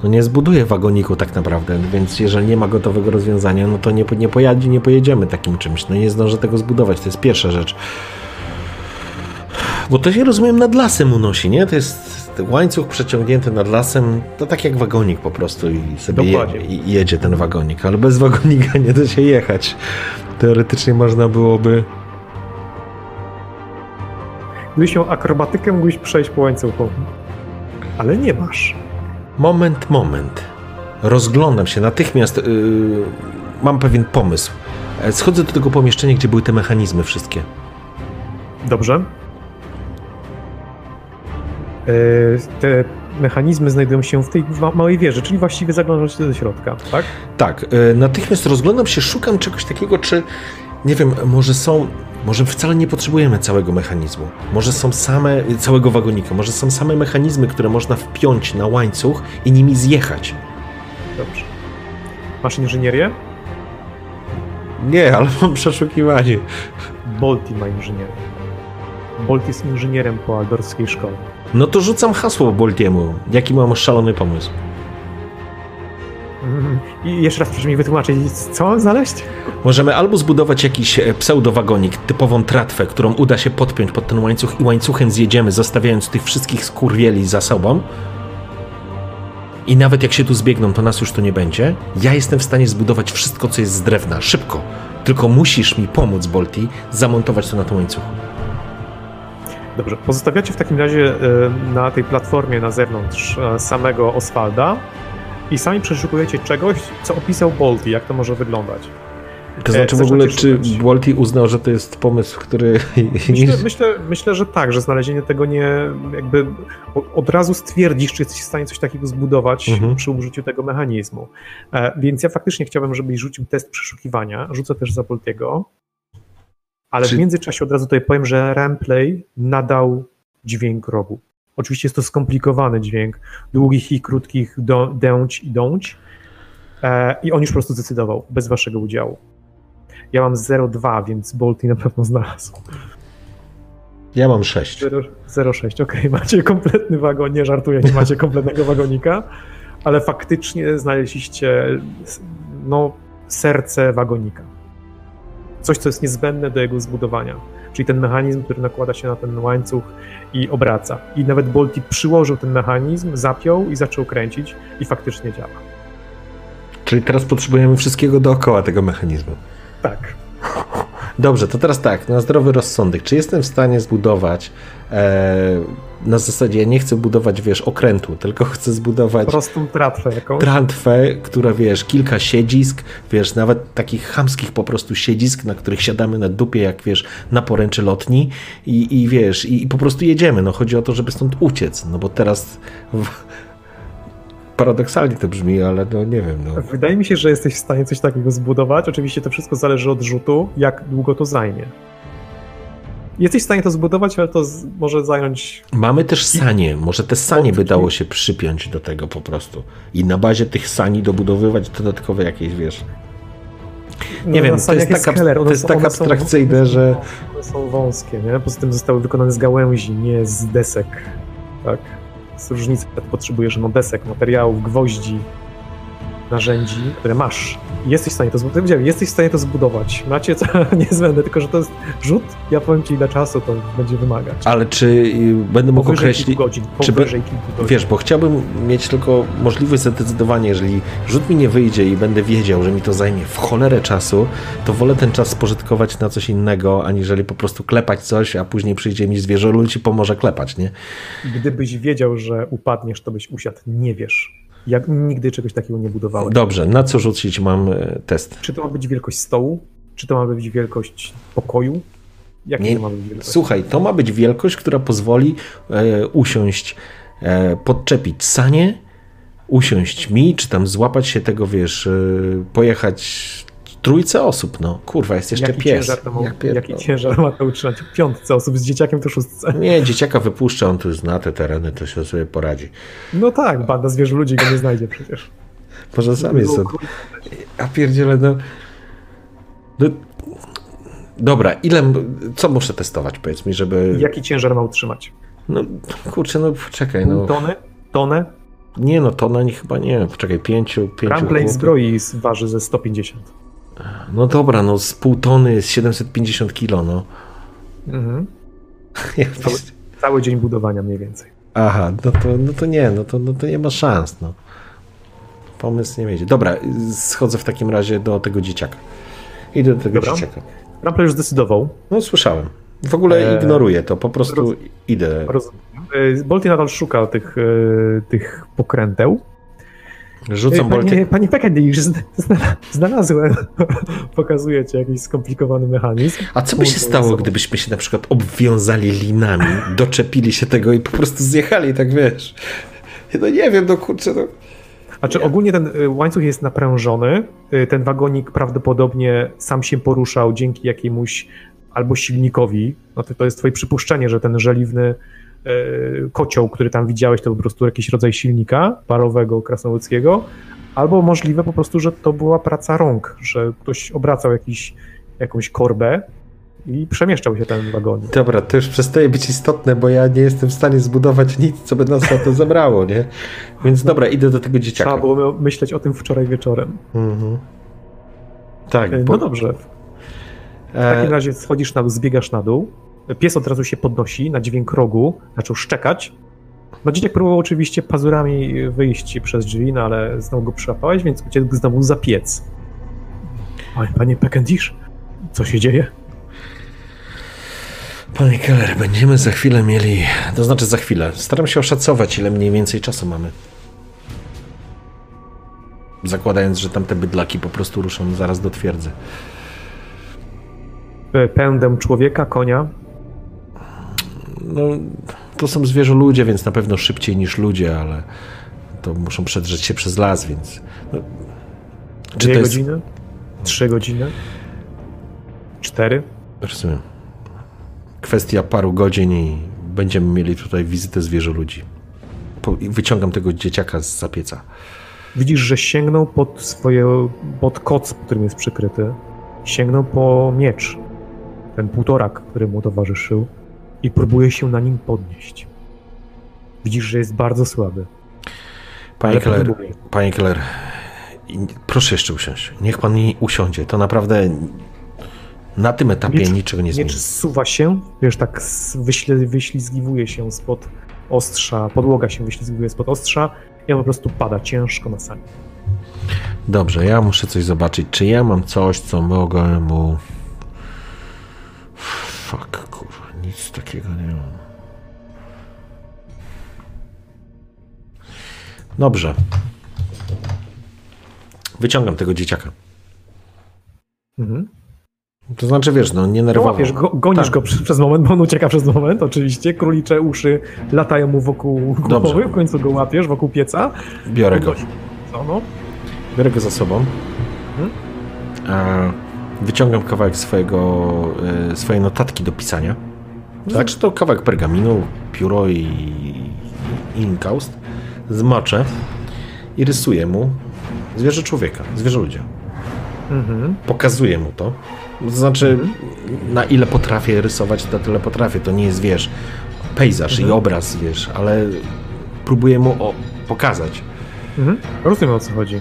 No nie zbuduję wagoniku tak naprawdę, więc jeżeli nie ma gotowego rozwiązania, no to nie, nie, pojadzie, nie pojedziemy takim czymś. No nie zdążę tego zbudować, to jest pierwsza rzecz. Bo to się rozumiem nad lasem unosi, nie? To jest łańcuch przeciągnięty nad lasem, to tak jak wagonik po prostu i sobie je, i jedzie ten wagonik, ale bez wagonika nie da się jechać. Teoretycznie można byłoby Gdybyś miał akrobatykę, mógłbyś przejść po łańcuchu. Ale nie masz. Moment, moment. Rozglądam się natychmiast. Yy, mam pewien pomysł. Schodzę do tego pomieszczenia, gdzie były te mechanizmy wszystkie. Dobrze. E, Te mechanizmy znajdują się w tej małej wieży, czyli właściwie zaglądasz do środka, tak? Tak, e, natychmiast rozglądam się, szukam czegoś takiego, czy nie wiem, może są. Może wcale nie potrzebujemy całego mechanizmu. Może są same, całego wagonika, może są same mechanizmy, które można wpiąć na łańcuch i nimi zjechać. Dobrze. Masz inżynierię? Nie, ale [laughs] mam przeszukiwanie. Bolti ma inżynierię. Bolt jest inżynierem po aldorskiej szkole. No to rzucam hasło Boltiemu. Jaki mam szalony pomysł? I jeszcze raz proszę mi wytłumaczyć, co mam znaleźć? Możemy albo zbudować jakiś e, pseudowagonik, typową tratwę, którą uda się podpiąć pod ten łańcuch i łańcuchem zjedziemy, zostawiając tych wszystkich skurwieli za sobą. I nawet jak się tu zbiegną, to nas już tu nie będzie. Ja jestem w stanie zbudować wszystko, co jest z drewna. Szybko. Tylko musisz mi pomóc, Bolti, zamontować to na tym łańcuchu. Dobrze, pozostawiacie w takim razie e, na tej platformie na zewnątrz e, samego Oswalda i sami przeszukujecie czegoś, co opisał Bolti, jak to może wyglądać. To znaczy w ogóle, czy. Bolti uznał, że to jest pomysł, który... [laughs] Myślę, myślę, myślę, że tak, że znalezienie tego nie jakby od razu stwierdzisz, czy jesteś w stanie coś takiego zbudować Mhm. przy użyciu tego mechanizmu. E, więc ja faktycznie chciałbym, żebyś rzucił test przeszukiwania. Rzucę też za Boltiego. Ale Czy- w międzyczasie od razu tutaj powiem, że Ramplay nadał dźwięk rogu. Oczywiście jest to skomplikowany dźwięk długich i krótkich do, dęć i dąć. E, I on już po prostu zdecydował, bez waszego udziału. Ja mam 0,2, więc Bolti na pewno znalazł. Ja mam sześć. 0,6, okej, [laughs] macie kompletny wagon, nie żartuję, nie macie kompletnego wagonika, ale faktycznie znaleźliście no, serce wagonika. Coś, co jest niezbędne do jego zbudowania. Czyli ten mechanizm, który nakłada się na ten łańcuch i obraca. I nawet Bolti przyłożył ten mechanizm, zapiął i zaczął kręcić i faktycznie działa. Czyli teraz potrzebujemy wszystkiego dookoła tego mechanizmu. Tak. [laughs] Dobrze, to teraz tak, na zdrowy rozsądek. Czy jestem w stanie zbudować na zasadzie, ja nie chcę budować, wiesz, okrętu, tylko [laughs] chcę zbudować Prostą tratwę jakąś. trantwę, która, wiesz, kilka siedzisk, wiesz, nawet takich chamskich po prostu siedzisk, na których siadamy na dupie, jak, wiesz, na poręczy lotni i, i wiesz, i, i po prostu jedziemy. No chodzi o to, żeby stąd uciec, no bo teraz w... paradoksalnie to brzmi, ale no nie wiem, no. Wydaje mi się, że jesteś w stanie coś takiego zbudować. Oczywiście to wszystko zależy od rzutu, jak długo to zajmie. Jesteś w stanie to zbudować, ale to z, może zająć. Mamy też sanie. Może te sanie by dało się przypiąć do tego po prostu. I na bazie tych sani dobudowywać dodatkowe jakieś, wiesz. Nie no, wiem, to jest taka- Keller, to jest tak one są- abstrakcyjne, że- One są wąskie, nie? Poza tym zostały wykonane z gałęzi, nie z desek. Tak. Jest różnica. Potrzebujesz no, desek, materiałów, gwoździ, narzędzi, które masz. I Jesteś w stanie to zbudować. Jesteś w stanie to zbudować. Macie to [laughs] niezbędne, tylko że to jest rzut. Ja powiem ci, ile czasu to będzie wymagać. Ale czy y, będę mógł Powyżej określić. kilku godzin. czy be- Powyżej kilku godzin. Wiesz, bo chciałbym mieć tylko możliwość zadecydowania, jeżeli rzut mi nie wyjdzie i będę wiedział, że mi to zajmie w cholerę czasu, to wolę ten czas spożytkować na coś innego, aniżeli po prostu klepać coś, a później przyjdzie mi zwierzę i ci pomoże klepać, nie? Gdybyś wiedział, że upadniesz, to byś usiadł. Nie wiesz. Ja nigdy czegoś takiego nie budowałem. Dobrze, na co rzucić mam e, test? Czy to ma być wielkość stołu? Czy to ma być wielkość pokoju? Jaki Nie, to ma być wielkość? Słuchaj, to ma być wielkość, która pozwoli e, usiąść, e, podczepić sanie, usiąść mi, czy tam złapać się tego, wiesz, e, pojechać trójce osób, no. Kurwa, jest jeszcze jaki pies. Ciężar to ma, Ja pierdolę. jaki ciężar ma to utrzymać? Piątce osób z dzieciakiem to szóstce. Nie, dzieciaka wypuszcza, on tu zna te tereny, to się sobie poradzi. No tak, banda zwierzę ludzi go nie znajdzie przecież. Może sam jest sobie. A pierdziele, no. no. Dobra, ile, co muszę testować, powiedz mi, żeby... Jaki ciężar ma utrzymać? No, kurczę, no czekaj, no. tony? Tonę? Nie, no to na nich chyba nie, poczekaj, pięciu, pięciu chłopów. zbroi waży ze 150. No dobra, no z pół tony jest 750 kilo, no. Mhm. [laughs] Cały, cały dzień budowania mniej więcej. Aha, no to, no to nie, no to, no to nie ma szans, no. Pomysł nie wiedzie. Dobra, schodzę w takim razie do tego dzieciaka. Idę do tego Dobra. dzieciaka. Ramplay już zdecydował. No słyszałem. W ogóle Eee, ignoruję to, po prostu roz- idę. Rozumiem. Y, Bolty nadal szuka tych, y, tych pokręteł. Rzucam panie Pekendish, zna- zna- znalazłem. [laughs] Pokazuję ci jakiś skomplikowany mechanizm. A co by się stało, gdybyśmy się na przykład obwiązali linami, [laughs] doczepili się tego i po prostu zjechali, tak wiesz? No nie wiem, no kurczę, no. Znaczy ogólnie ten y, łańcuch jest naprężony. Y, Ten wagonik prawdopodobnie sam się poruszał dzięki jakiemuś albo silnikowi. No to, to jest twoje przypuszczenie, że ten żeliwny kocioł, który tam widziałeś, to po prostu jakiś rodzaj silnika parowego krasnoludzkiego, albo możliwe po prostu, że to była praca rąk, że ktoś obracał jakiś, jakąś korbę i przemieszczał się ten wagonik. Dobra, to już przestaje być istotne, bo ja nie jestem w stanie zbudować nic, co by nas na to zabrało, nie? Więc dobra, idę do tego dzieciaka. Trzeba było myśleć o tym wczoraj wieczorem. Mhm. Tak, bo, No dobrze, W takim e, razie schodzisz na dół, zbiegasz na dół. Pies od razu się podnosi na dźwięk rogu, zaczął szczekać. No dzieciak próbował oczywiście pazurami wyjść przez drzwi, no ale znowu go przyłapałeś, więc uciekł znowu za piec. Panie, panie Pekendish, Co się dzieje? Panie Keller, będziemy za chwilę mieli. To znaczy za chwilę. Staram się oszacować, ile mniej więcej czasu mamy. Zakładając, że tamte bydlaki po prostu ruszą zaraz do twierdzy. E, Pędem człowieka, konia. No, to są zwierzę ludzie, więc na pewno szybciej niż ludzie, ale to muszą przedrzeć się przez las, więc. No, czy Dwie to jest. godziny? Trzy godziny? Cztery? Rozumiem. Kwestia paru godzin i będziemy mieli tutaj wizytę zwierzę ludzi. Po, wyciągam tego dzieciaka z zapieca. Widzisz, że sięgnął pod swoje, pod koc, którym jest przykryty. Sięgnął po miecz. Ten półtorak, który mu towarzyszył. I próbuje się na nim podnieść. Widzisz, że jest bardzo słaby. Panie Keller, panie Keller, proszę jeszcze usiąść. Niech pan nie usiądzie. To naprawdę na tym etapie Miecz- niczego nie zmieni. Miecz zsuwa się, wiesz, tak wyśle, wyślizgiwuje się spod ostrza, podłoga się wyślizguje spod ostrza i on po prostu pada ciężko na sami. Dobrze, ja muszę coś zobaczyć. Czy ja mam coś, co mogę mu. Fuck, nic takiego nie mam. Dobrze. Wyciągam tego dzieciaka. Mhm. To znaczy, wiesz, no nie nerwowo. łapiesz, go, gonisz Tak. go przez, przez moment, bo on ucieka przez moment, oczywiście. Królicze uszy latają mu wokół Dobrze. głowy, w końcu go łapiesz wokół pieca. Biorę go. Co, no? Biorę go za sobą. Mhm. A wyciągam kawałek swojego, e, swojej notatki do pisania. Znaczy to kawałek pergaminu, pióro i, inkaust. Zmoczę i rysuję mu zwierzę człowieka, zwierzę ludzia. Mhm. Pokazuję mu to. To znaczy, na ile potrafię rysować, na tyle potrafię. To nie jest, wiesz, pejzaż i obraz, wiesz, ale próbuję mu o, pokazać. Mhm. Rozumiem o co chodzi.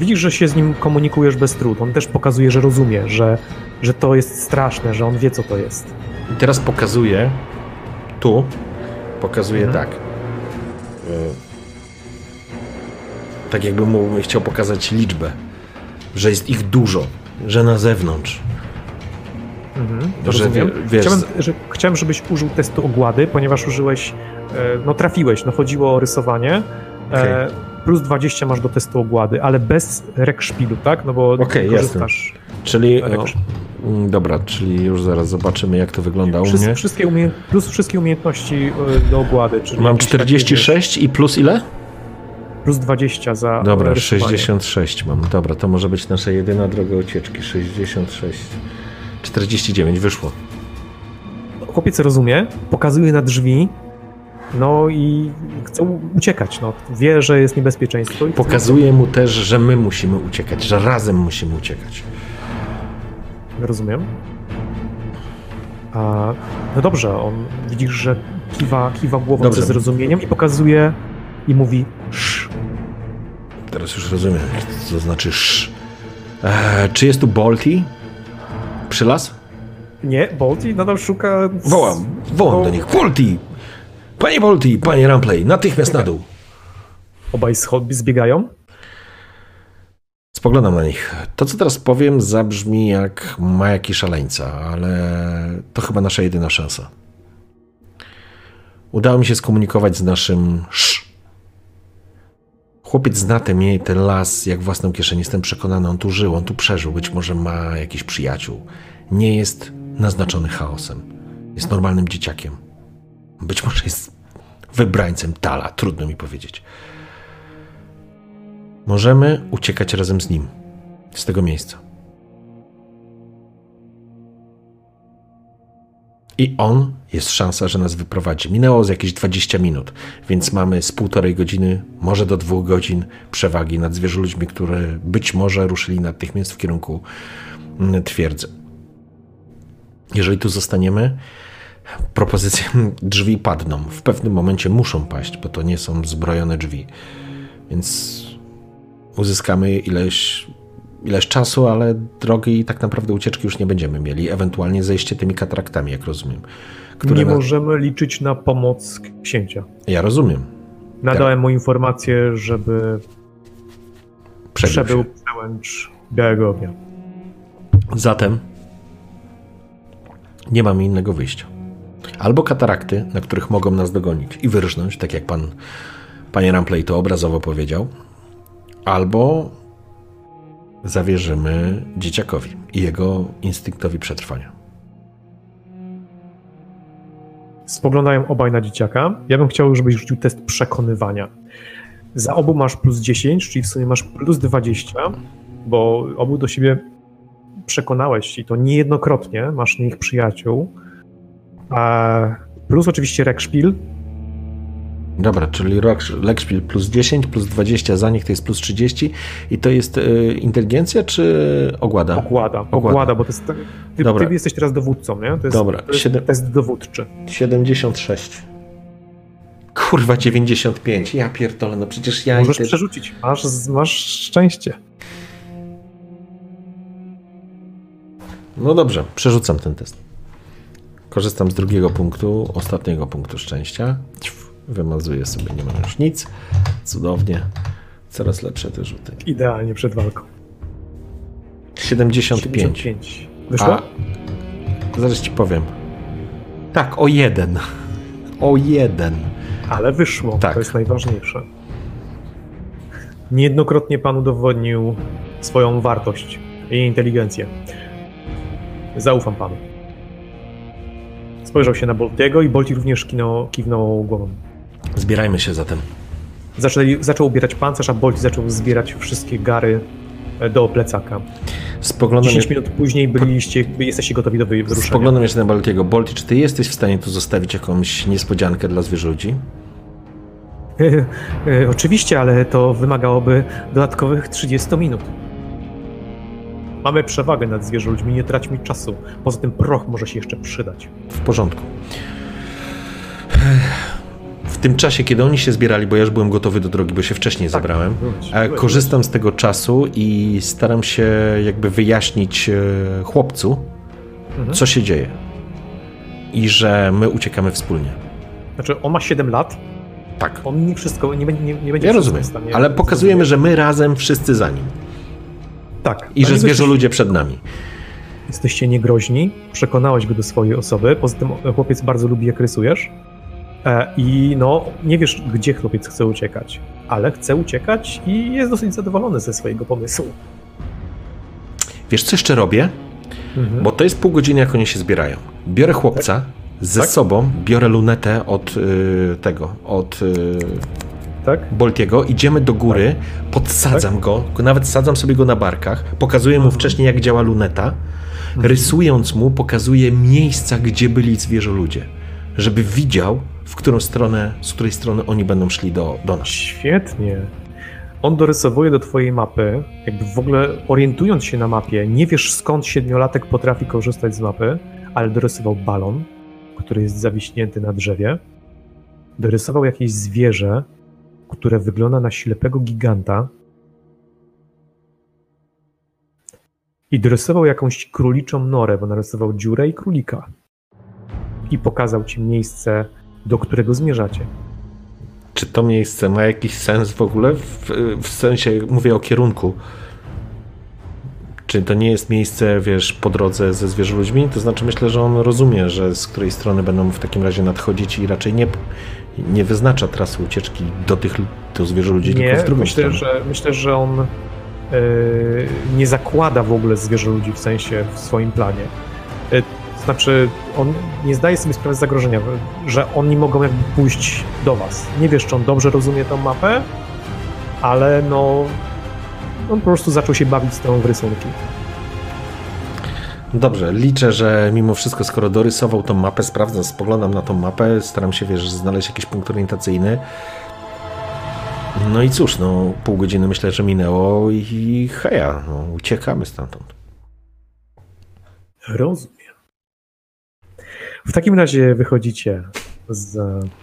Widzisz, że się z nim komunikujesz bez trud. On też pokazuje, że rozumie, że, że to jest straszne, że on wie, co to jest. I teraz pokazuję tu, pokazuję Mhm. tak. Y, Tak jakbym mu chciał pokazać liczbę, że jest ich dużo, że na zewnątrz. Mhm. To, że wiesz- Chciałem, że, chciałem, żebyś użył testu ogłady, ponieważ użyłeś, e, no trafiłeś, no chodziło o rysowanie. E, plus 20 masz do testu ogłady, ale bez rekszpilu, tak? No bo Okej, korzystasz. Czyli, Tak. o, mm, dobra, czyli już zaraz zobaczymy jak to wygląda u Wszyscy, mnie. wszystkie umie, plus wszystkie umiejętności e, do ogłady. Czyli Mam jakieś takie, 46 i plus ile? Plus 20 za Dobra, rysowanie. 66 mam. Dobra, to może być nasza jedyna droga ucieczki. 66. 49 wyszło. Chłopiec rozumie, pokazuje na drzwi, no i chce uciekać. No. Wie, że jest niebezpieczeństwo. Pokazuje mu też, że my musimy uciekać, że razem musimy uciekać. Rozumiem. A, no dobrze, on widzisz, że kiwa, kiwa głową Dobrze. ze zrozumieniem i pokazuje i mówi sz. Teraz już rozumiem, co znaczy sz. Eee, czy jest tu Bolti? Przylas? Nie, Bolti nadal szuka... Wołam, wołam do nich. Bolti! Panie Bolti, panie Rampley, natychmiast na dół. Obaj schod zbiegają. Spoglądam na nich. To, co teraz powiem, zabrzmi jak majaki szaleńca, ale to chyba nasza jedyna szansa. Udało mi się skomunikować z naszym sz. Chłopiec zna ten, ten las jak własną kieszeń. Jestem przekonany, on tu żył, on tu przeżył. Być może ma jakichś przyjaciół. Nie jest naznaczony chaosem. Jest normalnym dzieciakiem. Być może jest wybrańcem Tala, trudno mi powiedzieć. Możemy uciekać razem z nim z tego miejsca. I on jest szansa, że nas wyprowadzi. Minęło z jakieś 20 minut, więc mamy z półtorej godziny, może do dwóch godzin przewagi nad zwierzoludźmi, które być może ruszyli natychmiast w kierunku mm, twierdzy. Jeżeli tu zostaniemy, propozycje [laughs] drzwi padną. W pewnym momencie muszą paść, bo to nie są zbrojone drzwi. Więc uzyskamy ileś, ileś czasu, ale drogi i tak naprawdę ucieczki już nie będziemy mieli. Ewentualnie zejście tymi katraktami, jak rozumiem. Które Nie na... możemy liczyć na pomoc księcia. Ja rozumiem. Nadałem mu informację, żeby Przebył przebył się. przełęcz Białego Ognia. Zatem Nie mamy innego wyjścia. Albo katarakty, na których mogą nas dogonić i wyrżnąć, tak jak pan, panie Rampley to obrazowo powiedział, albo zawierzymy dzieciakowi i jego instynktowi przetrwania. Spoglądają obaj na dzieciaka. Ja bym chciał, żebyś rzucił test przekonywania. Za obu masz plus 10, czyli w sumie masz plus 20, bo obu do siebie przekonałeś i to niejednokrotnie, masz nich przyjaciół. A plus oczywiście Rekspil. Dobra, czyli Lekspil plus 10, plus 20 za nich to jest plus 30 i to jest y, inteligencja czy ogłada? Ogłada, ogłada, ogłada bo to jest, ty, Dobra. ty jesteś teraz dowódcą, nie? To jest, Dobra, to jest 7... test dowódczy. 76. Kurwa, 95. Ja pierdolę, no przecież ja... Możesz przerzucić, masz, masz szczęście. No dobrze, przerzucam ten test. Korzystam z drugiego punktu, ostatniego punktu szczęścia. Wymazuję sobie, nie mam już nic. Cudownie. Coraz lepsze te rzuty. Idealnie przed walką. 75. 75. Wyszło? A, zaraz ci powiem. Tak, o jeden. O jeden. Ale wyszło. Tak. To jest najważniejsze. Niejednokrotnie pan udowodnił swoją wartość i inteligencję. Zaufam panu. Spojrzał się na Boltiego i Bolti również kiwnął, kiwnął głową. Zbierajmy się zatem. Zaczęli, zaczął ubierać pancerz, a Bolti zaczął zbierać wszystkie gary e, do plecaka. Spoglądam 10 minut później byliście, jesteście gotowi do wyruszenia. Spoglądam jeszcze na Boltiego. Bolti, czy ty jesteś w stanie tu zostawić jakąś niespodziankę dla zwierzęci? [laughs] E, e, oczywiście, ale to wymagałoby dodatkowych 30 minut. Mamy przewagę nad zwierzę ludźmi, nie traćmy czasu. Poza tym proch może się jeszcze przydać. W porządku. W tym czasie, kiedy oni się zbierali, bo ja już byłem gotowy do drogi, bo się wcześniej tak, zabrałem, byłeś, byłeś, korzystam byłeś. z tego czasu i staram się jakby wyjaśnić e, chłopcu, mhm. co się dzieje. I że my uciekamy wspólnie. Znaczy, on ma 7 lat. Tak. On nie wszystko, nie, nie, nie będzie Ja rozumiem, ale pokazujemy, że my razem wszyscy za nim. Tak. I że zwierzę ludzie przed nami. Jesteście niegroźni, przekonałeś go do swojej osoby, poza tym chłopiec bardzo lubi jak rysujesz e, i no, nie wiesz gdzie chłopiec chce uciekać, ale chce uciekać i jest dosyć zadowolony ze swojego pomysłu. Wiesz co jeszcze robię? Mhm. Bo to jest pół godziny jak oni się zbierają. Biorę chłopca, tak? ze tak? sobą biorę lunetę od y, tego, od y, tak? Boltiego, idziemy do góry, tak. podsadzam tak? go, nawet sadzam sobie go na barkach, pokazuję mu mhm. wcześniej, jak działa luneta. Mhm. Rysując mu, pokazuję miejsca, gdzie byli zwierzę ludzie, żeby widział, w którą stronę, z której strony oni będą szli do, do nas. Świetnie. On dorysowuje do twojej mapy, jakby w ogóle orientując się na mapie, nie wiesz skąd siedmiolatek potrafi korzystać z mapy, ale dorysował balon, który jest zawiśnięty na drzewie. Dorysował jakieś zwierzę, które wygląda na ślepego giganta i dorysował jakąś króliczą norę, bo narysował dziurę i królika. I pokazał ci miejsce, do którego zmierzacie. Czy to miejsce ma jakiś sens w ogóle? W, w sensie, mówię o kierunku. Czy to nie jest miejsce, wiesz, po drodze ze zwierzę ludźmi? To znaczy, myślę, że on rozumie, że z której strony będą w takim razie nadchodzić i raczej nie, nie wyznacza trasy ucieczki do tych do zwierzę ludzi, nie, tylko w drugą myślę, stronę. Że, myślę, że on yy, nie zakłada w ogóle zwierzę ludzi w sensie w swoim planie. Yy, znaczy, on nie zdaje sobie sprawy z zagrożenia, że oni mogą jakby pójść do was. Nie wiesz, czy on dobrze rozumie tą mapę, ale no on po prostu zaczął się bawić z tą w rysunki. Dobrze, liczę, że mimo wszystko, skoro dorysował tą mapę, sprawdzam, spoglądam na tą mapę, staram się, wiesz, znaleźć jakiś punkt orientacyjny. No i cóż, no pół godziny myślę, że minęło i heja, no, uciekamy stamtąd. Rozumiem. W takim razie wychodzicie z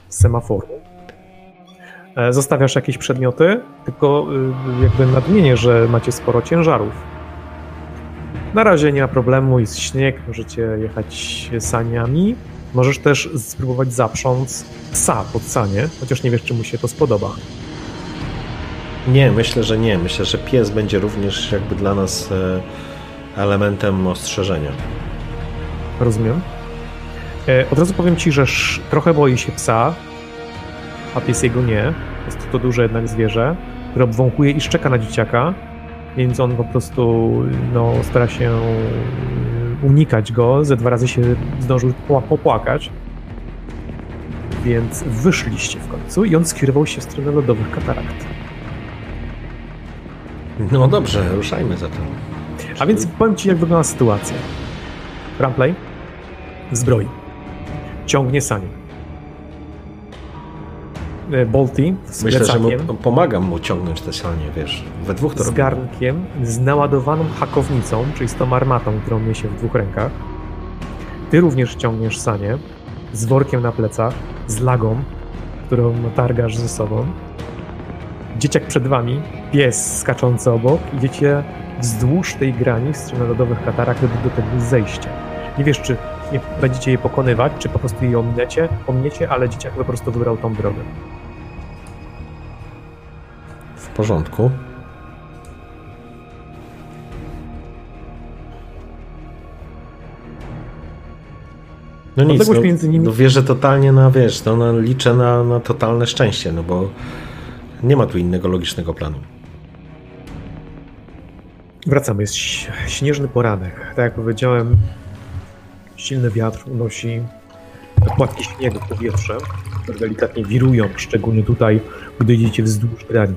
semaforu. E, zostawiasz jakieś przedmioty, tylko y, jakby nadmienię, że macie sporo ciężarów na razie nie ma problemu, jest śnieg, możecie jechać saniami. Możesz też spróbować zaprząc psa pod sanie, chociaż nie wiesz, czy mu się to spodoba. Nie, myślę, że nie. Myślę, że pies będzie również jakby dla nas e, elementem ostrzeżenia. Rozumiem. E, od razu powiem ci, że trochę boi się psa, a pies jego nie. Jest to duże jednak zwierzę, które obwąchuje i szczeka na dzieciaka, więc on po prostu no, stara się unikać go. Ze dwa razy się zdążył popłakać. Więc wyszliście w końcu i on skierował się w stronę lodowych katarakt. No dobrze, ruszajmy zatem. A więc powiem ci, jak wygląda sytuacja. Ramplay zbroi. Ciągnie sanie. E, Bolty z Myślę, że plecakiem, mu, pomagam mu ciągnąć te sanie, wiesz. We dwóch to z garnkiem, z naładowaną hakownicą, czyli z tą armatą, którą niesie w dwóch rękach. Ty również ciągniesz sanie z workiem na plecach, z lagą, którą targasz ze sobą. Dzieciak przed wami, pies skaczący obok. Idziecie wzdłuż tej grani w stronę lodowych katarach do, do tego zejścia. Nie wiesz, czy będziecie je pokonywać, czy po prostu je ominiecie, ominiecie, ale dzieciak po prostu wybrał tą drogę. W porządku. No nic, no, między nimi- no wierzę totalnie na, wiesz, no, no, liczę na, na totalne szczęście, no bo nie ma tu innego logicznego planu. Wracamy. Jest śnieżny poranek. Tak jak powiedziałem, silny wiatr unosi płatki śniegu w powietrze, które delikatnie wirują, szczególnie tutaj, gdy idziecie wzdłuż grani.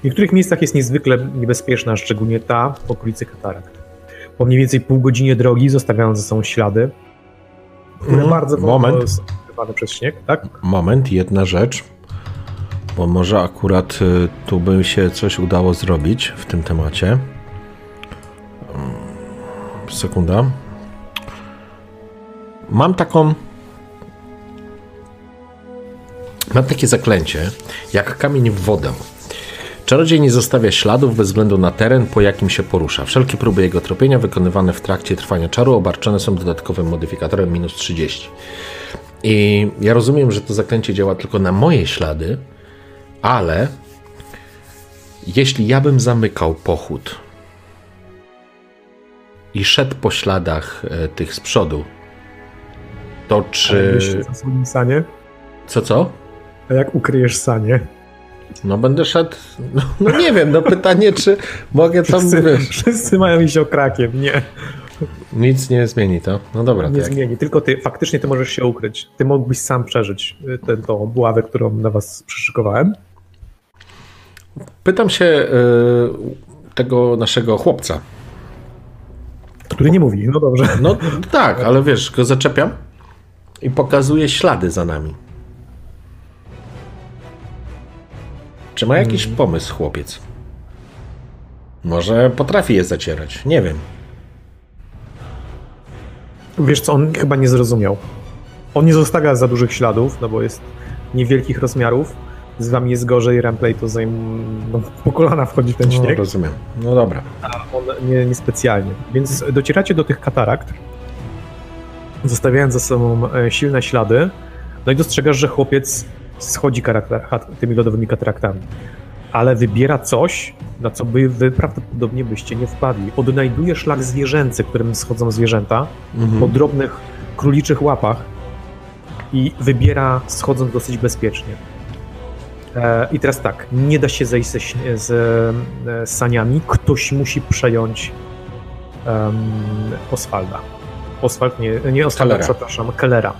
W niektórych miejscach jest niezwykle niebezpieczna, szczególnie ta w okolicy katarakt. Po mniej więcej pół godzinie drogi zostawiają ze sobą ślady, które Mhm. bardzo Moment. są przez śnieg, tak? Moment, jedna rzecz, bo może akurat y, tu by się coś udało zrobić w tym temacie. Mm, Sekunda. Mam taką. Mam takie zaklęcie, jak kamień w wodę. Czarodziej nie zostawia śladów bez względu na teren, po jakim się porusza. Wszelkie próby jego tropienia wykonywane w trakcie trwania czaru obarczone są dodatkowym modyfikatorem minus 30. I ja rozumiem, że to zaklęcie działa tylko na moje ślady, ale jeśli ja bym zamykał pochód i szedł po śladach e, tych z przodu, to czy. Za swoim sanie. Co, co? A jak ukryjesz sanie? No będę szedł. No, [laughs] no nie wiem, no pytanie, czy mogę tam. Wszyscy, Wiesz, wszyscy mają iść okrakiem. Nie. nic nie zmieni to. No dobra, Nie tak. zmieni, tylko ty, faktycznie ty możesz się ukryć. Ty mógłbyś sam przeżyć y, tę tą obławę, którą na was przyszykowałem. Pytam się e, tego naszego chłopca. Który nie mówi, no dobrze. No tak, ale wiesz, go zaczepiam i pokazuję ślady za nami. Czy ma jakiś pomysł, chłopiec? Może potrafi je zacierać, nie wiem. Wiesz co, on chyba nie zrozumiał. On nie zostawia za dużych śladów, no bo jest niewielkich rozmiarów. Z wami jest gorzej, Ramplay to zajm... no, po kolana wchodzi w ten No, śnieg, rozumiem. No dobra. a on nie, niespecjalnie. Więc docieracie do tych katarakt, zostawiając za sobą e, silne ślady, no i dostrzegasz, że chłopiec schodzi tymi lodowymi kataraktami. Ale wybiera coś, na co by wy prawdopodobnie byście nie wpadli. Odnajduje szlak zwierzęcy, którym schodzą zwierzęta, Mhm. po drobnych króliczych łapach i wybiera schodząc dosyć bezpiecznie. E, I teraz tak, nie da się zejść ze, śnie- z e, saniami, ktoś musi przejąć um, Oswalda. Oswald nie, nie Oswalda, Kellera. przepraszam, Kellera.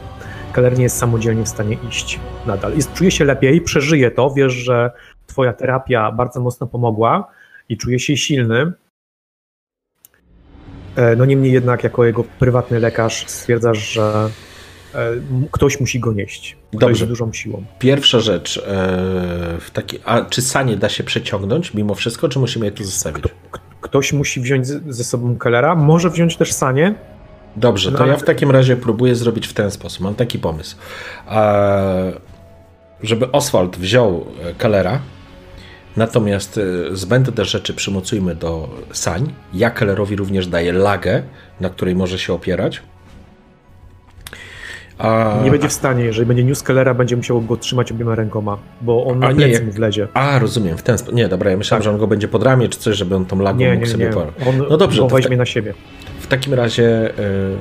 Keller nie jest samodzielnie w stanie iść nadal. Jest, czuje się lepiej, przeżyje to, wiesz, że twoja terapia bardzo mocno pomogła i czuje się silny, E, No niemniej jednak, jako jego prywatny lekarz, stwierdzasz, że e, ktoś musi go nieść. Ktoś Dobrze. dużą siłą. Pierwsza rzecz, e, w taki, a czy sanie da się przeciągnąć mimo wszystko, czy musimy je tu zostawić? K- Ktoś musi wziąć ze sobą Kellera, może wziąć też Sanie. Dobrze, No to ale- ja w takim razie próbuję zrobić w ten sposób. Mam taki pomysł. E, żeby Oswald wziął e, Kellera, natomiast e, zbędne rzeczy przymocujmy do sań. Ja Kellerowi również daję lagę, na której może się opierać. A, Nie będzie w stanie, jeżeli będzie niósł Kellera, będzie musiał go trzymać obiema rękoma, bo on na nie, mu wlezie. a, rozumiem, w ten sposób. Nie, dobra, ja myślałem, Tak. że on go będzie pod ramię czy coś, żeby on tą lagą Nie, mógł nie, sobie nie. On No dobrze, go weźmie na siebie. W takim razie y,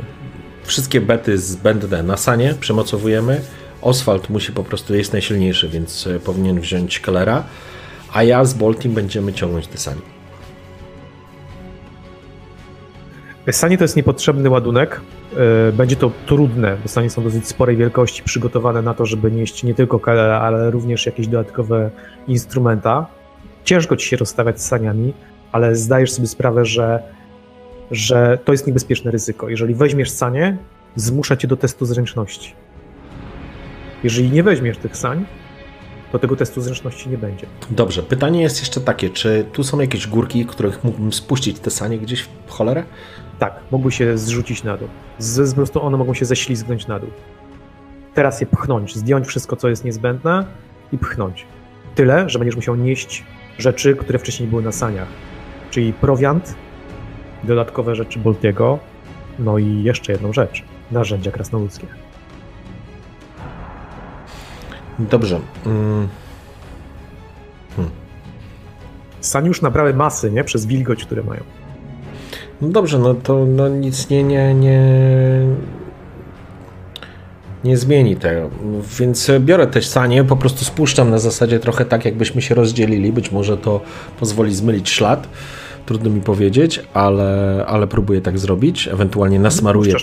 wszystkie bety zbędne na sanie przemocowujemy. Oswald musi po prostu, jest najsilniejszy, więc e, powinien wziąć Kellera, a ja z Boltim będziemy ciągnąć te sani. Sanie to jest niepotrzebny ładunek. E, będzie to trudne, bo sanie są dosyć sporej wielkości, przygotowane na to, żeby nieść nie tylko Kellera, ale również jakieś dodatkowe instrumenta. Ciężko ci się rozstawiać z saniami, ale zdajesz sobie sprawę, że, że to jest niebezpieczne ryzyko. Jeżeli weźmiesz sanie, zmusza cię do testu zręczności. Jeżeli nie weźmiesz tych sań, to tego testu zręczności nie będzie. Dobrze, pytanie jest jeszcze takie, czy tu są jakieś górki, których mógłbym spuścić te sanie gdzieś w cholerę? Tak, mógłby się zrzucić na dół. Z, po prostu one mogą się ześlizgnąć na dół. Teraz je pchnąć, zdjąć wszystko, co jest niezbędne i pchnąć. Tyle, że będziesz musiał nieść rzeczy, które wcześniej były na saniach. Czyli prowiant, dodatkowe rzeczy Boltiego, no i jeszcze jedną rzecz. Narzędzia krasnoludzkie. Dobrze. Mm. Sani już nabrały masy, nie? Przez wilgoć, które mają. No dobrze, no to no nic nie, nie, nie, nie zmieni tego. Więc biorę te sanie, po prostu spuszczam na zasadzie trochę tak, jakbyśmy się rozdzielili. Być może to pozwoli zmylić ślad. Trudno mi powiedzieć, ale, ale próbuję tak zrobić. Ewentualnie nasmaruję,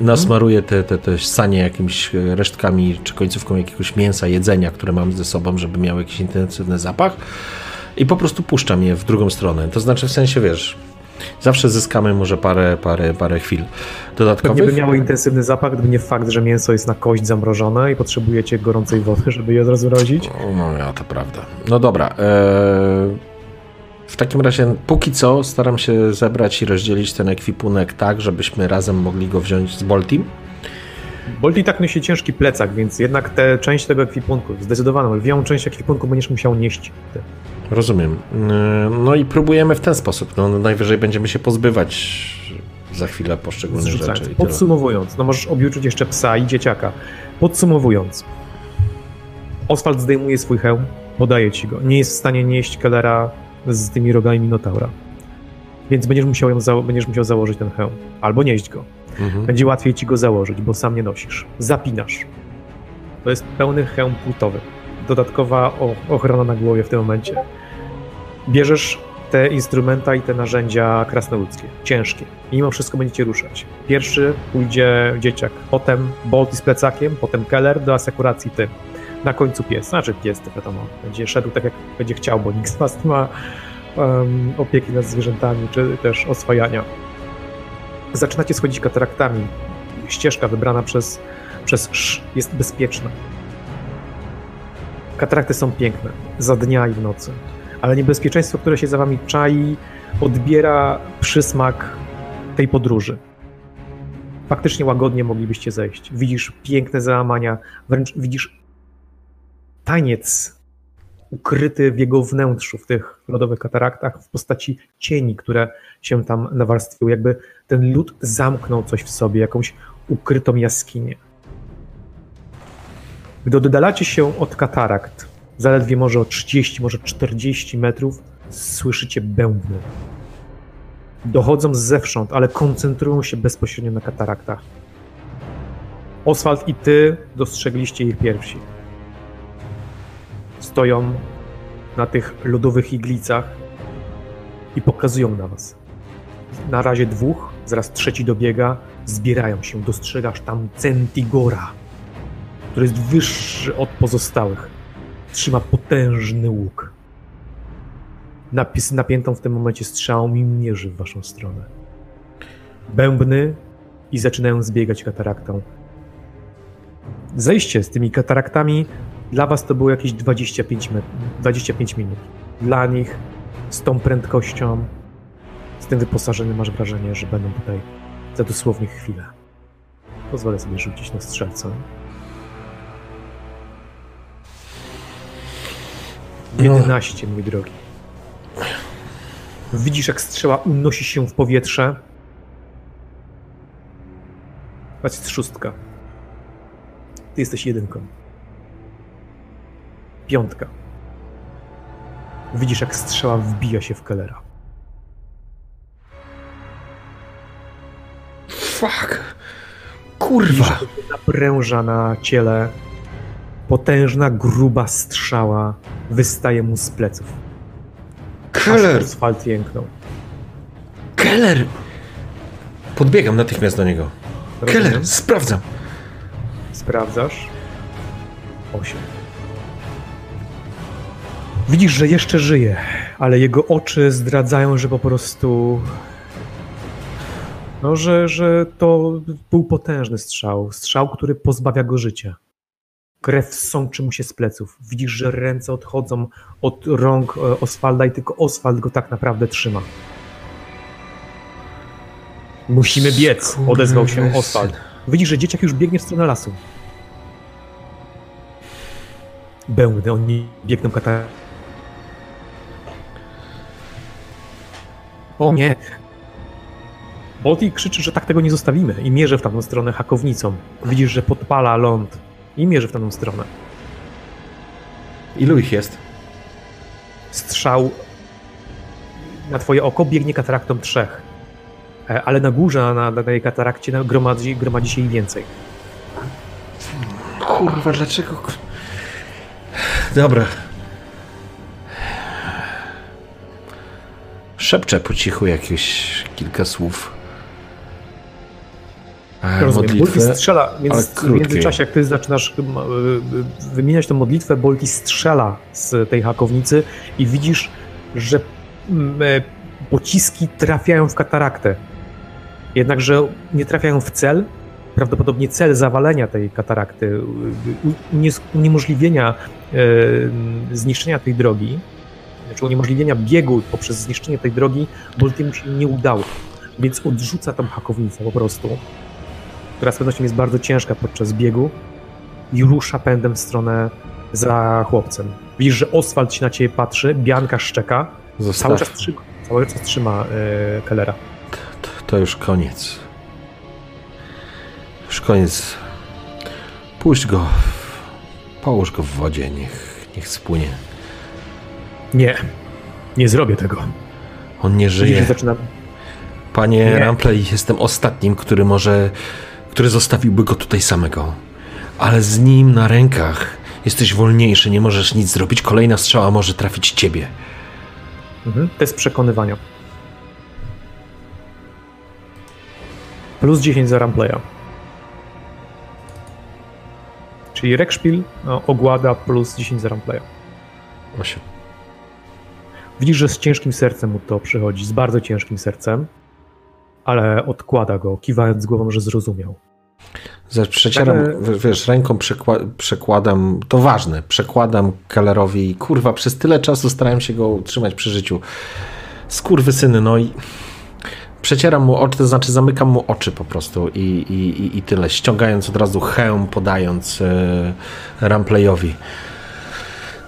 nasmaruję te, te, te sanie jakimiś resztkami czy końcówką jakiegoś mięsa, jedzenia, które mam ze sobą, żeby miały jakiś intensywny zapach. I po prostu puszczam je w drugą stronę. To znaczy w sensie, wiesz, Zawsze zyskamy może parę, parę, parę chwil dodatkowych. Pewnie by miało intensywny zapach, gdyby nie fakt, że mięso jest na kość zamrożone i potrzebujecie gorącej wody, żeby je rozmrozić. No ja, to prawda. No dobra. Ee, w takim razie póki co staram się zebrać i rozdzielić ten ekwipunek tak, żebyśmy razem mogli go wziąć z Boltim. Bolti tak nosi ciężki plecak, więc jednak tę część tego ekwipunku, zdecydowaną lwią część ekwipunku będziesz musiał nieść. Rozumiem. Yy, no i próbujemy w ten sposób. No, najwyżej będziemy się pozbywać za chwilę poszczególnych Zrzucając. rzeczy. Podsumowując, no możesz obiuczyć jeszcze psa i dzieciaka. Podsumowując, Oswald zdejmuje swój hełm, podaje ci go. Nie jest w stanie nieść Kellera z tymi rogami Minotaura. Więc będziesz musiał, ją będziesz musiał założyć ten hełm. Albo nieść go. Mhm. Będzie łatwiej ci go założyć, bo sam nie nosisz. Zapinasz. To jest pełny hełm pultowy. Dodatkowa ochrona na głowie w tym momencie. Bierzesz te instrumenta i te narzędzia krasnoludzkie, ciężkie. Mimo wszystko będziecie ruszać. Pierwszy pójdzie dzieciak, potem Bolt z plecakiem, potem Keller, do asekuracji ty. Na końcu pies, znaczy pies, to wiadomo, będzie szedł tak jak będzie chciał, bo nikt z was nie ma um, opieki nad zwierzętami, czy też oswajania. Zaczynacie schodzić kataraktami. Ścieżka wybrana przez, przez sz jest bezpieczna. Katarakty są piękne, za dnia i w nocy, ale niebezpieczeństwo, które się za wami czai, odbiera przysmak tej podróży. Faktycznie łagodnie moglibyście zejść. Widzisz piękne załamania, wręcz widzisz taniec ukryty w jego wnętrzu, w tych lodowych kataraktach, w postaci cieni, które się tam nawarstwiły. Jakby ten lód zamknął coś w sobie, jakąś ukrytą jaskinię. Gdy oddalacie się od katarakt, zaledwie może o 30, może 40 metrów, słyszycie bębny. Dochodzą zewsząd, ale koncentrują się bezpośrednio na kataraktach. Oswald i ty dostrzegliście ich pierwsi. Stoją na tych lodowych iglicach i pokazują na was. Na razie dwóch, zaraz trzeci dobiega, zbierają się. Dostrzegasz tam Centigora który jest wyższy od pozostałych. Trzyma potężny łuk. Napis napiętą w tym momencie strzałą i mierzy w waszą stronę. Bębny i zaczynają zbiegać kataraktą. Zejście z tymi kataraktami dla was to było jakieś 25, 25 minut. Dla nich z tą prędkością, z tym wyposażeniem masz wrażenie, że będą tutaj za dosłownie chwilę. Pozwolę sobie rzucić na strzelcę. 11, no. mój drogi. Widzisz, jak strzała unosi się w powietrze. Patrz, szóstka. Ty jesteś jedynką. Piątka. Widzisz, jak strzała wbija się w Kellera. Fuck. Kurwa! Napręża na ciele. Potężna, gruba strzała wystaje mu z pleców. Keller! Asfalt jęknął. Keller! Podbiegam natychmiast do niego. Rozumiem? Keller, sprawdzam. Sprawdzasz. Osiem. Widzisz, że jeszcze żyje, ale jego oczy zdradzają, że po prostu. No, że, że to był potężny strzał. Strzał, który pozbawia go życia. Krew sączy mu się z pleców. Widzisz, że ręce odchodzą od rąk e, Oswalda i tylko Oswald go tak naprawdę trzyma. Musimy biec, odezwał się. Oswald. Widzisz, że dzieciak już biegnie w stronę lasu. Bębny, oni biegną kata... O nie! Bolti krzyczy, że tak tego nie zostawimy i mierzy w tamtą stronę hakownicą. Widzisz, że podpala ląd i mierzy w tamtą stronę. Ilu ich jest? Strzał na twoje oko biegnie kataraktą trzech. E, Ale na górze, na, tej katarakcie gromadzi, gromadzi się ich więcej. Kurwa, dlaczego... Dobra. Szepczę po cichu jakieś kilka słów. A, Rozumiem. Modlitwę. strzela, więc w międzyczasie, jak ty zaczynasz y, wymieniać tę modlitwę, Bolti strzela z tej hakownicy i widzisz, że mm, e, pociski trafiają w kataraktę. Jednakże nie trafiają w cel. Prawdopodobnie cel zawalenia tej katarakty, uniemożliwienia e, zniszczenia tej drogi, znaczy uniemożliwienia biegu poprzez zniszczenie tej drogi, Boltiemu się nie udało. Więc odrzuca tą hakownicę po prostu która z pewnością jest bardzo ciężka podczas biegu i rusza pędem w stronę za chłopcem. Widzisz, że Oswald się na ciebie patrzy, Bianka szczeka, cały czas trzyma, cały czas trzyma e, Kellera. To, to już koniec. Już koniec. Puść go. Połóż go w wodzie, niech, niech spłynie. Nie, nie zrobię tego. On nie Widzisz, żyje. zaczyna... Panie Nie. Rampley, jestem ostatnim, który może, który zostawiłby go tutaj samego. Ale z nim na rękach jesteś wolniejszy, nie możesz nic zrobić. Kolejna strzała może trafić ciebie. Mhm. Test przekonywania. Plus 10 za Ramplaya. Czyli Rekszpil, no, ogłada plus 10 za Ramplaya. Osiem. Widzisz, że z ciężkim sercem mu to przychodzi, z bardzo ciężkim sercem, ale odkłada go, kiwając głową, że zrozumiał. Przecieram, Ale- w- wiesz, ręką przekła- przekładam, to ważne, przekładam Kellerowi, kurwa, przez tyle czasu starałem się go utrzymać przy życiu. Skurwysyny, no i przecieram mu oczy, to znaczy zamykam mu oczy po prostu i, i, i, tyle, ściągając od razu hełm, podając e, Rampleyowi.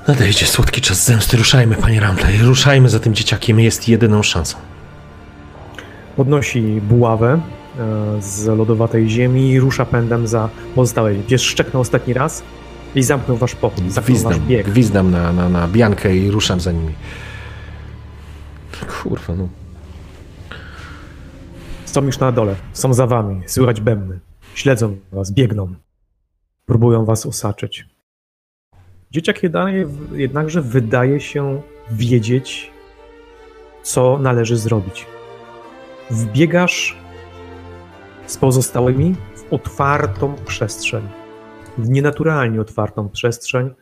Nadejdzie słodki czas zemsty, ruszajmy, panie Rampley, ruszajmy za tym dzieciakiem, jest jedyną szansą. Podnosi buławę e, z lodowatej ziemi i rusza pędem za pozostałej. Pies szczeknął ostatni raz i zamknął wasz pochód, zamknął wasz Gwizdam, bieg. gwizdam na, na, na Biankę i ruszam za nimi. Kurwa, no. Są już na dole, są za wami, słychać bębny. Śledzą was, biegną. Próbują was osaczyć. Dzieciak jednakże wydaje się wiedzieć, co należy zrobić. Wbiegasz z pozostałymi w otwartą przestrzeń. W nienaturalnie otwartą przestrzeń,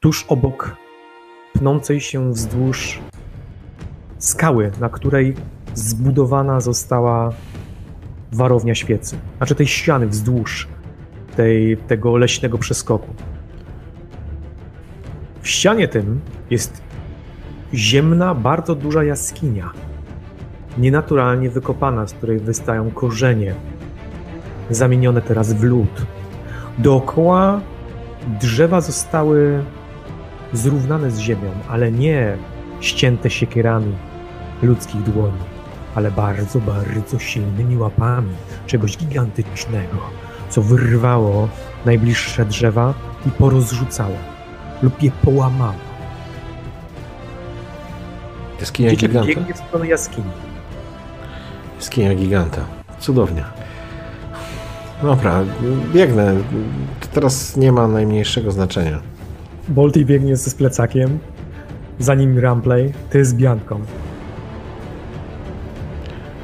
tuż obok pnącej się wzdłuż skały, na której zbudowana została warownia świecy. Znaczy tej ściany wzdłuż tej, tego leśnego przeskoku. W ścianie tym jest ziemna, bardzo duża jaskinia. Nienaturalnie wykopana, z której wystają korzenie, zamienione teraz w lód. Dookoła drzewa zostały zrównane z ziemią, ale nie ścięte siekierami ludzkich dłoni, ale bardzo, bardzo silnymi łapami czegoś gigantycznego, co wyrwało najbliższe drzewa i porozrzucało lub je połamało. Jaskinia Dzieciak giganta. biegnie w stronę jaskini. Jaskinia giganta. Cudownie. Dobra, biegnę. To teraz nie ma najmniejszego znaczenia. Bolty biegnie z plecakiem, za nim Ramplay, ty z Bianką.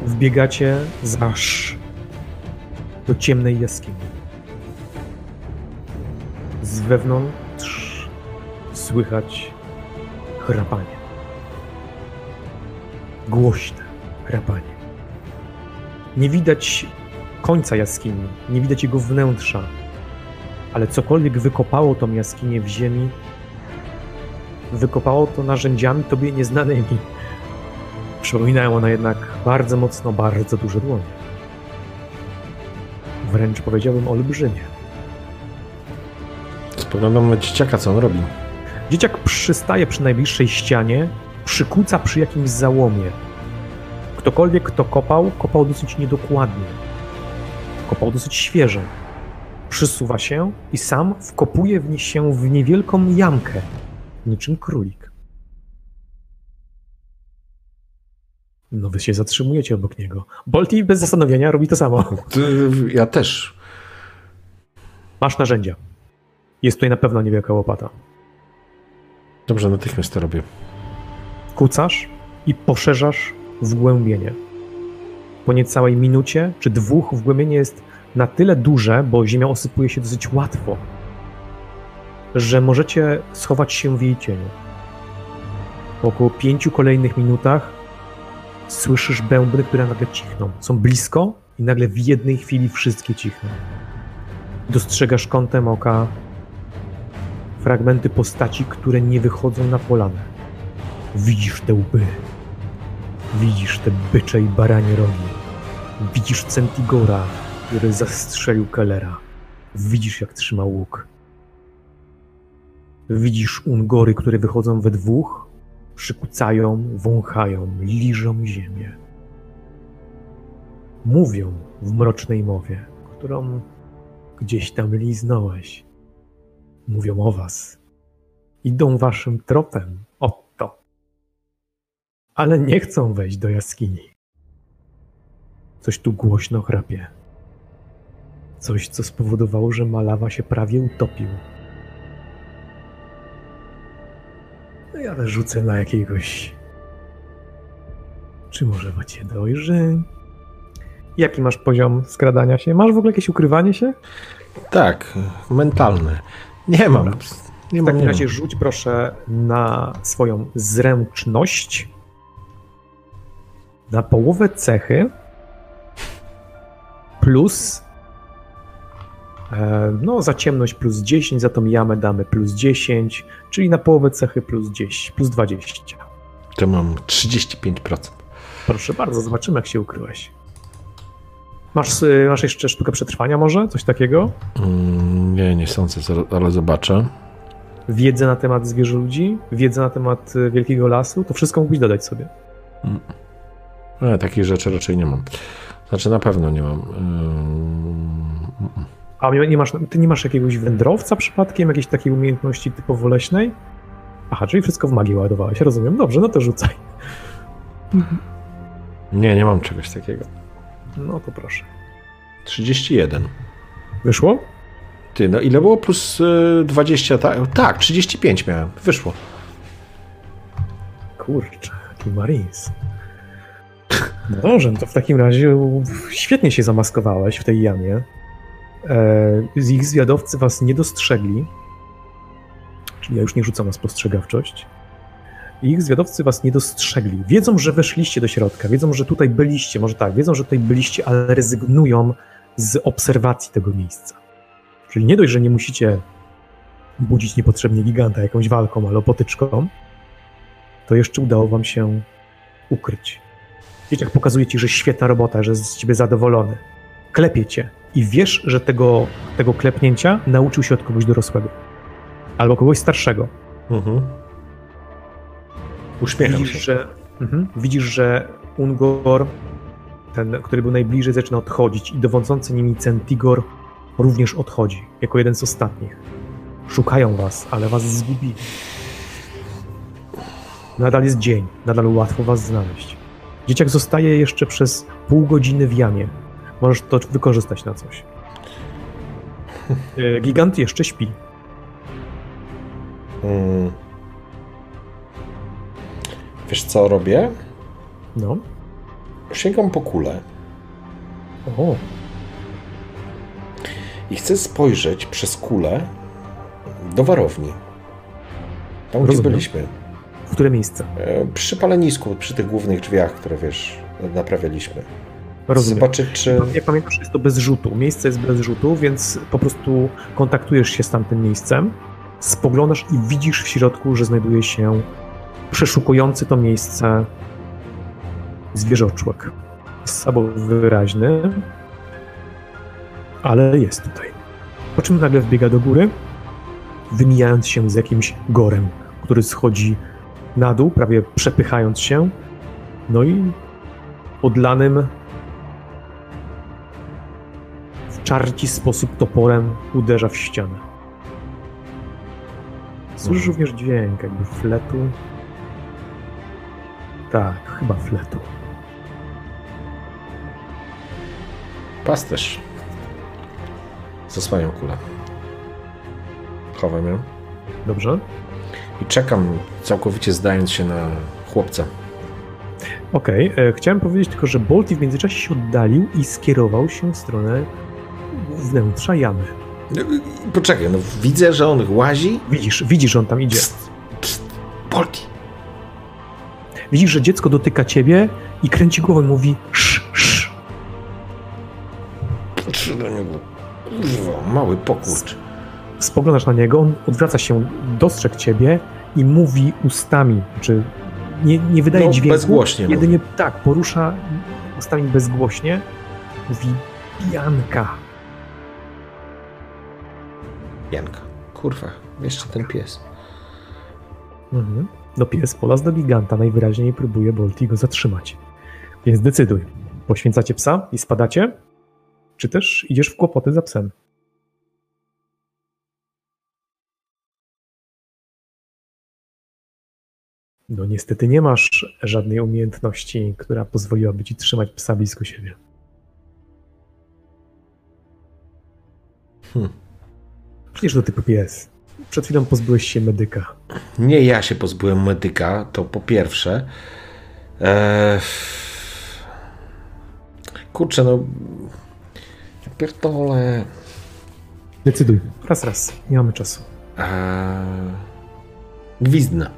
Wbiegacie zaż do ciemnej jaskini. Z wewnątrz słychać chrapanie. Głośne chrapanie. Nie widać końca jaskini, nie widać jego wnętrza, ale cokolwiek wykopało tą jaskinię w ziemi, wykopało to narzędziami tobie nieznanymi. Przypominają one jednak bardzo mocno, bardzo duże dłonie. Wręcz powiedziałbym olbrzymie. Spoglądam na dzieciaka, co on robi. Dzieciak przystaje przy najbliższej ścianie, przykuca przy jakimś załomie. Ktokolwiek, kto kopał, kopał dosyć niedokładnie. Kopał dosyć świeżo. Przysuwa się i sam wkopuje w nie się w niewielką jamkę, niczym królik. No wy się zatrzymujecie obok niego. Bolti bez zastanowienia robi to samo. Ja też. Masz narzędzia. Jest tutaj na pewno niewielka łopata. Dobrze, natychmiast to robię. kucasz i poszerzasz wgłębienie. Po niecałej minucie czy dwóch wgłębienie jest na tyle duże, bo ziemia osypuje się dosyć łatwo, że możecie schować się w jej cieniu. Po około pięciu kolejnych minutach słyszysz bębny, które nagle cichną. Są blisko i nagle w jednej chwili wszystkie cichną. Dostrzegasz kątem oka fragmenty postaci, które nie wychodzą na polanę. Widzisz te łby. Widzisz te bycze i baranie rogi. Widzisz Centigora, który zastrzelił Kellera. Widzisz, jak trzyma łuk. Widzisz Ungory, które wychodzą we dwóch, przykucają, wąchają, liżą ziemię. Mówią w mrocznej mowie, którą gdzieś tam liznąłeś. Mówią o was. Idą waszym tropem. Oto. Ale nie chcą wejść do jaskini. Coś tu głośno chrapie. Coś, co spowodowało, że Malawa się prawie utopił. No ja rzucę na jakiegoś. Czy może macie dojrzy? Jaki masz poziom skradania się? Masz w ogóle jakieś ukrywanie się? Tak, mentalne. Nie mam. Dobra. Nie W mam. takim Nie razie mam. rzuć proszę na swoją zręczność. Na połowę cechy plus e, no za ciemność plus 10, za tą jamę damy plus 10, czyli na połowę cechy plus 10, plus 20. To mam 35%. Proszę bardzo, zobaczymy jak się ukryłeś. Masz, y, masz jeszcze sztukę przetrwania może? Coś takiego? Mm, nie, nie sądzę, ale zobaczę. Wiedzę na temat zwierzę ludzi? Wiedzę na temat y, wielkiego lasu? To wszystko mógłbyś dodać sobie. Nie, takich rzeczy raczej nie mam. Znaczy na pewno nie mam. A nie masz, ty nie masz jakiegoś wędrowca przypadkiem, jakiejś takiej umiejętności typowo leśnej? Aha, czyli wszystko w magii ładowałeś, rozumiem. Dobrze, no to rzucaj. Nie, nie mam czegoś takiego. No to proszę. 31. Wyszło? Ty, no ile było plus y, 20? Tak, tak 35 miałem. Wyszło. Kurczę, jaki Marines. No Dobrze, no to w takim razie świetnie się zamaskowałeś w tej jamie. E, ich zwiadowcy was nie dostrzegli. Czyli ja już nie rzucam na spostrzegawczość. Ich zwiadowcy was nie dostrzegli. Wiedzą, że weszliście do środka, wiedzą, że tutaj byliście, może tak, wiedzą, że tutaj byliście, ale rezygnują z obserwacji tego miejsca. Czyli nie dość, że nie musicie budzić niepotrzebnie giganta jakąś walką albo potyczką, to jeszcze udało wam się ukryć. Dzieciak pokazuje ci, że świetna robota, że jest z ciebie zadowolony. Klepie cię i wiesz, że tego, tego klepnięcia nauczył się od kogoś dorosłego. Albo kogoś starszego. Mhm. Uśmiecham Widzisz, się. że, mhm, widzisz, że Ungor, ten, który był najbliżej, zaczyna odchodzić i dowodzący nimi Centigor również odchodzi, jako jeden z ostatnich. Szukają was, ale was zgubili. Nadal jest dzień, nadal łatwo was znaleźć. Dzieciak zostaje jeszcze przez pół godziny w jamie. Możesz to wykorzystać na coś. [laughs] E, Gigant jeszcze śpi. Mm. Wiesz co robię? No. Sięgam po kulę O, i chcę spojrzeć przez kulę do warowni. Tam, gdzie Rozumiem. byliśmy. w które miejsce? E, Przy palenisku, przy tych głównych drzwiach, które wiesz, naprawialiśmy. Rozumiem. Zobaczyć, czy. Jak pamiętasz, jest to bez rzutu. Miejsce jest bez rzutu, więc po prostu kontaktujesz się z tamtym miejscem, spoglądasz i widzisz w środku, że znajduje się przeszukujący to miejsce zwierzoczłek. Jest słabo wyraźny, ale jest tutaj. Po czym nagle wbiega do góry, wymijając się z jakimś gorem, który schodzi na dół, prawie przepychając się, no i odlanym w czarci sposób toporem uderza w ścianę. Słyszysz również dźwięk jakby fletu. Tak, chyba fletu. Pasterz. Zasłaniam kulę. Chowam ją Dobrze? i czekam, całkowicie zdając się na chłopca. Okej, e, chciałem powiedzieć tylko, że Bolti w międzyczasie się oddalił i skierował się w stronę wnętrza jamy. Poczekaj, no widzę, że on łazi. Widzisz, widzisz, że on tam idzie. Psst, Polti. Widzisz, że dziecko dotyka ciebie i kręci głową i mówi sz, sz. Patrzę do niego. Kurwa, mały pokurcz. spoglądasz na niego, on odwraca się, dostrzegł ciebie i mówi ustami, czy nie, nie wydaje No, dźwięku. bezgłośnie Jedynie tak, porusza ustami bezgłośnie. Mówi Janka. Janka. Kurwa, jeszcze ten pies. Mhm. No pies polas do giganta najwyraźniej próbuje Bolti go zatrzymać. Więc decyduj. Poświęcacie psa i spadacie? Czy też idziesz w kłopoty za psem? No niestety nie masz żadnej umiejętności, która pozwoliłaby ci trzymać psa blisko siebie. Hmm. Przecież to typu pies. Przed chwilą pozbyłeś się medyka. Nie ja się pozbyłem medyka, to po pierwsze. Eee... Kurczę, no. Ja Pierdolę. Decyduj. Raz, raz. Nie mamy czasu. Eee... Gwizdna.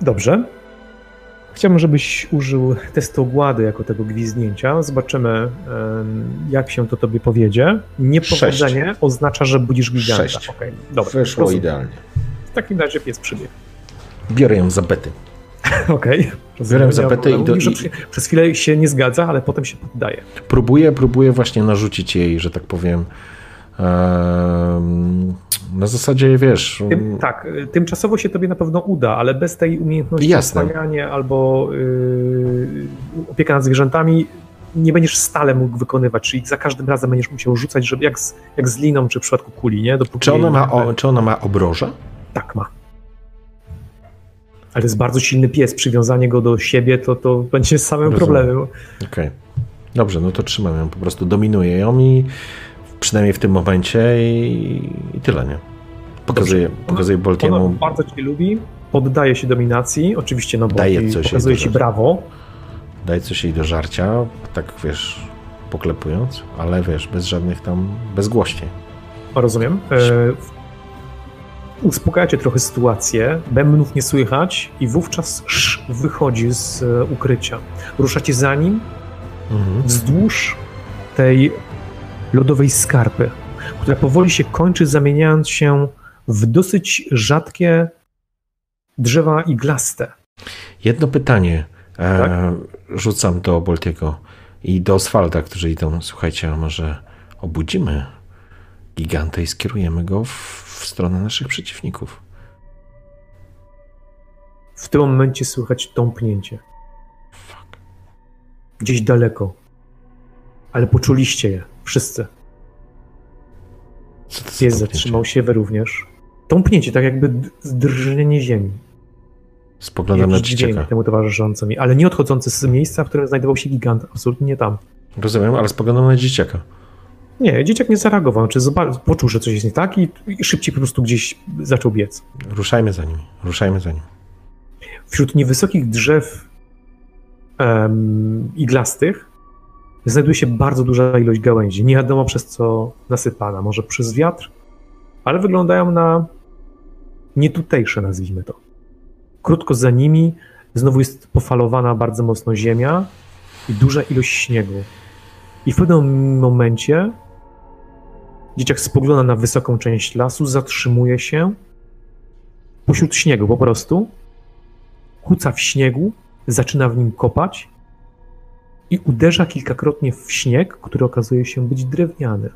Dobrze. Chciałbym, żebyś użył testu ogłady jako tego gwizdnięcia. Zobaczymy, jak się to tobie powiedzie. Niepowodzenie oznacza, że budzisz giganta. Sześć. Okej, dobra. Wyszło rozumiem. idealnie. W takim razie pies przybiegł. Biorę ją za bety. [laughs] Okej. Biorę za betę i do- Mówi, Przez chwilę się nie zgadza, ale potem się poddaje. Próbuję, próbuję właśnie narzucić jej, że tak powiem. Na zasadzie, wiesz. Tym, tak, tymczasowo się tobie na pewno uda, ale bez tej umiejętności Jasne. albo yy, opieka nad zwierzętami nie będziesz stale mógł wykonywać, czyli za każdym razem będziesz musiał rzucać, żeby jak z, jak z liną, czy w przypadku kuli, nie? Dopóki Czy ona ma, o, czy ona ma obroża? Tak ma. Ale to jest bardzo silny pies, przywiązanie go do siebie to, to będzie samym Rozumiem. problemem. Okej. Dobrze, no to trzymam ją, po prostu dominuję ją i przynajmniej w tym momencie i, i tyle, nie? Pokazuję, pokazuję Ona Boltiemu. bardzo cię lubi, poddaje się dominacji, oczywiście, no bo Daje coś pokazuje ci brawo, Daj coś jej do żarcia, tak wiesz, poklepując, ale wiesz, bez żadnych tam, bezgłośnie. Rozumiem. E, uspokajacie trochę sytuację, bębnów nie słychać i wówczas sz wychodzi z e, ukrycia. Ruszacie za nim Mhm. wzdłuż tej lodowej skarpy, która powoli się kończy, zamieniając się w dosyć rzadkie drzewa iglaste. Jedno pytanie e, Tak? rzucam do Boltiego i do Oswalda, którzy idą. Słuchajcie, a może obudzimy giganta i skierujemy go w, w stronę naszych przeciwników. W tym momencie słychać tąpnięcie. Fuck. Gdzieś daleko. Ale poczuliście je, wszyscy. Co to Pies tąpnięcie? zatrzymał się, wy również. Tąpnięcie, tak jakby d- drżnienie ziemi. Spoglądam na dzieciaka. temu towarzyszący mi, ale nie odchodzący z miejsca, w którym znajdował się gigant. Absolutnie nie tam. Rozumiem, ale spoglądam na dzieciaka. Nie, dzieciak nie zareagował, czy zobaczył, poczuł, że coś jest nie tak i, i szybciej po prostu gdzieś zaczął biec. Ruszajmy za nim, ruszajmy za nim. Wśród niewysokich drzew em, iglastych znajduje się bardzo duża ilość gałęzi. Nie wiadomo przez co nasypana, może przez wiatr, ale wyglądają na nietutejsze, nazwijmy to. Krótko za nimi znowu jest pofalowana bardzo mocno ziemia i duża ilość śniegu. I w pewnym momencie dzieciak spogląda na wysoką część lasu, zatrzymuje się pośród śniegu po prostu, kuca w śniegu, zaczyna w nim kopać i uderza kilkakrotnie w śnieg, który okazuje się być drewniany,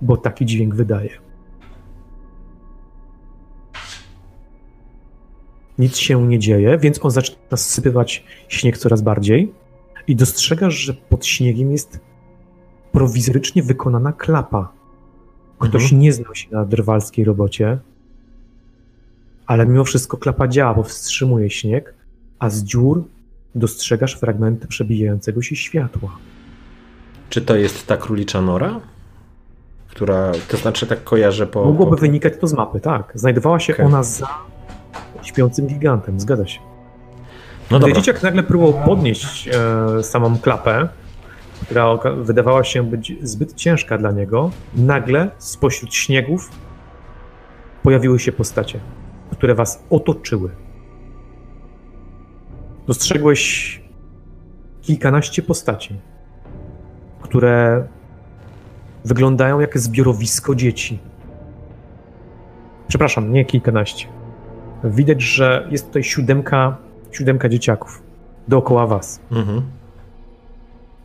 bo taki dźwięk wydaje. Nic się nie dzieje, więc on zaczyna sypywać śnieg coraz bardziej i dostrzegasz, że pod śniegiem jest prowizorycznie wykonana klapa. Ktoś Mhm. nie znał się na drwalskiej robocie, ale mimo wszystko klapa działa, bo wstrzymuje śnieg, a z dziur dostrzegasz fragmenty przebijającego się światła. Czy to jest ta królicza nora? Która, to znaczy tak kojarzę po... Mogłoby po... wynikać to z mapy, tak. Znajdowała się Okej. ona za śpiącym gigantem, zgadza się. No Gdy dobra, dzieciak nagle próbował podnieść e, samą klapę, która wydawała się być zbyt ciężka dla niego, nagle spośród śniegów pojawiły się postacie, które was otoczyły. Dostrzegłeś kilkanaście postaci, które wyglądają jak zbiorowisko dzieci. Przepraszam, nie kilkanaście. Widać, że jest tutaj siódemka, siódemka dzieciaków dookoła was. mhm.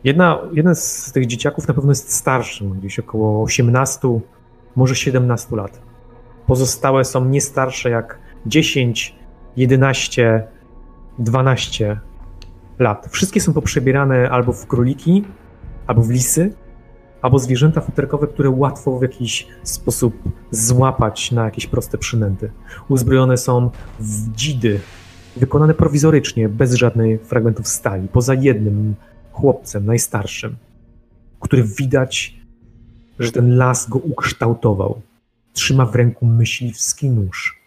Jedna, jeden z tych dzieciaków na pewno jest starszy, gdzieś około 18, może 17 lat. Pozostałe są nie starsze jak 10, 11, 12 lat. Wszystkie są poprzebierane albo w króliki, albo w lisy, albo zwierzęta futerkowe, które łatwo w jakiś sposób złapać na jakieś proste przynęty. Uzbrojone są w dzidy, wykonane prowizorycznie, bez żadnych fragmentów stali, poza jednym chłopcem, najstarszym, który widać, że ten las go ukształtował. Trzyma w ręku myśliwski nóż.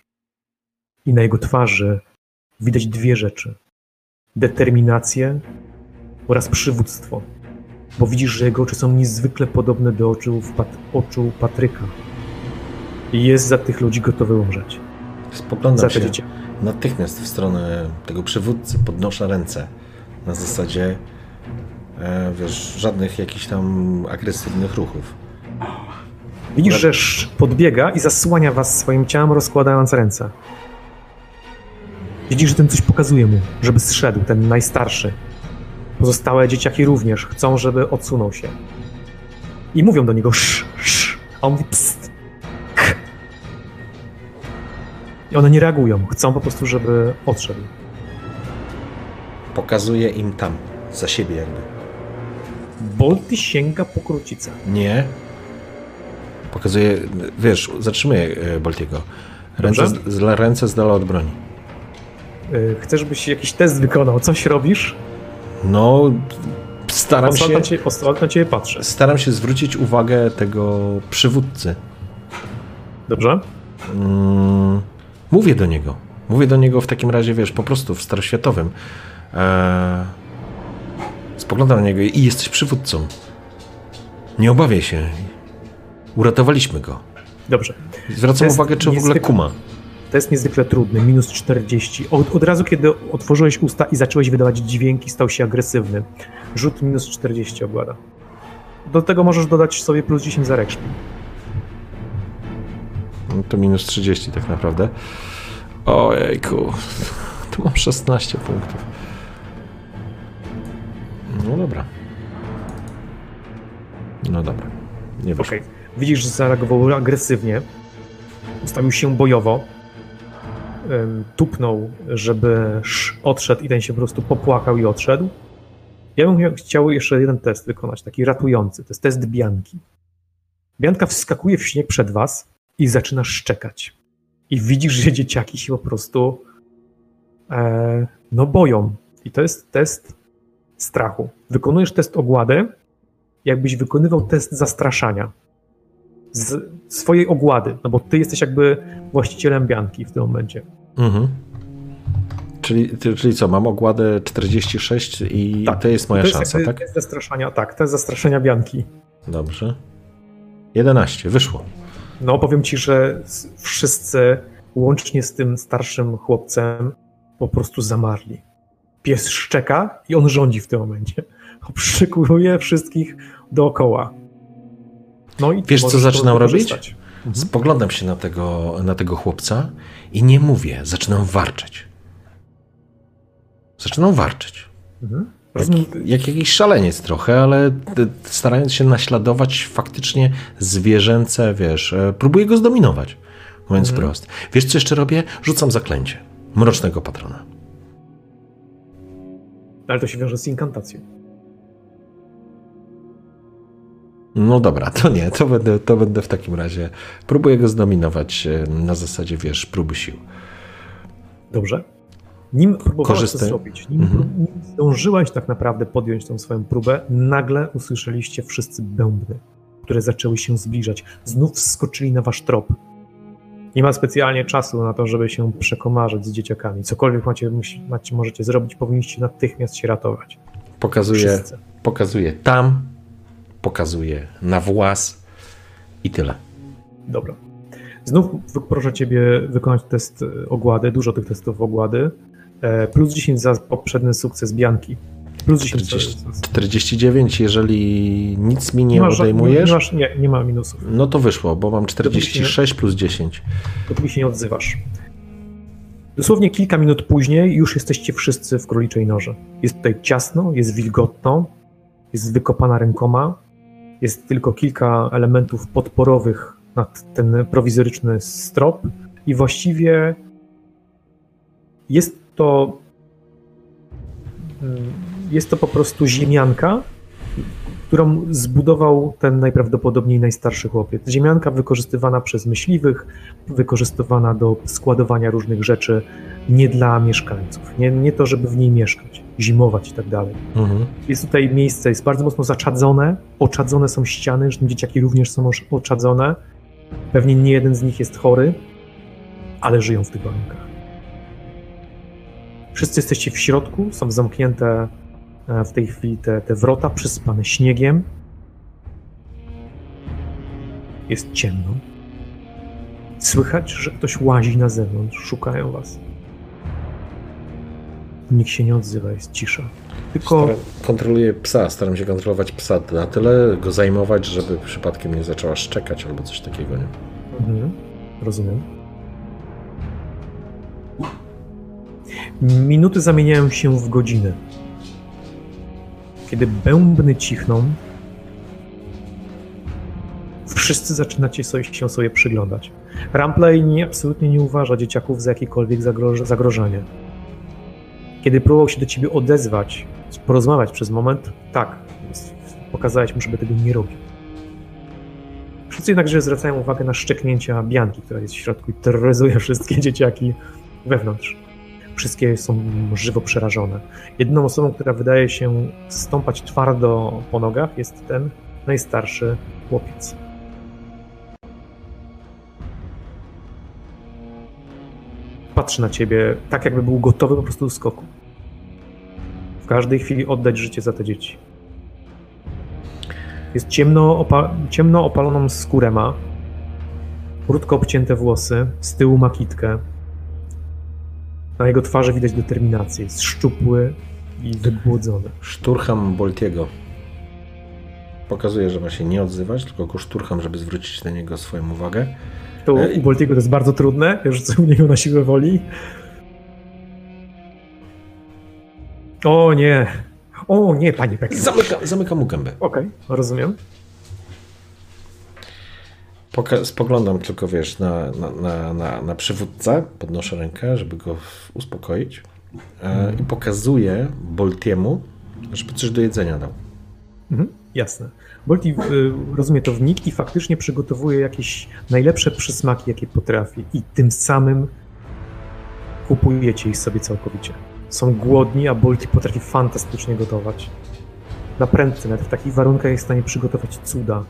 I na jego twarzy widać dwie rzeczy: determinację oraz przywództwo. Bo widzisz, że jego oczy są niezwykle podobne do oczu, Pat- oczu Patryka. I jest za tych ludzi gotowy umrzeć. Spoglądam się natychmiast w stronę tego przywódcy, podnoszę ręce. Na zasadzie, e, wiesz, żadnych jakichś tam agresywnych ruchów. Widzisz, że podbiega i zasłania was swoim ciałem, rozkładając ręce. Widzisz, że ten coś pokazuje mu, żeby zszedł, ten najstarszy. Pozostałe dzieciaki również chcą, żeby odsunął się. I mówią do niego sz, sz, a on mówi pst, k. I one nie reagują, chcą po prostu, żeby odszedł. Pokazuję im tam, za siebie jakby. Bolty sięga po krucicę. Nie. Pokazuję, wiesz, zatrzymuję e, Boltiego. Ręce, z- ręce z dala od broni. Y, Chcesz, byś jakiś test wykonał, coś robisz? No, staram się, na ciebie, na ciebie patrzy. staram się zwrócić uwagę tego przywódcy. Dobrze? Mm, mówię do niego. Mówię do niego w takim razie, wiesz, po prostu w staroświatowym. Eee, spoglądam na niego i jesteś przywódcą. Nie obawiaj się. Uratowaliśmy go. Dobrze. Zwracam Jest uwagę, czy w ogóle kuma. To jest niezwykle trudny, minus 40. Od, od razu, kiedy otworzyłeś usta i zacząłeś wydawać dźwięki, stał się agresywny. Rzut minus 40 ogłada. Do tego możesz dodać sobie plus 10 za. No to minus 30 tak naprawdę. Ojejku. Tu mam 16 punktów. No dobra. No dobra. Nie wyszło. Okej. Widzisz, że zareagował agresywnie. Ustawił się bojowo. Tupnął, żeby sz- odszedł i ten się po prostu popłakał i odszedł. Ja bym chciał jeszcze jeden test wykonać, taki ratujący. To jest test Bianki. Bianka wskakuje w śnieg przed was i zaczyna szczekać. I widzisz, że dzieciaki się po prostu e, no boją. I to jest test strachu. Wykonujesz test ogłady jakbyś wykonywał test zastraszania z swojej ogłady, no bo ty jesteś jakby właścicielem Bianki w tym momencie. Mhm. Czyli, czyli co, mam ogładę 46 i Tak. to jest moja to jest szansa, tak? test zastraszania, tak, test zastraszania Bianki. Dobrze. 11, wyszło. No powiem ci, że wszyscy, łącznie z tym starszym chłopcem, po prostu zamarli. Pies szczeka i on rządzi w tym momencie. [laughs] Przykuje wszystkich dookoła. No i Wiesz, co zaczynam robić? wykorzystać. Spoglądam się na tego, na tego chłopca i nie mówię, zaczynam warczeć. Zaczynam warczeć. Mhm. Rozumiem, Jak jakiś szaleniec trochę, ale starając się naśladować faktycznie zwierzęce, wiesz, e, próbuję go zdominować, mówiąc Mhm. wprost. Wiesz, co jeszcze robię? Rzucam zaklęcie. Mrocznego patrona. ale to się wiąże z inkantacją. No dobra, to nie, to będę, to będę w takim razie. Próbuję go zdominować e, na zasadzie, wiesz, próby sił. Dobrze? Nim próbowałeś to zrobić, nim, Mhm. nim zdążyłaś tak naprawdę podjąć tą swoją próbę, nagle usłyszeliście wszyscy bębny, które zaczęły się zbliżać. Znów wskoczyli na wasz trop. Nie ma specjalnie czasu na to, żeby się przekomarzać z dzieciakami. Cokolwiek macie, macie, możecie zrobić, powinniście natychmiast się ratować. Pokazuję, Wszyscy. pokazuję tam, pokazuję na włas i tyle. Dobra. Znów proszę ciebie wykonać test e, ogłady, dużo tych testów ogłady. E, Plus 10 za poprzedni sukces Bianki. Plus 10 40, za- 49, jeżeli nic mi nie masz odejmujesz, Nie, masz, nie, nie ma minusów. no to wyszło, bo mam 46 plus 10. Dopóki się nie odzywasz. Dosłownie kilka minut później już jesteście wszyscy w króliczej norze. Jest tutaj ciasno, jest wilgotno, jest wykopana rękoma, jest tylko kilka elementów podporowych nad ten prowizoryczny strop i właściwie jest to mm, jest to po prostu ziemianka, którą zbudował ten najprawdopodobniej najstarszy chłopiec. Ziemianka wykorzystywana przez myśliwych, wykorzystywana do składowania różnych rzeczy nie dla mieszkańców. Nie, nie to, żeby w niej mieszkać, zimować i tak dalej. Mhm. Jest tutaj miejsce, jest bardzo mocno zaczadzone, oczadzone są ściany, zresztą dzieciaki również są oczadzone. Pewnie nie jeden z nich jest chory, ale żyją w tych warunkach. Wszyscy jesteście w środku, są zamknięte e, w tej chwili te, te wrota, przysypane śniegiem. Jest ciemno. Słychać, że ktoś łazi na zewnątrz, szukają was. Nikt się nie odzywa, jest cisza. Tylko Staram, kontroluję psa, staram się kontrolować psa na tyle, go zajmować, żeby przypadkiem nie zaczęła szczekać albo coś takiego, nie? Mhm, rozumiem. Minuty zamieniają się w godziny. Kiedy bębny cichną, wszyscy zaczynacie sobie, się sobie przyglądać. Ramplay nie, absolutnie nie uważa dzieciaków za jakiekolwiek zagroż- zagrożenie. Kiedy próbował się do ciebie odezwać, porozmawiać przez moment, tak, pokazałeś mu, żeby tego nie robił. Wszyscy jednakże zwracają uwagę na szczeknięcia Bianki, która jest w środku i terroryzuje wszystkie dzieciaki wewnątrz. Wszystkie są żywo przerażone. Jedyną osobą, która wydaje się stąpać twardo po nogach jest ten najstarszy chłopiec. Patrzy na ciebie tak, jakby był gotowy po prostu do skoku. W każdej chwili oddać życie za te dzieci. Jest ciemno, opa- ciemno opaloną skórę ma, krótko obcięte włosy, z tyłu ma kitkę. Na jego twarzy widać determinację. Jest szczupły i wygłodzony. Szturcham Boltiego. Pokazuję, że ma się nie odzywać, tylko go szturcham, żeby zwrócić na niego swoją uwagę. To u Boltiego to jest bardzo trudne. Ja rzucę u niego na siłę woli. O nie. O nie, panie Beck. Zamykam, zamykam mu gębę. Okej, rozumiem. Poka- spoglądam tylko, wiesz, na, na, na, na, na przywódcę, podnoszę rękę, żeby go uspokoić e, i pokazuję Boltiemu, żeby coś do jedzenia dał. Mhm, jasne. Bolti y, rozumie to wnik i faktycznie przygotowuje jakieś najlepsze przysmaki, jakie potrafi i tym samym kupujecie ich sobie całkowicie. Są głodni, a Bolti potrafi fantastycznie gotować. na prędce, nawet w takich warunkach jest w stanie przygotować cuda.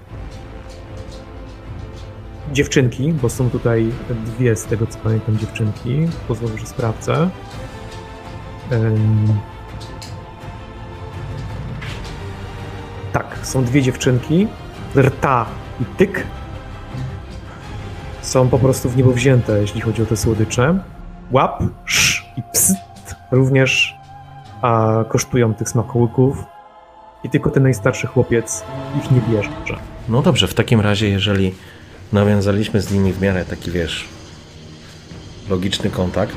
Dziewczynki, bo są tutaj dwie z tego co pamiętam dziewczynki, pozwolę, że sprawdzę. Ym... Tak, są dwie dziewczynki, Rta i Tyk. Są po prostu w niebo wzięte, jeśli chodzi o te słodycze. Łap, sz i pst również a, kosztują tych smakołyków i tylko ten najstarszy chłopiec ich nie bierze. No dobrze, w takim razie, jeżeli nawiązaliśmy z nimi w miarę taki, wiesz, logiczny kontakt.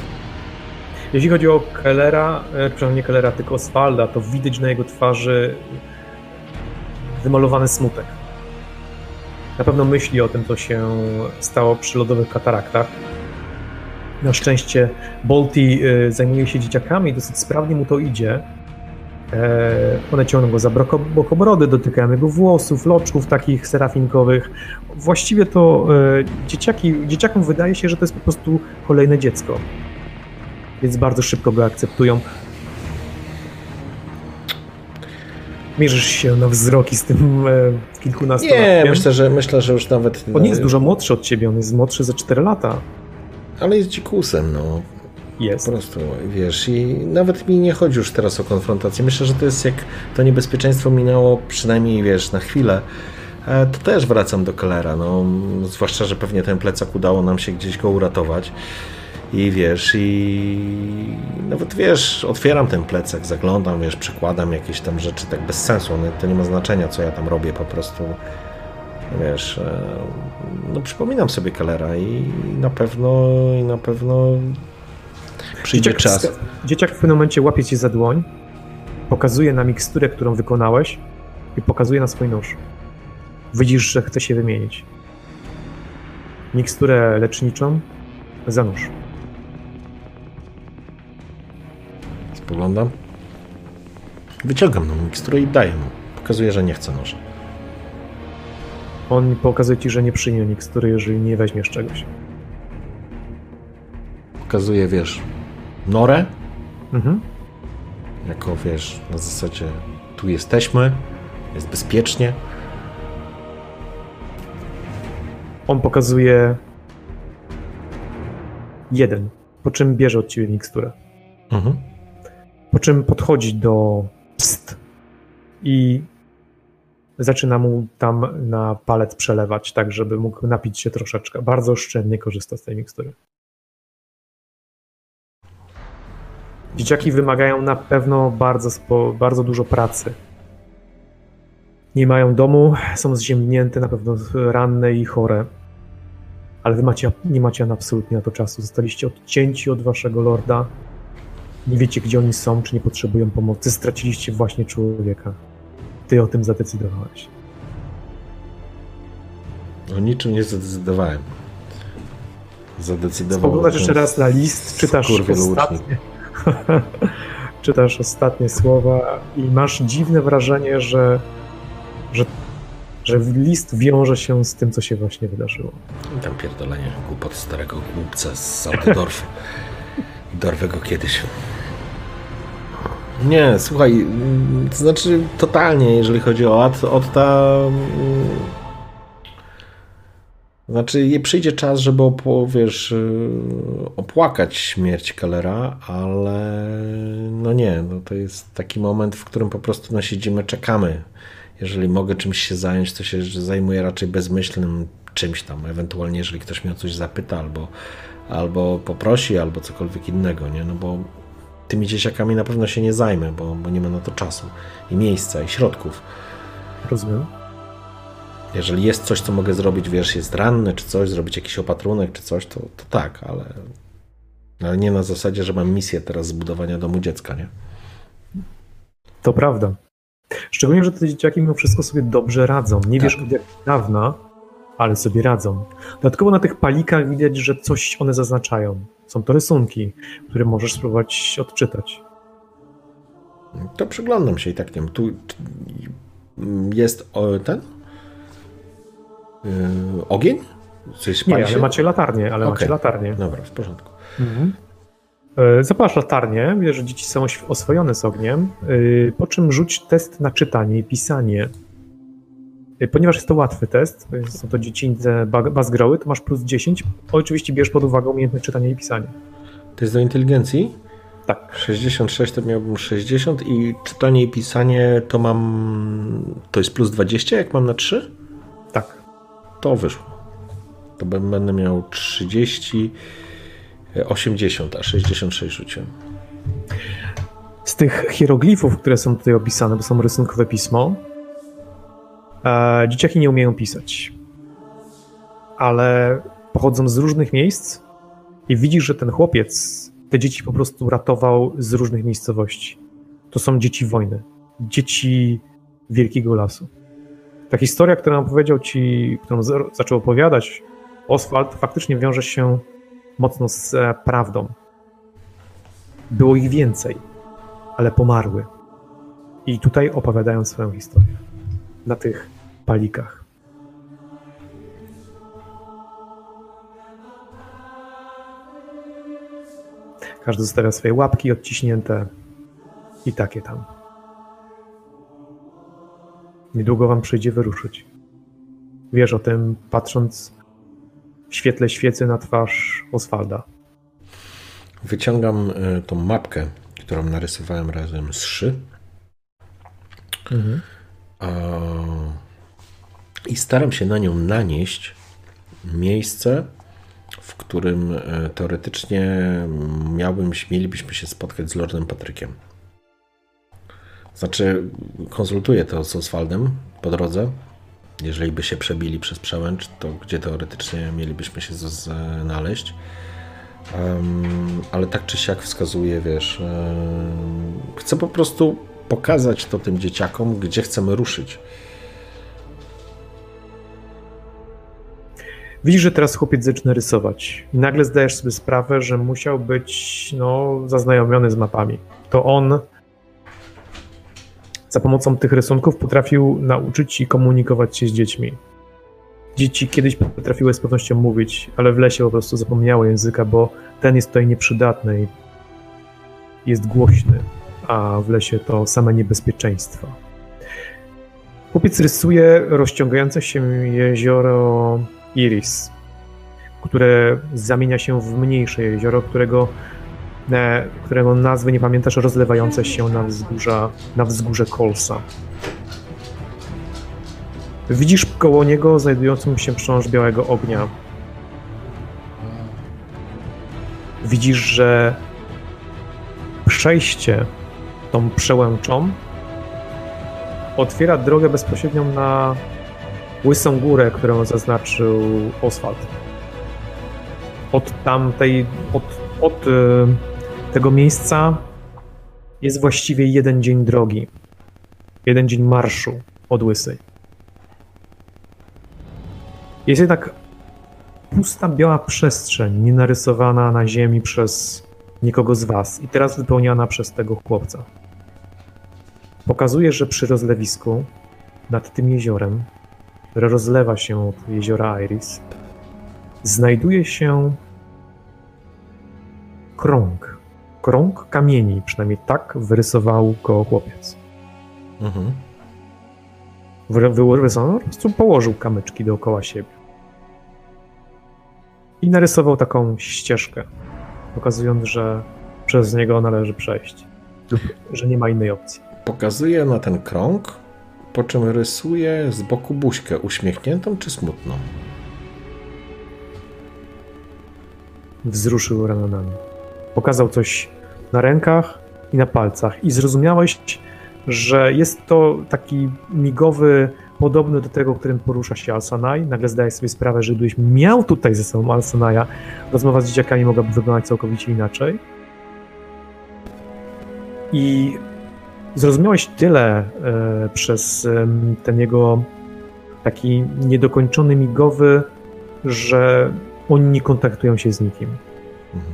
Jeśli chodzi o Kellera, e, przynajmniej nie Kellera, tylko Oswalda, to widać na jego twarzy wymalowany smutek. Na pewno myśli o tym, co się stało przy lodowych kataraktach. Na szczęście Bolti e, zajmuje się dzieciakami, dosyć sprawnie mu to idzie. E, one ciągną go za bokobrody, dotykają jego włosów, loczków takich serafinkowych. Właściwie to e, dzieciaki, dzieciakom wydaje się, że to jest po prostu kolejne dziecko. Więc bardzo szybko go akceptują. Mierzysz się na wzroki z tym e, kilkunastolatkiem? Nie, myślę że, myślę, że już nawet... On nie jest dużo młodszy od ciebie, on jest młodszy za 4 lata. Ale jest dzikusem, no. Jest. Po prostu, wiesz, i nawet mi nie chodzi już teraz o konfrontację. Myślę, że to jest jak to niebezpieczeństwo minęło przynajmniej, wiesz, na chwilę, e, to też wracam do Kellera, no. Zwłaszcza, że pewnie ten plecak udało nam się gdzieś go uratować. I wiesz, i nawet wiesz, otwieram ten plecak, zaglądam, wiesz, przykładam jakieś tam rzeczy tak bez sensu. No, to nie ma znaczenia, co ja tam robię, po prostu wiesz, e, no przypominam sobie Kellera i na pewno, i na pewno przyjdzie dzieciak, czas. Dzieciak w pewnym momencie łapie cię za dłoń, pokazuje na miksturę, którą wykonałeś i pokazuje na swój nóż. Widzisz, że chce się wymienić. Miksturę leczniczą za nóż. Spoglądam. Wyciągam no miksturę i daję mu. Pokazuję, że nie chce noża. On pokazuje ci, że nie przyjmie mikstury, jeżeli nie weźmiesz czegoś. Pokazuje, wiesz, norę. Mhm. Jako, wiesz, na zasadzie tu jesteśmy, jest bezpiecznie. On pokazuje jeden, po czym bierze od ciebie miksturę. Mhm. Po czym podchodzi do pst i zaczyna mu tam na palec przelewać, tak żeby mógł napić się troszeczkę. Bardzo oszczędnie korzysta z tej mikstury. Dzieciaki wymagają na pewno bardzo, bardzo dużo pracy. Nie mają domu, są zziębnięte, na pewno ranne i chore. Ale wy macie, nie macie absolutnie na to czasu. Zostaliście odcięci od waszego lorda. Nie wiecie, gdzie oni są, czy nie potrzebują pomocy. Straciliście właśnie człowieka. Ty o tym zadecydowałeś. O niczym nie zadecydowałem. Zadecydowałem. Spoglądasz jeszcze raz na list, czytasz ostatnie, [laughs] czytasz ostatnie słowa i masz dziwne wrażenie, że, że, że list wiąże się z tym, co się właśnie wydarzyło. Tam pierdolenie głupot starego głupca z Autodorfu. [laughs] Dorwę go kiedyś. Nie, słuchaj, to znaczy totalnie, jeżeli chodzi o Otta, znaczy przyjdzie czas, żeby wiesz, opłakać śmierć Kellera, ale no nie, no to jest taki moment, w którym po prostu no siedzimy, czekamy. Jeżeli mogę czymś się zająć, to się zajmuję raczej bezmyślnym czymś tam, ewentualnie jeżeli ktoś mnie o coś zapyta, albo, albo poprosi, albo cokolwiek innego, nie, no bo tymi dzieciakami na pewno się nie zajmę, bo, bo nie ma na to czasu i miejsca, i środków. Rozumiem. Jeżeli jest coś, co mogę zrobić, wiesz, jest ranny, czy coś, zrobić jakiś opatrunek, czy coś, to, to tak, ale, ale nie na zasadzie, że mam misję teraz zbudowania domu dziecka, nie? To prawda. Szczególnie, że te dzieciaki mimo wszystko sobie dobrze radzą. Nie tak. wiesz od jak dawna, ale sobie radzą. Dodatkowo na tych palikach widać, że coś one zaznaczają. Są to rysunki, które możesz spróbować odczytać. To przyglądam się i tak nie wiem. Tu jest ten yy, ogień? Coś nie, ale macie latarnię, ale okay. macie latarnię. Dobra, w porządku. Mhm. E, Zapalasz latarnię, wiesz, że dzieci są oswojone z ogniem, e, po czym rzuć test na czytanie i pisanie. E, Ponieważ jest to łatwy test, są to dziecinne ba- bazgroły, to masz plus 10. Oczywiście bierz pod uwagę umiejętność czytania i pisania. To jest do inteligencji? Tak. 66 to miałbym 60 i czytanie i pisanie to mam... To jest plus 20 jak mam na 3? Tak. To wyszło. To będę miał 30, e, 80, a 66 rzuciłem. Z tych hieroglifów, które są tutaj opisane, bo są rysunkowe pismo, e, dzieciaki nie umieją pisać. Ale pochodzą z różnych miejsc i widzisz, że ten chłopiec te dzieci po prostu ratował z różnych miejscowości. To są dzieci wojny, dzieci Wielkiego Lasu. Ta historia, którą opowiedział ci, którą zaczął opowiadać Oswald, faktycznie wiąże się mocno z e, prawdą. Było ich więcej ale pomarły. I tutaj opowiadają swoją historię. Na tych palikach. Każdy zostawia swoje łapki odciśnięte i takie tam. Niedługo wam przyjdzie wyruszyć. Wiesz o tym, patrząc w świetle świecy na twarz Oswalda. Wyciągam e, tą mapkę, którą narysowałem razem z szy. A, I staram się na nią nanieść miejsce, w którym e, teoretycznie miałbym, mielibyśmy się spotkać z Lordem Patrykiem. Znaczy, konsultuję to z Oswaldem po drodze. Jeżeli by się przebili przez przełęcz, to gdzie teoretycznie mielibyśmy się znaleźć. Em, ale tak czy siak wskazuje, wiesz, em, chcę po prostu pokazać to tym dzieciakom, gdzie chcemy ruszyć. Widzisz, że teraz chłopiec zaczyna rysować. I nagle zdajesz sobie sprawę, że musiał być no, zaznajomiony z mapami. To on za pomocą tych rysunków potrafił nauczyć i komunikować się z dziećmi. Dzieci kiedyś potrafiły z pewnością mówić, ale w lesie po prostu zapomniały języka, bo ten jest tutaj nieprzydatny i jest głośny, a w lesie to same niebezpieczeństwa. Chłopiec rysuje rozciągające się jezioro Iris, które zamienia się w mniejsze jezioro, którego, e, którego nazwy nie pamiętasz, rozlewające się na, wzgórza, na wzgórze Kolsa. Widzisz koło niego znajdującą się prząż białego ognia. Widzisz, że przejście tą przełęczą otwiera drogę bezpośrednią na łysą górę, którą zaznaczył Oswald. Od tamtej, od, od e, tego miejsca jest właściwie jeden dzień drogi. Jeden dzień marszu od Łysej. Jest jednak pusta biała przestrzeń, nienarysowana na ziemi przez nikogo z was i teraz wypełniana przez tego chłopca. Pokazuje, że przy rozlewisku nad tym jeziorem które rozlewa się od jeziora Iris, znajduje się krąg. Krąg kamieni, przynajmniej tak wyrysował go chłopiec. Mhm. Wy- Wyrysował, po prostu położył kamyczki dookoła siebie. I narysował taką ścieżkę, pokazując, że przez niego należy przejść. Lub że nie ma innej opcji. Pokazuję na ten krąg, po czym rysuję z boku buźkę uśmiechniętą czy smutną. wzruszył ramionami. Pokazał coś na rękach i na palcach i zrozumiałeś, że jest to taki migowy, podobny do tego, którym porusza się Alsanaj. Nagle zdajesz sobie sprawę, że gdybyś miał tutaj ze sobą Alsanaja, rozmowa z dzieciakami mogłaby wyglądać całkowicie inaczej. I zrozumiałeś tyle e, przez ten jego taki niedokończony migowy, że oni nie kontaktują się z nikim. Mhm.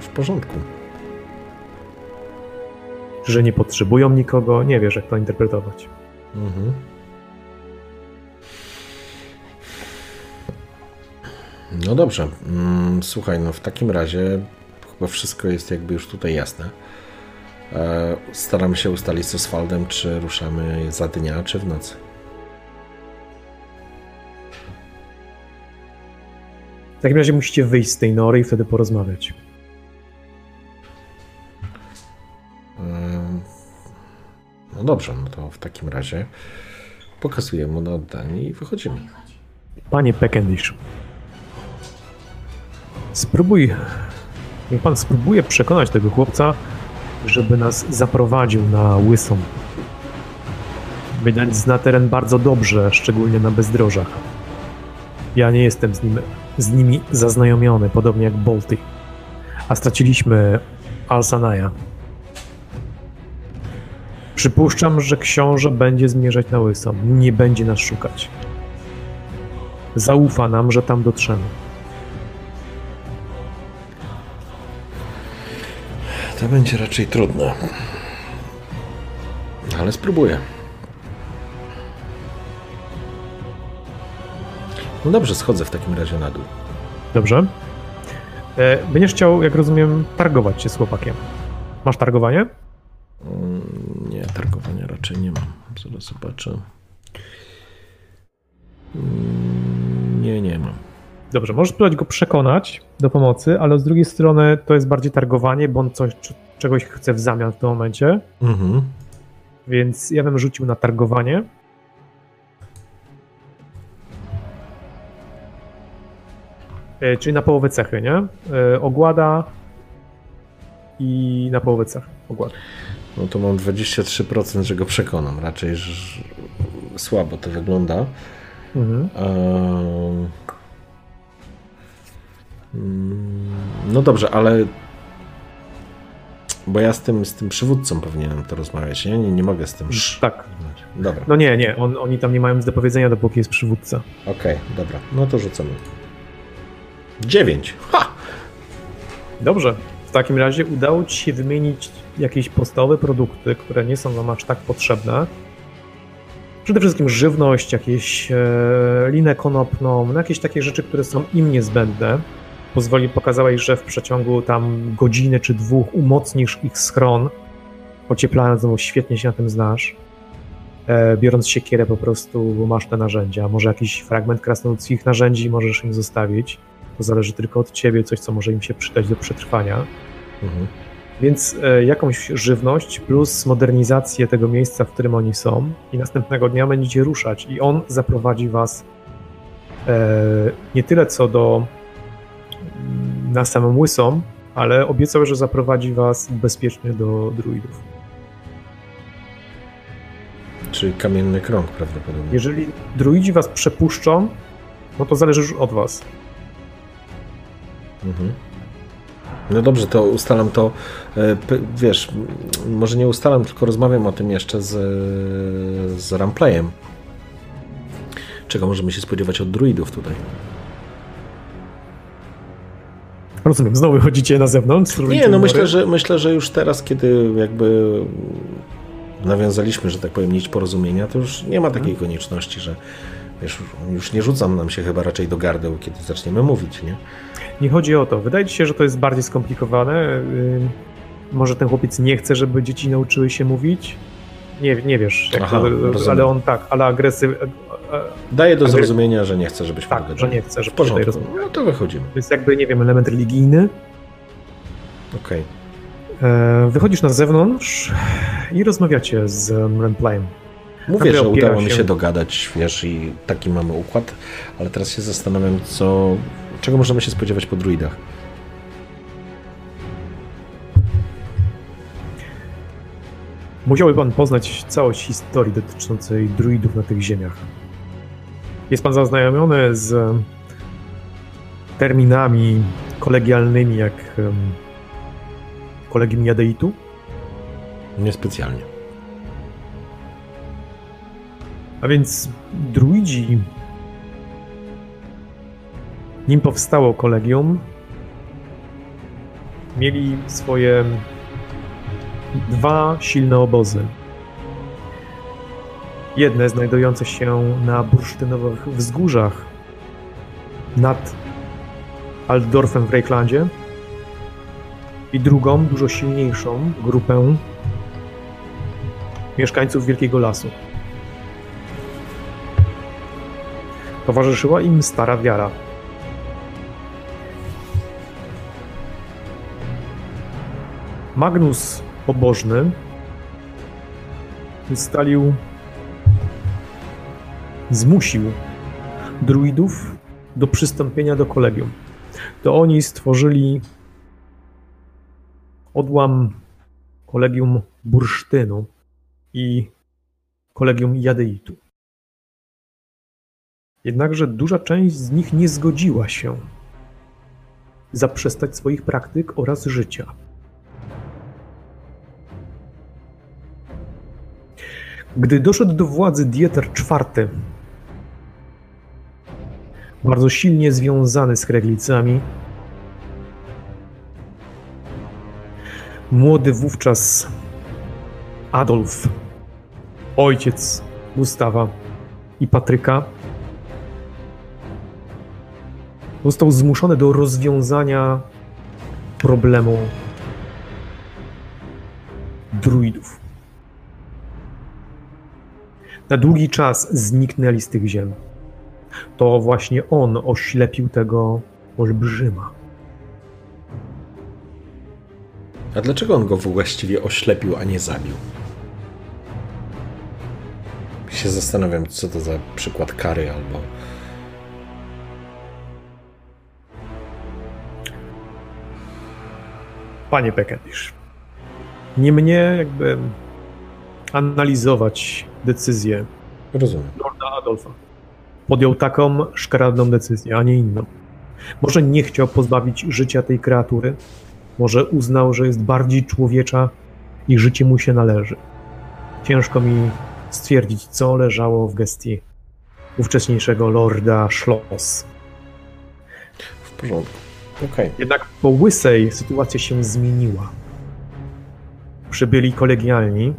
W porządku. Że nie potrzebują nikogo, nie wiesz, jak to interpretować. Mhm. No dobrze. Mm, Słuchaj, no w takim razie chyba wszystko jest jakby już tutaj jasne. E, Staramy się ustalić z Oswaldem, czy ruszamy za dnia, czy w nocy. W takim razie musicie wyjść z tej nory i wtedy porozmawiać. Ym, No dobrze, no to w takim razie pokazuję mu na oddanie i wychodzimy. Panie Peckendish, spróbuj, niech pan spróbuje przekonać tego chłopca, żeby nas zaprowadził na Łysą. Wydać zna teren bardzo dobrze, szczególnie na bezdrożach. Ja nie jestem z, nim, z nimi zaznajomiony, podobnie jak Bolty. A straciliśmy Alsanaja. Przypuszczam, że książę będzie zmierzać na Łysą. Nie będzie nas szukać. Zaufa nam, że tam dotrzemy. To będzie raczej trudne. Ale spróbuję. No dobrze, schodzę w takim razie na dół. Dobrze? E, Będziesz chciał, jak rozumiem, targować się z chłopakiem. Masz targowanie? Mm, Nie, targowania raczej nie mam. Zaraz zobaczę. Mm, Nie, nie mam. Dobrze, możesz spróbować go przekonać do pomocy, ale z drugiej strony to jest bardziej targowanie, bo on coś, czegoś chce w zamian w tym momencie, Mhm. więc ja bym rzucił na targowanie. E, Czyli na połowę cechy, nie? E, Ogłada i na połowę cechy. Ogłada. No to mam 23%, że go przekonam. Raczej ż- słabo to wygląda. Mhm. Mm, No dobrze, ale. Bo ja z tym, z tym przywódcą powinienem to rozmawiać, nie? Nie, nie mogę z tym. Tak. Dobra, No nie, nie, on, oni tam nie mają nic do powiedzenia, dopóki jest przywódca. okej, dobra. No to rzucamy. 9. Ha! Dobrze. W takim razie udało ci się wymienić jakieś podstawowe produkty, które nie są wam aż tak potrzebne. Przede wszystkim żywność, jakieś e, linę konopną, no jakieś takie rzeczy, które są im niezbędne. Pozwoli, pokazałeś, że w przeciągu tam godziny czy dwóch umocnisz ich schron, ocieplając, no bo świetnie się na tym znasz. E, biorąc siekierę po prostu masz te narzędzia. Może jakiś fragment krasnoludzkich narzędzi możesz im zostawić. To zależy tylko od ciebie, coś, co może im się przydać do przetrwania. Mhm. Więc e, jakąś żywność plus modernizację tego miejsca, w którym oni są, i następnego dnia będziecie ruszać, i on zaprowadzi was e, nie tyle co do na samym łysą, ale obiecał, że zaprowadzi was bezpiecznie do druidów. Czyli kamienny krąg prawdopodobnie. Jeżeli druidzi was przepuszczą, no to zależy już od was. Mhm. No dobrze, to ustalam to. e, Wiesz, może nie ustalam, tylko rozmawiam o tym jeszcze z, z Ramplayem. Czego możemy się spodziewać od druidów tutaj? Rozumiem, znowu chodzicie na zewnątrz? Nie, no myślę, że myślę, że już teraz, kiedy jakby nawiązaliśmy, że tak powiem, nić porozumienia, to już nie ma takiej konieczności, że wiesz, już nie rzucam nam się chyba raczej do gardeł, kiedy zaczniemy mówić, nie? Nie chodzi o to. Wydaje ci się, że to jest bardziej skomplikowane. Ym, Może ten chłopiec nie chce, żeby dzieci nauczyły się mówić. Nie, nie wiesz, Aha, to, ale on tak, ale agresyw... e, e, Daję do zrozumienia, że nie chce, żebyśmy Tak, że nie chce, W żeby tutaj porządku. No to wychodzimy. To jest jakby, nie wiem, element religijny. Okej. E, Wychodzisz na zewnątrz i rozmawiacie z Remplayem. Mówię, że udało mi się- się dogadać, wiesz, i taki mamy układ, ale teraz się zastanawiam, co, czego możemy się spodziewać po druidach. Musiałby pan poznać całość historii dotyczącej druidów na tych ziemiach. Jest pan zaznajomiony z terminami kolegialnymi, jak em, kolegium Jadeitu? Niespecjalnie. A więc druidzi, nim powstało kolegium, mieli swoje dwa silne obozy. Jedne znajdujące się na bursztynowych wzgórzach nad Altdorfem w Reiklandzie i drugą, dużo silniejszą grupę mieszkańców Wielkiego Lasu. Towarzyszyła im stara wiara. Magnus pobożny ustalił, zmusił druidów do przystąpienia do kolegium. To oni stworzyli odłam kolegium bursztynu i kolegium jadeitu. Jednakże duża część z nich nie zgodziła się zaprzestać swoich praktyk oraz życia. Gdy doszedł do władzy Dieter IV, bardzo silnie związany z Kreglicami, młody wówczas Adolf, ojciec Gustawa i Patryka, został zmuszony do rozwiązania problemu druidów. Na długi czas zniknęli z tych ziem. To właśnie on oślepił tego olbrzyma. A dlaczego on go właściwie oślepił, a nie zabił? Się zastanawiam, co to za przykład kary albo. Panie Pekendish, nie mnie jakby analizować decyzję Rozumiem. Lorda Adolfa. Podjął taką szkaradną decyzję, a nie inną. Może nie chciał pozbawić życia tej kreatury, może uznał, że jest bardziej człowiecza i życie mu się należy. Ciężko mi stwierdzić, co leżało w gestii ówcześniejszego Lorda Schloss. W porządku. Okej. Jednak po Łysej sytuacja się zmieniła. Przybyli kolegialni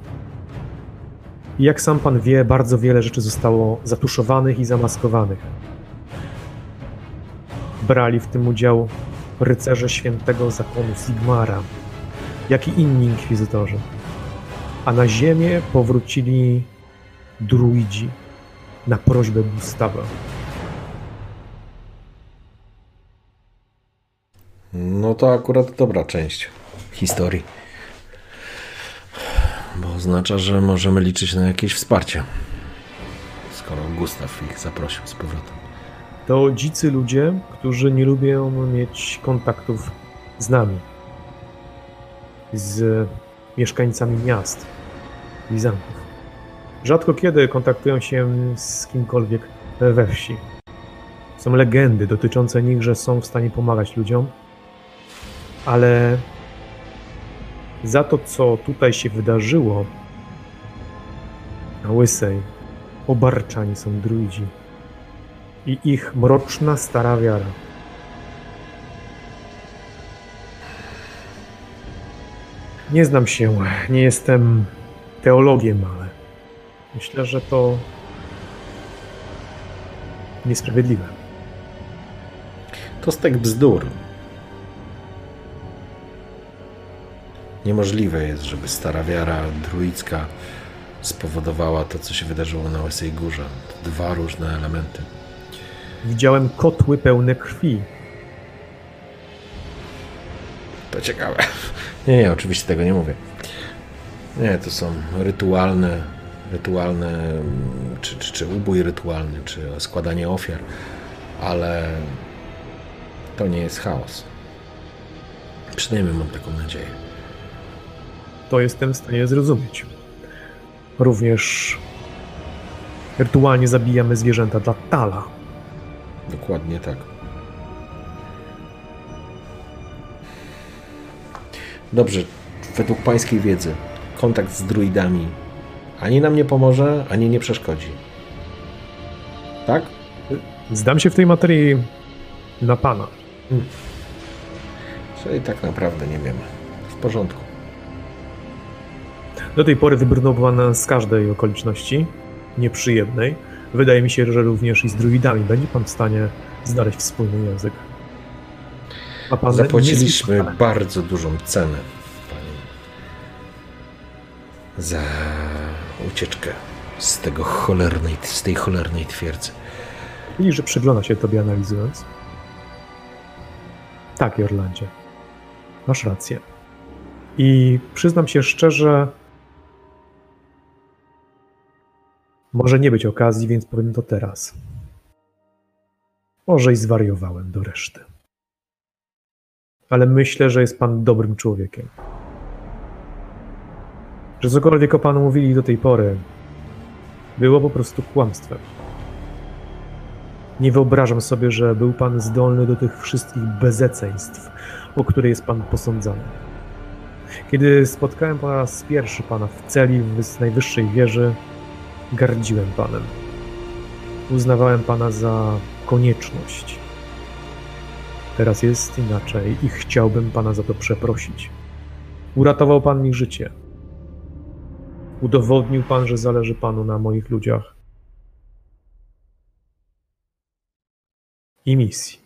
i jak sam pan wie, bardzo wiele rzeczy zostało zatuszowanych i zamaskowanych. Brali w tym udział rycerze świętego zakonu Sigmara, jak i inni inkwizytorzy. A na ziemię powrócili druidzi na prośbę Gustawa. No to akurat dobra część historii. Bo oznacza, że możemy liczyć na jakieś wsparcie. Skoro Gustaw ich zaprosił z powrotem. To dzicy ludzie, którzy nie lubią mieć kontaktów z nami, z mieszkańcami miast i zamków. Rzadko kiedy kontaktują się z kimkolwiek we wsi. Są legendy dotyczące nich, że są w stanie pomagać ludziom, ale za to, co tutaj się wydarzyło na Łysej, obarczani są druidzi i ich mroczna stara wiara. Nie znam się, nie jestem teologiem, ale myślę, że to niesprawiedliwe. To stek bzdur. Niemożliwe jest, żeby stara wiara druicka spowodowała to, co się wydarzyło na Łysej Górze. To dwa różne elementy. Widziałem kotły pełne krwi. To ciekawe. Nie, nie, oczywiście tego nie mówię. Nie, to są rytualne, rytualne, czy, czy, czy ubój rytualny, czy składanie ofiar, ale to nie jest chaos. Przynajmniej mam taką nadzieję. To jestem w stanie zrozumieć. Również rytualnie zabijamy zwierzęta dla Tala. Dokładnie tak. Dobrze, według pańskiej wiedzy, kontakt z druidami ani nam nie pomoże, ani nie przeszkodzi. Tak? Zdam się w tej materii na pana. Czyli tak naprawdę nie wiemy. W porządku. Do tej pory wybrnął pan z każdej okoliczności nieprzyjemnej. Wydaje mi się, że również i z druidami będzie pan w stanie znaleźć wspólny język. Ma pan Zapłaciliśmy bardzo dużą cenę pani, za ucieczkę z tego cholernej, z tej cholernej twierdzy. Widzisz, że przygląda się tobie analizując. Tak, Jorlandzie. Masz rację. I przyznam się szczerze, może nie być okazji, więc powiem to teraz. Może i zwariowałem do reszty. Ale myślę, że jest pan dobrym człowiekiem. Że cokolwiek o panu mówili do tej pory, było po prostu kłamstwem. Nie wyobrażam sobie, że był pan zdolny do tych wszystkich bezeceństw, o które jest pan posądzany. Kiedy spotkałem po raz pierwszy pana w celi w najwyższej wieży, gardziłem panem. Uznawałem pana za konieczność. Teraz jest inaczej i chciałbym pana za to przeprosić. Uratował pan mi życie. Udowodnił pan, że zależy panu na moich ludziach. i misji.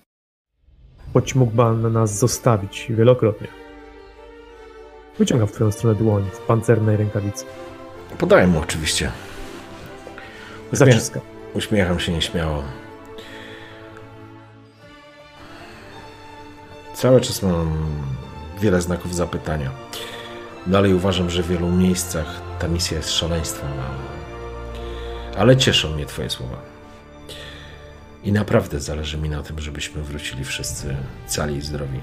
Choć mógł pan nas zostawić wielokrotnie. Wyciąga w twoją stronę dłoń w pancernej rękawicy. Podaję mu oczywiście. Zaciska. uśmiecham się nieśmiało. Cały czas mam wiele znaków zapytania. Dalej uważam, że w wielu miejscach ta misja jest szaleństwem, ale, ale cieszą mnie Twoje słowa. I naprawdę zależy mi na tym, żebyśmy wrócili wszyscy cali i zdrowi.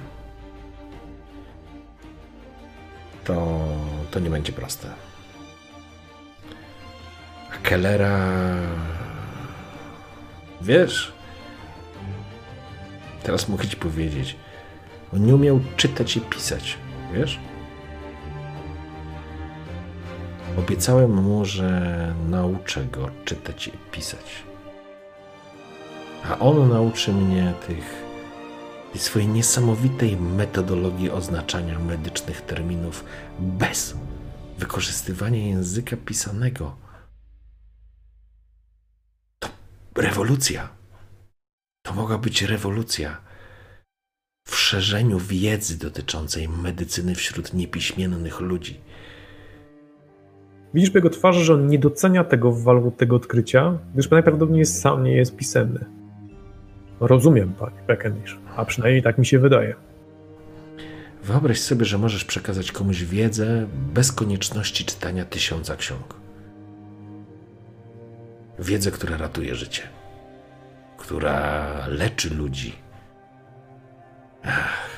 To, to nie będzie proste. Kellera. Wiesz? Teraz mogę ci powiedzieć. On nie umiał czytać i pisać. Wiesz? Obiecałem mu, że nauczę go czytać i pisać. A on nauczy mnie tych, tej swojej niesamowitej metodologii oznaczania medycznych terminów bez wykorzystywania języka pisanego. Rewolucja. To mogła być rewolucja w szerzeniu wiedzy dotyczącej medycyny wśród niepiśmiennych ludzi. Widzisz po jego twarzy, że on nie docenia tego walu tego odkrycia, gdyż najprawdopodobniej sam nie jest pisemny. Rozumiem, panie Beckendish, a przynajmniej tak mi się wydaje. Wyobraź sobie, że możesz przekazać komuś wiedzę bez konieczności czytania tysiąca ksiąg. Wiedzę, która ratuje życie, która leczy ludzi. Ach.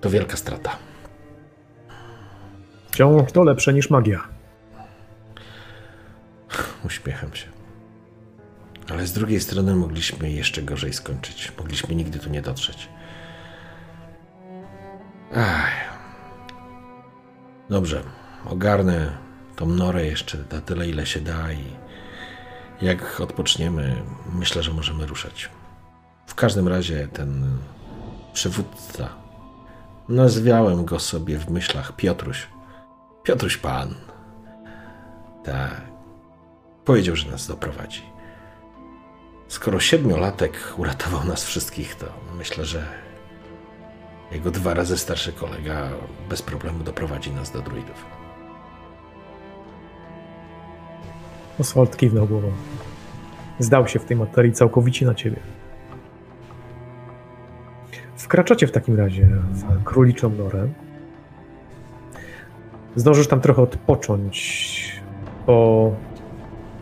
To wielka strata. Wciąż to lepsze niż magia. Uśmiecham się. Ale z drugiej strony mogliśmy jeszcze gorzej skończyć. Mogliśmy nigdy tu nie dotrzeć. Ach. Dobrze, ogarnę tą norę jeszcze na tyle, ile się da i jak odpoczniemy, myślę, że możemy ruszać. W każdym razie ten przywódca, nazwiałem go sobie w myślach Piotruś. Piotruś Pan. Tak. Powiedział, że nas doprowadzi. Skoro siedmiolatek uratował nas wszystkich, to myślę, że jego dwa razy starszy kolega bez problemu doprowadzi nas do druidów. Oswald kiwnął głową. Zdał się w tej materii całkowicie na ciebie. Wkraczacie w takim razie w króliczą norę. Zdążysz tam trochę odpocząć po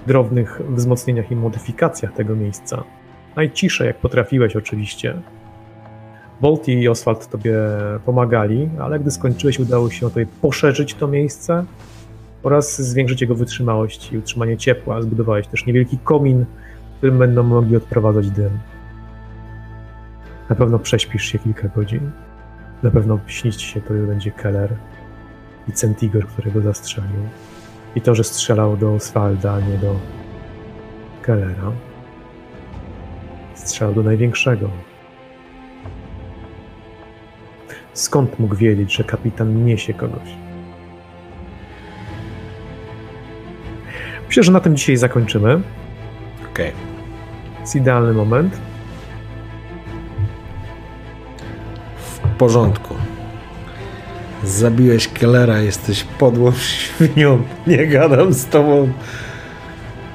drobnych wzmocnieniach i modyfikacjach tego miejsca. Najciszej, jak potrafiłeś oczywiście. Bolt i Oswald tobie pomagali, ale gdy skończyłeś, udało się tobie poszerzyć to miejsce oraz zwiększyć jego wytrzymałość i utrzymanie ciepła. Zbudowałeś też niewielki komin, w którym będą mogli odprowadzać dym. Na pewno prześpisz się kilka godzin. Na pewno śnić się to, będzie Keller i Centigor, którego zastrzelił. I to, że strzelał do Oswalda, a nie do Kellera. Strzelał do największego. Skąd mógł wiedzieć, że kapitan niesie kogoś? Myślę, że na tym dzisiaj zakończymy. Okej. Jest idealny moment. porządku. Zabiłeś Kellera, jesteś podłą świnią. Nie gadam z tobą.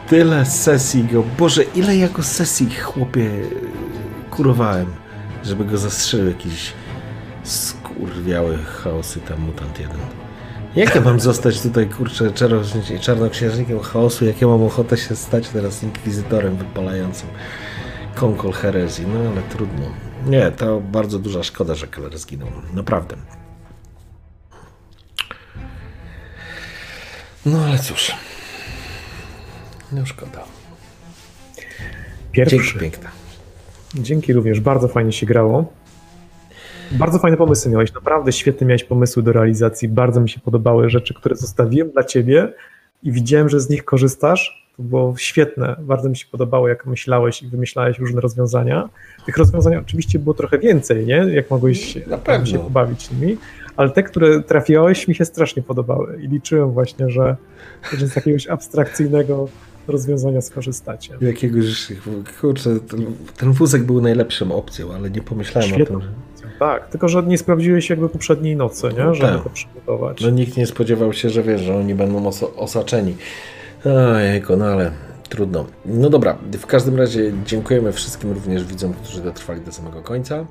Tyle sesji go. Boże, ile jako sesji, chłopie, kurowałem, żeby go zastrzelił jakiś skurwiały chaosy tam mutant jeden. Jak ja mam zostać tutaj, kurczę, czarno- czarnoksiężnikiem chaosu, jak ja mam ochotę się stać teraz inkwizytorem wypalającym konkol herezji? No ale trudno. Nie, to bardzo duża szkoda, że Keller zginął. Naprawdę. No ale cóż. No szkoda. Pierwszy. Dzięki piękne. Dzięki również, bardzo fajnie się grało. Bardzo fajne pomysły miałeś, naprawdę świetne miałeś pomysły do realizacji. Bardzo mi się podobały rzeczy, które zostawiłem dla ciebie i widziałem, że z nich korzystasz. To było świetne, bardzo mi się podobało, jak myślałeś i wymyślałeś różne rozwiązania. Tych rozwiązań oczywiście było trochę więcej, nie? Jak mogłeś się pobawić nimi, ale te, które trafiałeś, mi się strasznie podobały i liczyłem właśnie, że, że z jakiegoś abstrakcyjnego rozwiązania skorzystacie. Jakiegoś, kurczę, ten, ten wózek był najlepszą opcją, ale nie pomyślałem o tym. Tak, tylko że nie sprawdziłeś jakby poprzedniej nocy, nie? Żeby Tak. to przygotować. No nikt nie spodziewał się, że wiesz, że oni będą oso- osaczeni. Ojejku, no ale trudno. No dobra, w każdym razie dziękujemy wszystkim również widzom, którzy dotrwali do samego końca.